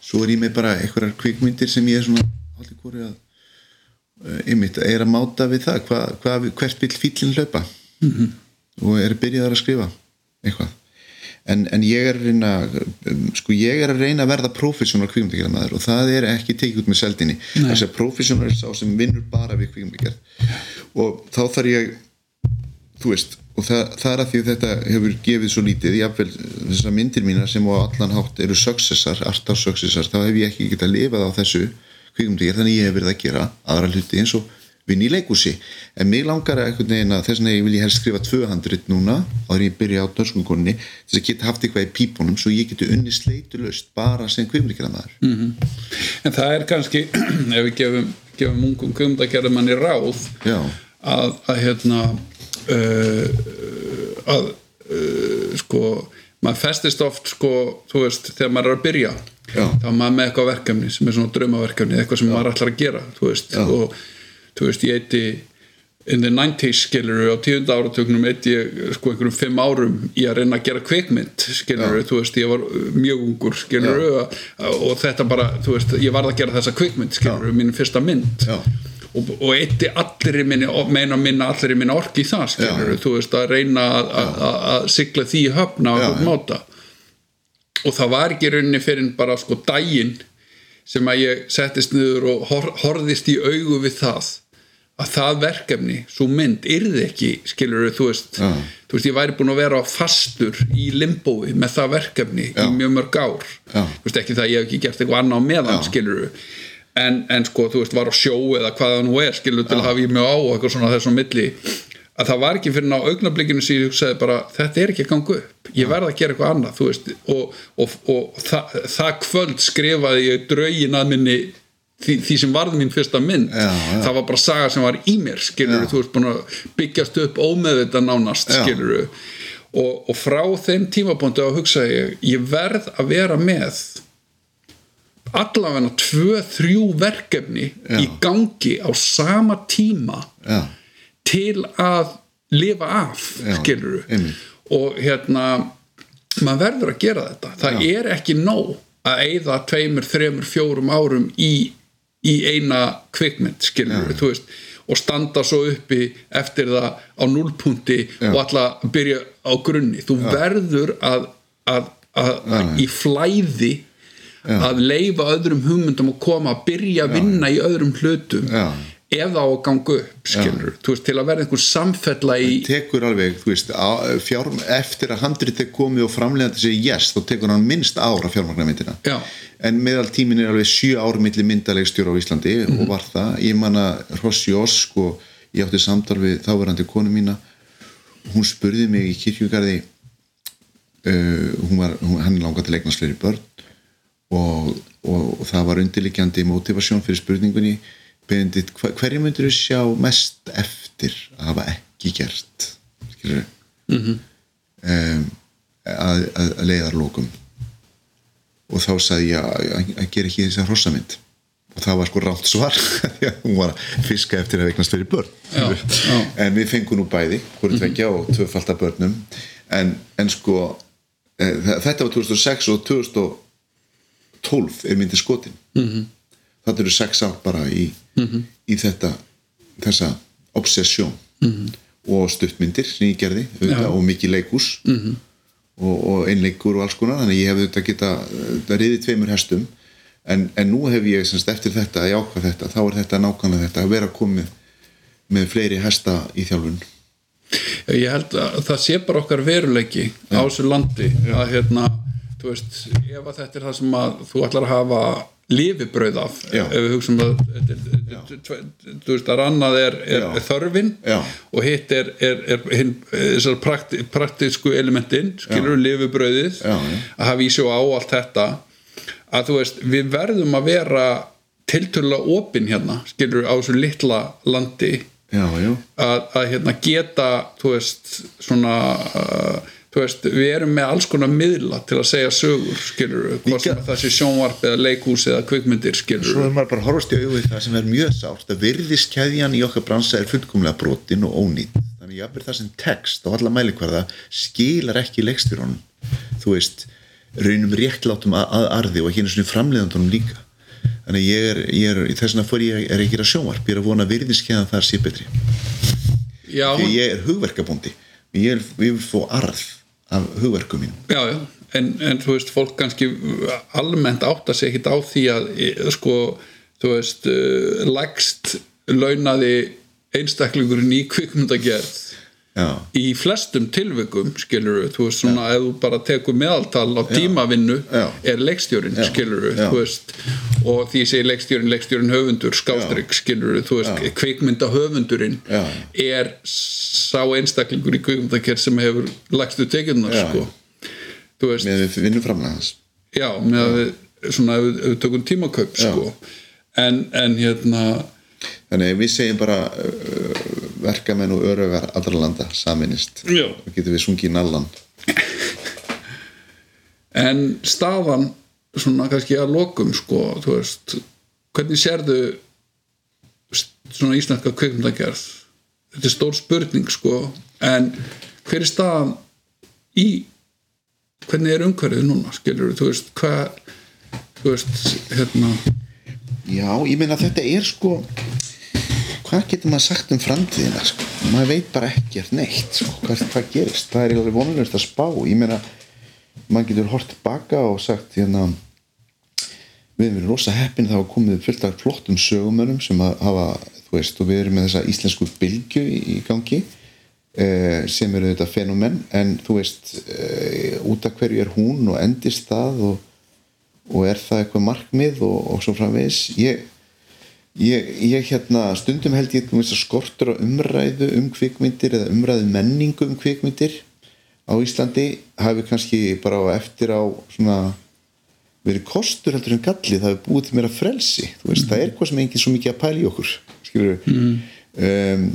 Svo er ég með bara einhverjar kvikmyndir sem ég er svona allir hvori að einmitt, er að máta við það hva, hva, hvert vil fýllin hlaupa mm -hmm. Og er byrjaðar að skrifa eitthvað. En, en ég er að reyna sko ég er að reyna að verða professional kvíkmyndagerðamæður og það er ekki tekið út með seldinni. Þess að professional er sá sem vinnur bara við kvíkmyndagerð og þá þarf ég þú veist og það, það er að því að þetta hefur gefið svo lítið jáfnvel þessar myndir mína sem á allan hátt eru successar, art of successar þá hef ég ekki getað að lifað á þessu kvíkmyndagerð þannig ég hef verið að gera aðra hluti eins og vinn í leikúsi en mig langar að einhvern veginn að þess vegna vil ég helst skrifa 200 núna áður ég byrja á dörskungunni þess að geta haft eitthvað í pípunum svo ég geti unni sleitulust bara sem kvimleikaramaður mm -hmm. En það er kannski ef við gefum, gefum ungum kvimleikarmanni ráð að, að hérna uh, að uh, sko maður festist oft sko þú veist þegar maður er að byrja Já. þá maður með eitthvað verkefni sem er svona draumaverkefni eitthvað sem Já. maður ætlar að gera þú veist Já. og þú veist, ég eitti in the 90's, skilur á tíunda áratögnum eitti ég sko einhverjum fimm árum í að reyna að gera kveikmynd skilur, þú veist, ég var mjög ungur skilur, og, og þetta bara þú veist, ég varð að gera þessa kveikmynd skilur, mín fyrsta mynd. Og, og eitti allir í minni, meina minna allir í minna orki í það, skilur þú veist, að reyna að sigla því höfna á hvort máta. Og það var ekki rauninni fyrir bara sko daginn sem að ég settist niður og hor horðist í augu við það að það verkefni, svo mynd yrði ekki, skilur þú veist Já. þú veist, ég væri búin að vera fastur í limbói með það verkefni Já. í mjög mörg ár. Já. þú veist, ekki það að ég hef ekki gert eitthvað annað meðan, skilur en, en sko, þú veist, var á sjó eða hvað það nú er, skilur, til að hafa ég mjög á og eitthvað svona þessum milli. Að það var ekki fyrir ná augnablikinu sem ég hugsaði bara þetta er ekki að ganga upp, ég verða að gera eitthvað annað veist, og, og, og það, það kvöld skrifaði ég draugin að minni því, því sem varði mín fyrsta mynd, Já, já. það var bara saga sem var í mér, skilur þú veist, búin að byggjast upp ómeðvita nánast, Já. skilur og, og frá þeim tímapunktu að hugsa ég, ég verð að vera með allavega tvö, þrjú verkefni Já. í gangi á sama tíma Já, til að lifa af Já, skilur einmitt. og hérna maður verður að gera þetta það er ekki nóg að eyða tveimur, þremur, fjórum árum í, í eina kvikmynd skilur þú veist og standa svo uppi eftir það á núlpunti Já. og alltaf byrja á grunni. Þú verður að, að, að, í flæði að leifa öðrum hugmyndum að koma að byrja að vinna í öðrum hlutum Það á að ganga upp skilur, veist, til að vera einhver samfella í tekur alveg, þú veist á, fjár, eftir að handrið er komið og framlegandi sér yes, þá tekur hann minnst ára fjármagnarmyndina. Já. en meðal tímin er alveg sjö ár milli myndalegstjóra á Íslandi Mhm. og var það, ég man að Rossi Osk og ég átti samtal við þáverandi konu mína. Hún spurði mig í kirkjugarði uh, hún var, hún, hann langaði til að eignast fleiri börn og, og, og það var undirliggjandi motivasjón fyrir spurningunni Hva- hverju myndir þú sjá mest eftir að hafa ekki gert? Skilur mm um, að, að, að leiðarlókum og þá sagði ég að, að, gera ekki þess að hrossamynd og það var sko rátt svar því að hún var að fiska eftir að veiknast fyrir börn. Já, já. en við fengum nú bæði hvort tvekja og tvöfald af börnum. En, en sko e, þetta var 2006 og 2012 er myndi skotin. Mm -hmm. þetta eru sex ár bara í, í þetta þessa obsessjón -hmm. og stuttmyndir sem ég gerði auðvitað, og mikið leikús -hmm. og, og einleikur og alls konar þannig ég hef auðvitað geta þetta riðið tveimur hestum. En, en nú hef ég semst, eftir þetta að jáka þetta þá er þetta nákvæmlega þetta að vera komið með fleiri hesta í þjálfun ég held að það sé bara okkar veruleiki á þessu landi að hérna, þú veist ef að þetta er það sem að þú ætlar að hafa lifibrauð af Já. ef við hugsaum að þú veist að annað er, er þörfin Já. og hitt er, er, er hinn, þessar prakti, praktísku elementin skilur Já, já. að hafa í sig á allt þetta að þú veist, við verðum að vera tiltölulega opin hérna skilur á þessu litla landi já, að, að hérna, geta þú veist svona uh, þú veist, við erum með alls konar miðla til að segja sögur skilur það sé sjónvarp eða leikhús eða kvikmyndir skilur svo er maður bara að horfast í auðvitað það sem er mjög sárt að virðiskeðjan í okkar bransa er fullkomlega brotin og ónýtt þannig að það sem text á alla mælikvarða skilar ekki leikstjóranum þú veist, raunum réttlátum að, arði og ekki einu svona framleiðandunum líka. Þannig ég er, ég er þess vegna fyrir ég er ekki að sjónvarp, ég er að vona að virðiskeðan þar sé betri. Ég er hugverkabóndi. Er, ég vil fá arð af hugverkum mín já, já en, en þú veist, fólk kannski almennt átta sig ekkit á því að eh, sko, þú veist uh, lægst launaði einstaklingurinn í kvikmyndagerð já, í flestum tilvikum skilur við, þú veist svona ef þú bara tekur meðaltal á tímavinnu Já. er leikstjórin, Já. skilur við Já. þú veist, og því ég segi leikstjórin leikstjórin höfundur, skástrygg, skilur við þú veist, kvikmynda höfundurinn Já. er sá einstaklingur í kvikmyndakerð sem hefur lagstu tekjurnar, Já. sko. Þú veist, með við vinnum framlega hans. Já, með svona ef við tökum tímakaup, sko. En, en hérna Þannig við segjum bara uh, verkamenn og örögar allra landa saminist Já. og getum við sungið nallan. En staðan svona kannski að lokum sko, þú veist hvernig sérðu svona íslenska kveikmyndagerð þetta er stór spurning sko en hver er staðan í hvernig er umhverfið núna skilur þú veist hvað þú veist hérna Já, ég meina þetta er sko hvað getur maður sagt um framtíðina sko? maður veit bara ekkert neitt sko, hvað, hvað gerist, það er alveg vonulegst að spá. Ég meina, maður getur hort tilbaka og sagt hérna við erum verið rosa heppin það hafa komið fullt af flottum sögumönum sem hafa, þú veist, og við erum með þessa íslensku bylgju í, gangi eh, sem eru þetta fenomen en þú veist, eh, út af hverju er hún og endist það og og er það eitthvað markmið og, og svo framvegis? Ég, ég, ég hérna stundum held ég um skortur á umræðu um kvikmyndir eða umræðu menningu um kvikmyndir á Íslandi hafi kannski bara á eftir á svona verið kostur heldur en galli það hefur búið til meira frelsi. Þú veist, það er eitthvað sem enginn svo mikið að pæla í okkur mm. um,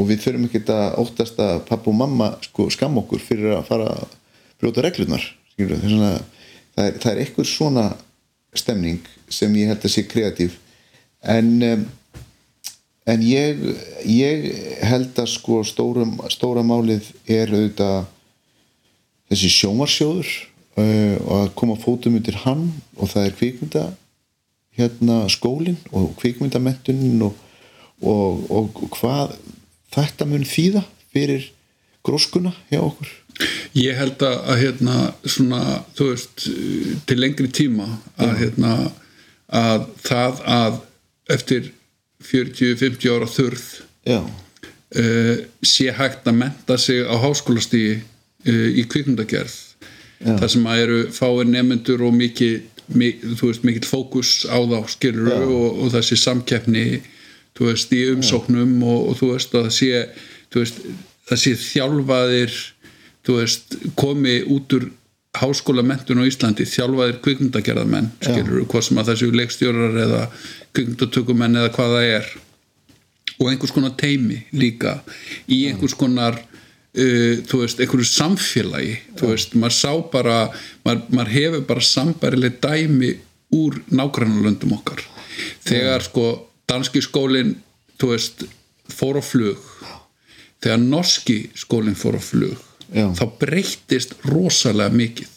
og við þurfum ekki að óttast að pappa og mamma sko, skam okkur fyrir að fara að brjóta reglunar það er, það er eitthvað svona stemning sem ég held að sé kreatív en um, en ég, ég held að sko stóra, stóra málið er auðvitað þessi sjómarsjóður uh, og að koma fótum undir hann og það er kvikmynda hérna skólin og kvikmyndamentunin og, og, og hvað þetta mun þýða fyrir gróskuna hjá okkur. Ég held að, að hérna svona, þú veist, til lengri tíma að hérna að það að eftir 40-50 ára þurð uh, sé hægt að menta sig á háskólastígi uh, í kvikmyndagerð Já. þar sem að eru fáir nefnendur og mikið, mikill fókus á þá skilur og, og þessi samkeppni veist, í umsóknum og, og þú veist, að það sé veist, það sé þjálfaðir veist, komi út úr háskólamentun á Íslandi þjálfaðir kvikmyndagerðamenn skilur, hvað sem að þessu leikstjórar eða kvikmyndatökumenn eða hvað það er. Og einhvers konar teimi líka í einhvers konar uh, þú veist, einhverju samfélagi þú veist, maður sá bara maður, maður hefur bara sambærileg dæmi úr nágrannalöndum okkar. Þegar sko danski skólinn þú veist, fór á flug. Þegar norski skólinn fór á flug Já. þá breyttist rosalega mikið.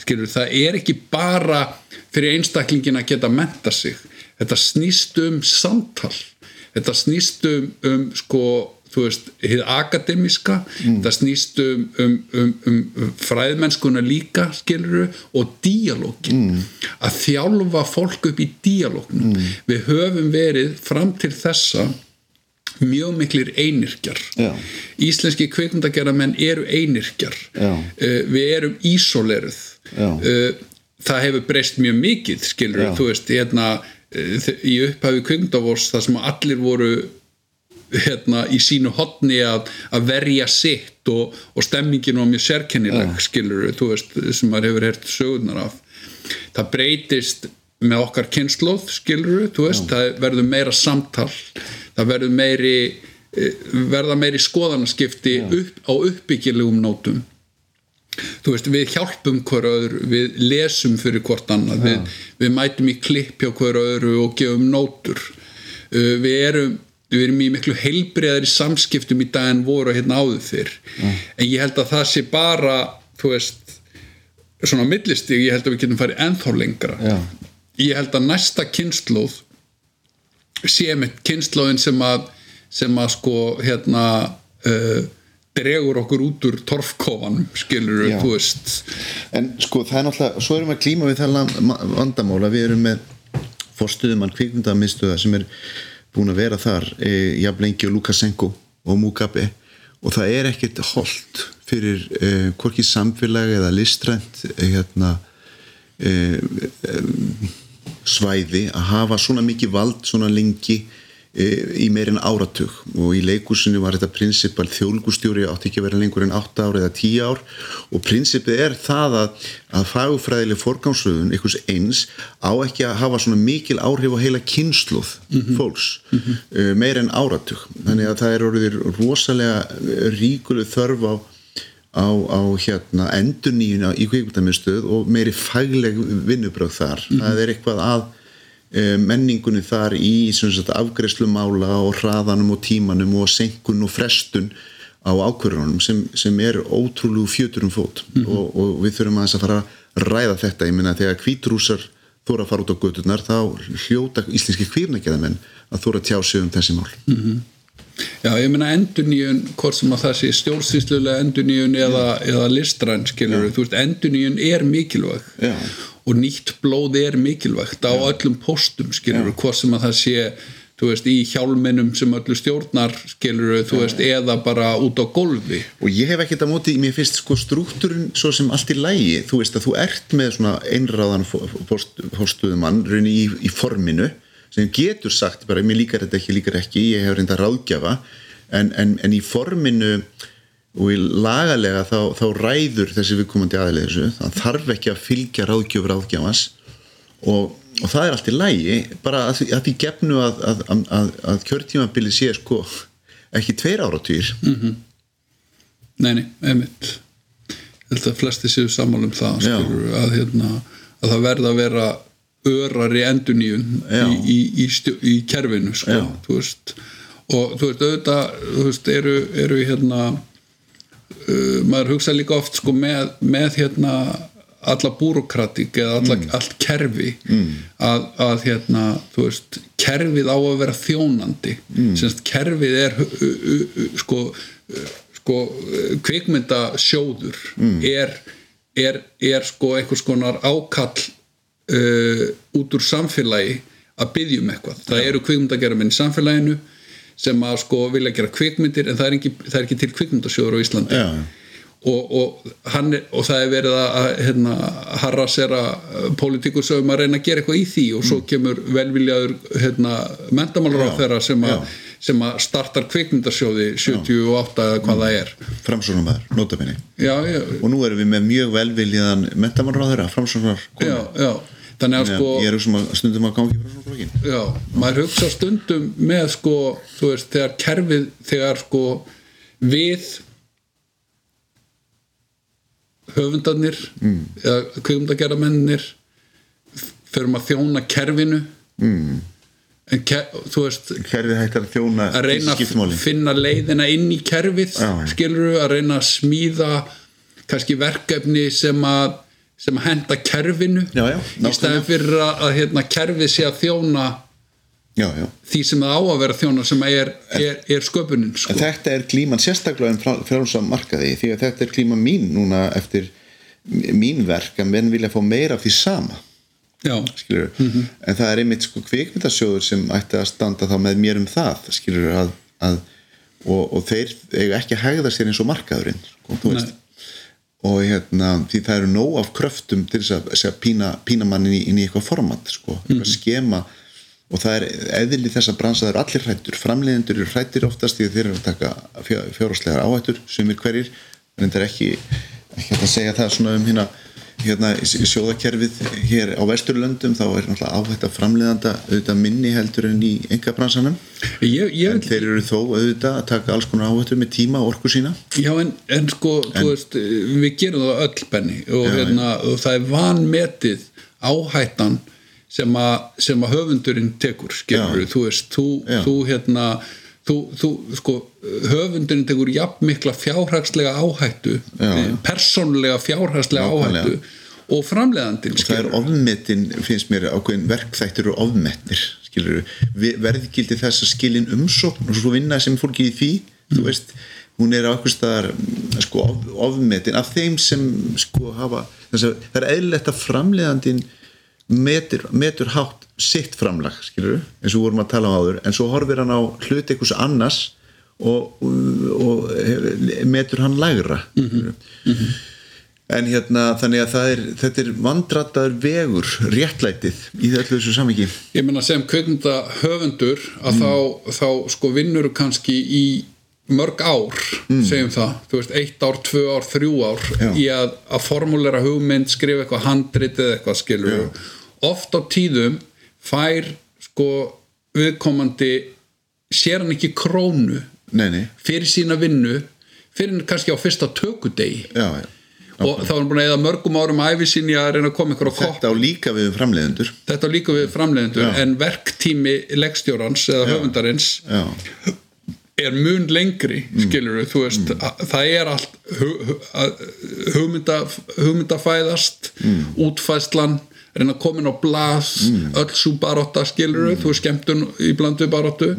Skilur, það er ekki bara fyrir einstaklingin að geta menta sig. Þetta snýst um samtal. Þetta snýst um, um sko, þú veist, hið akademiska þetta snýst um, um, um, um fræðmennskuna líka skiluru og díalógin. Að þjálfa fólk upp í díalógnum. Við höfum verið fram til þessa mjög miklir einirkjar Já. íslenski kveikmyndagerðamenn eru einirkjar Já. uh, við erum ísoleruð Já. uh, það hefur breyst mjög mikið skilur, Já. þú veist, hérna uh, í upphafi kveikmyndavors það sem allir voru hérna í sínu hotni að, að verja sitt og, og stemmingin var mjög sérkennileg skilur, þú veist, sem maður hefur hert sögurnar af það breytist með okkar kynnslóð skilur, þú veist, það verður meira samtal það verður meiri eh, verða meiri skoðanaskipti upp, á uppbyggilegum nótum. Þú veist, við hjálpum hver öðru, við lesum fyrir hvort annað, við, við mætum í klipp hjá hver öðru og gefum nótur. Uh, við erum við erum í miklu heilbriðar í samskiptum í dag en voru hérna áður fyrr. En ég held að það sé bara þú veist svona á millistig, ég held að við getum farið ennþá lengra. Já. ég held að næsta kynnslóð sé með kynnslóðin sem að sem að sko hérna uh, dregur okkur út úr torfkofanum skilur Já. þú veist En sko það er náttúrulega, svo erum við að klíma við það land- ma- vandamál að við erum með forstuðumann kvikmyndamiðstöða sem er búin að vera þar e, jafn lengi og Lukasenko og Mugabe og það er ekkert holdt fyrir e, hvorki samfélag eða listrænt e, hérna e, e, svæði að hafa svona mikið vald svona lengi e, í meirinn áratug. Og í leikúsinu var þetta prinsip að þjólgustjóri átti ekki að vera lengur en 8 ár eða 10 ár. Og prinsipið er það að, að fagufræðileg forgámsröðun einhvers eins á ekki að hafa svona mikil áhrif á heila kynsluð fólks mm meir en áratug. Þannig að það er orðið rosalega ríkuleg þörf á á, á hérna endurníuna í kvikmyndamiðstöð og meiri fagleg vinnubröð þar. Það er eitthvað að e, menningunni þar í afgreðslu mála og hraðanum og tímanum og senkun og frestun á ákvörðunum sem, sem er ótrúlegu fjöturum fót. Og, og við þurfum aðeins að fara að ræða þetta. Ég minna þegar kvítrúsar þóra að fara út á göturnar þá hljóta íslenski kvirnækjaðamenn að þóra að tjá sig um þessi mál Já, ég meina endurníun hvort sem að það sé stjórnsýslulega endurníun eða, eða listræn skilur þú veist, endurníun er mikilvæg Já. og nýtt blóð er mikilvægt á öllum postum skilur hvort sem að það sé þú veist, í hjálminum sem öllu stjórnar skilur þú veist, eða bara út á golfi og ég hef ekkert að móti, mér finnst sko struktúrin svo sem allt í lægi, þú veist að þú ert með svona einráðan fórstuðumann raunni í, í forminu sem getur sagt bara, mér líkar þetta ekki, líkar ekki ég hef reynda ráðgjafa en, en, en í forminu og í lagalega þá, þá ræður þessi viðkomandi aðlið þessu, það þarf ekki að fylgja ráðgjöf ráðgjafans og, og það er allt í lægi bara að, að því gefnu að, að, að, að kjörtímabili sé sko ekki tveir áratýr Nei, nei, einmitt. Ég held að flesti séu sammála um það Já. skilur, að, hérna, að það verða að vera örari endurníun Já. í, í, í, í kerfinu sko, þú veist og þú veist, auðvitað þú veist, eru, eru hérna uh, maður hugsa líka oft sko með, með hérna alla búrokratík eða alla, allt kerfi mm. að, að hérna þú veist, kerfið á að vera þjónandi mm. semst kerfið er uh, uh, uh, sko uh, sko kvikmyndasjóður er, er, er sko einhvers konar ákall uh, út úr samfélagi að byggja um eitthvað. Það eru kvikmyndagerðamenn í samfélaginu sem að sko vilja gera kvikmyndir en það er ekki, það er ekki til kvikmyndasjóður á Íslandi. Og, og, er- og það er verið að hérna, harrasera pólitíkur sem að reyna að gera eitthvað í því og svo kemur velviljaður hérna, mentamálur á þeirra sem, að- sem að startar kvikmyndasjóði 78 eða hvað það er. Framsóknarmaður, notabenni já, já, og nú erum við með mjög velviljiðan mentamálar á þeirra, framsóknar já, já þannig að sko ég er um að stundum að gangi frá svona flokkin já, maður hugsa stundum með sko, þú veist, þegar kerfið þegar sko við höfundarnir mm. eða kvikmyndagerðamennir förum að þjóna kerfinu mm. en ker, þú veist kerfið hættar að þjóna að reyna að finna leiðina inn í kerfið Já. skilur að reyna að smíða kannski verkefni sem að sem henda kerfinu Já, já, í staðin fyrir að, að hérna, kerfið sé að þjóna já, því sem það á að vera þjóna sem er, er, er sköpunin sko. þetta er klíman sérstaklega en frálsa markaði því að þetta er klíman mín núna eftir mín verk að menn vilja fá meira af því sama. Skilur en það er einmitt sko kvikmyndasjóður sem ætti að standa þá með mér um það skilur að, að og, og þeir eiga ekki að hegða sér eins og markaðurinn sko, þú veist og hérna, því það eru nóg af kröftum til þess að, að pína, pína manni inn í, inn í eitthvað format, sko, eitthvað skema. Og það er eðli þess að bransa það eru allir hrættur, framleiðendur eru hrættir oftast því þeir eru að taka fjárháslegar áhættur sumir hverjir, en þetta er ekki ekki að segja það svona um hérna hérna sjóðakerfið hér á vesturlöndum þá er náttúrulega áhætt að framleiðanda auðvitað minni heldur en í enga bransanum ég, ég, en þeir eru þó auðvitað að taka alls konar áhættur með tíma og orku sína. Já en, en sko þú veist, við gerum það öll benni og, Já, hérna, og það er vanmetið áhættan sem að, höfundurinn tekur skilur, Já. þú veist, þú, þú hérna þú, þú sko, höfundurinn tekur jafn mikla fjárhagslega áhættu Já. persónulega fjárhagslega Nákvæmlega. áhættu og framleiðandinn og það er ofmetin, finnst mér ákveðin verkþættir eru ofmetnir skilur, verðgildi þess að skilin umsókn og svo vinna sem fólki í því þú veist, hún er á eitthvað staðar sko, of, ofmetin af þeim sem sko hafa þess að það er eðlilegt að framleiðandinn metur, metur hátt sitt framlag, skilur eins og vorum að tala um áður, en svo horfir hann á hluti einhvers annars og, og, metur hann lægra mm en hérna þannig að er þetta er vandrataður vegur réttlætið í öllu þessu samingi ég meina sem kveikmynda höfundur að þá, þá sko vinnur kannski í mörg ár segjum það, þú veist, eitt ár, tvö ár þrjú ár Já. í að, að formulera hugmynd, skrifa eitthvað handrit eða eitthvað skilur oft á tíðum fær sko viðkomandi sér hann ekki krónu nei, nei, fyrir sína vinnu fyrir hann kannski á fyrsta tökudegi. Já, já. Og þá er hann búin að eða mörgum árum æfi sinni að reyna að koma ykkur á kopp. þetta á líka við um framleiðendur. Þetta á líka við framleiðendur Já. en verktími leggstjórans eða höfundarins er mun lengri skilur þú veist, að, það er allt hugmynda, hugmyndafæðast útfæslan reyna að koma inn á blað öll svo baróta skilur þú veist skemmtun í blandu baróttu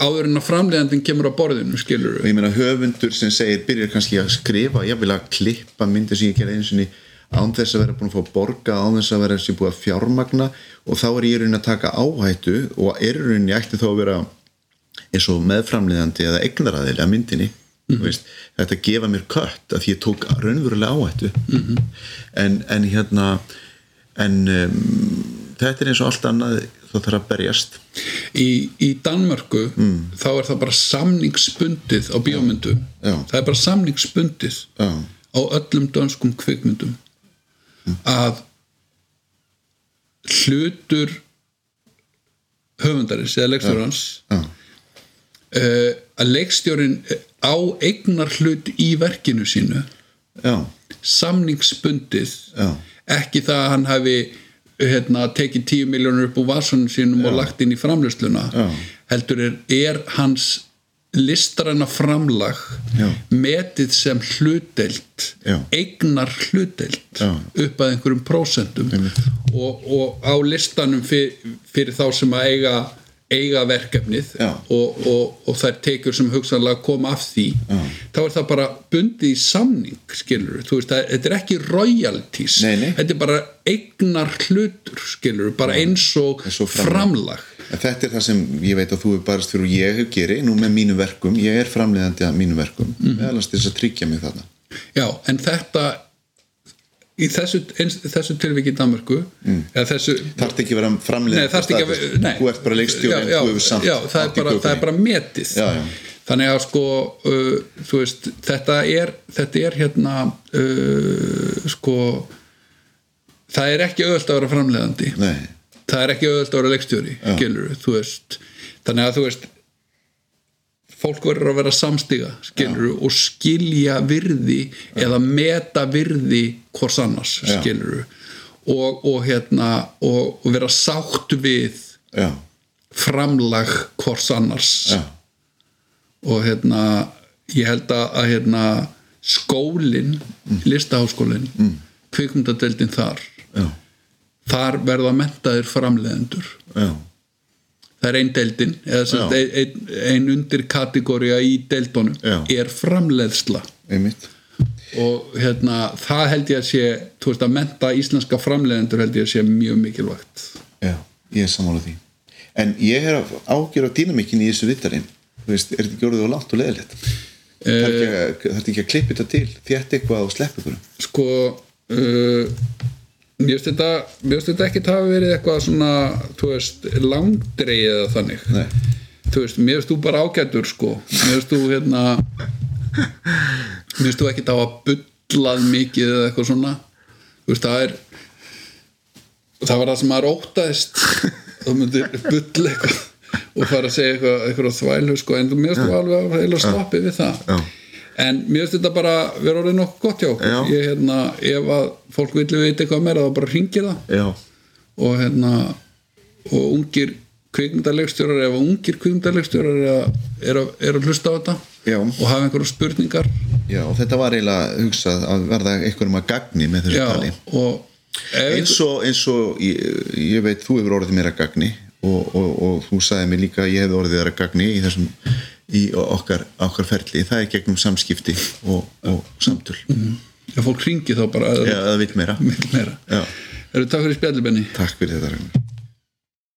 áður en að framleiðandinn kemur á borðinu skilur og ég meina höfundur sem segir byrjar kannski að skrifa, ég vil að klippa myndir sem ég gerði einu sinni án þess að vera búin að fá borga, án þess að vera þessi búið að fjármagna. Og þá er ég í rauninni að taka áhættu og er í rauninni ætti þá að vera eins og meðframleiðandi eða eignaraðili að myndinni mm veist, þetta gefa mér kött að ég tók raunverulega áhættu. En, en hérna en um, þetta er eins og allt annað það þarf að berjast. Í, í Danmörku þá er það bara samningsbundið á bíómyndum. Já. það er bara samningsbundið já, á öllum dönskum kvikmyndum að hlutur höfundarins eða leikstjórans já, uh, að leikstjórin á eignar hlut í verkinu sínu já, samningsbundið Já. Ekki það að hann hafi hérna, tekið 10 miljónur upp úr vasunum sínum og lagt inn í framlösluna Já. heldur er, er hans listræna framlag Já. metið sem hlutdeild Já. eignar hlutdeild Já. upp að einhverjum prósentum og, og á listanum fyrir, fyrir þá sem að eiga eiga verkefnið og, og, og þær tekjur sem hugsanlega koma af því Já. þá er það bara bundið í samning skilur, þú veist, það, þetta er ekki royalties, Nei, nei. þetta er bara eignar hlutur, skilur, bara eins og, Eins og framlag. framlag þetta er það sem ég veit að þú er barast fyrir og ég hef geri nú með mínu verkum, ég er framleiðandi að mínu verkum, mm. meðalans til þess að tryggja mig þarna. Já, en þetta í þessu, þessu tilviki í Danmörku þessu Þarf ekki ekki að nei. Þú ert bara já, það, það er bara metið. Já, já. þannig að sko uh, veist, þetta er þetta er hérna uh, sko það er ekki auðvöld að vera framleiðandi. Nei, það er ekki auðvöld að vera leikstjóri þannig að þú veist fólk verður að vera samstiga skilur og skilja virði eða meta virði hvors annars Já. skilur og, og hérna og, vera sátt við já, framlag hvors annars. Já. Og hérna ég held að, hérna skólin, listaháskólin mm. kvikmyndadeildin þar já, þar verða mentaðir framleiðendur. Já, það er ein deildin eða Já. ein, undir kategória í deildunum Já. er framleiðsla. Einmitt. Og hérna það held ég að sé þú veist að menta íslenska framleiðendur held ég að sé mjög mikilvægt. Já, ég er sammála því. En ég er ágjör á dýnamikinn í þessu vittarinn Þú veist, er þetta orðið og langt og leðilegt Það er ekki, að- er ekki að klippa þetta til? Þétt eitthvað og slepp ykkur sko uh, mér finnst þetta þetta ekki hafa verið eitthvað svona þú veist langdreið eða þannig. Nei, þú veist, mér finnst þú bara ágætur sko. Mér finnst þú hérna mér finnst þú ekki að hafa bullað mikið eða eitthvað svona. Þú veist, það er það var það sem maður óttaðist. Þú myndir bull eitthvað og fara að segja eitthvað, eitthvað þvælu sko, en þú mér finnst þú alveg að heila stoppið við það. Já. En mér finnst þetta bara vera orðið nokkuð gott hjá okkur. Ég, hérna, ef að fólk vilja veit eitthvað meira þá bara ringir það. Já, og hérna og ungir kvikmyndalegstjórar ef ungir kvikmyndalegstjórar er, er, að- að hlusta á þetta Já. og hafa einhverja spurningar. Já þetta var eiginlega hugsað að verða einhverjum að gagni með þessu já, tali. eins og, eins og ég, ég veit þú hefur orðið mér að gagni og, og, og þú sagði mér líka að ég hefði orðið þér að gagni í þessum í okkar, okkar ferli, það er gegnum samskipti og, og samtöl. Ef fólk ringi þá bara Já, það vil meira. Meira. Já. Eru takk fyrir spjallibenni Takk fyrir þetta Ragnar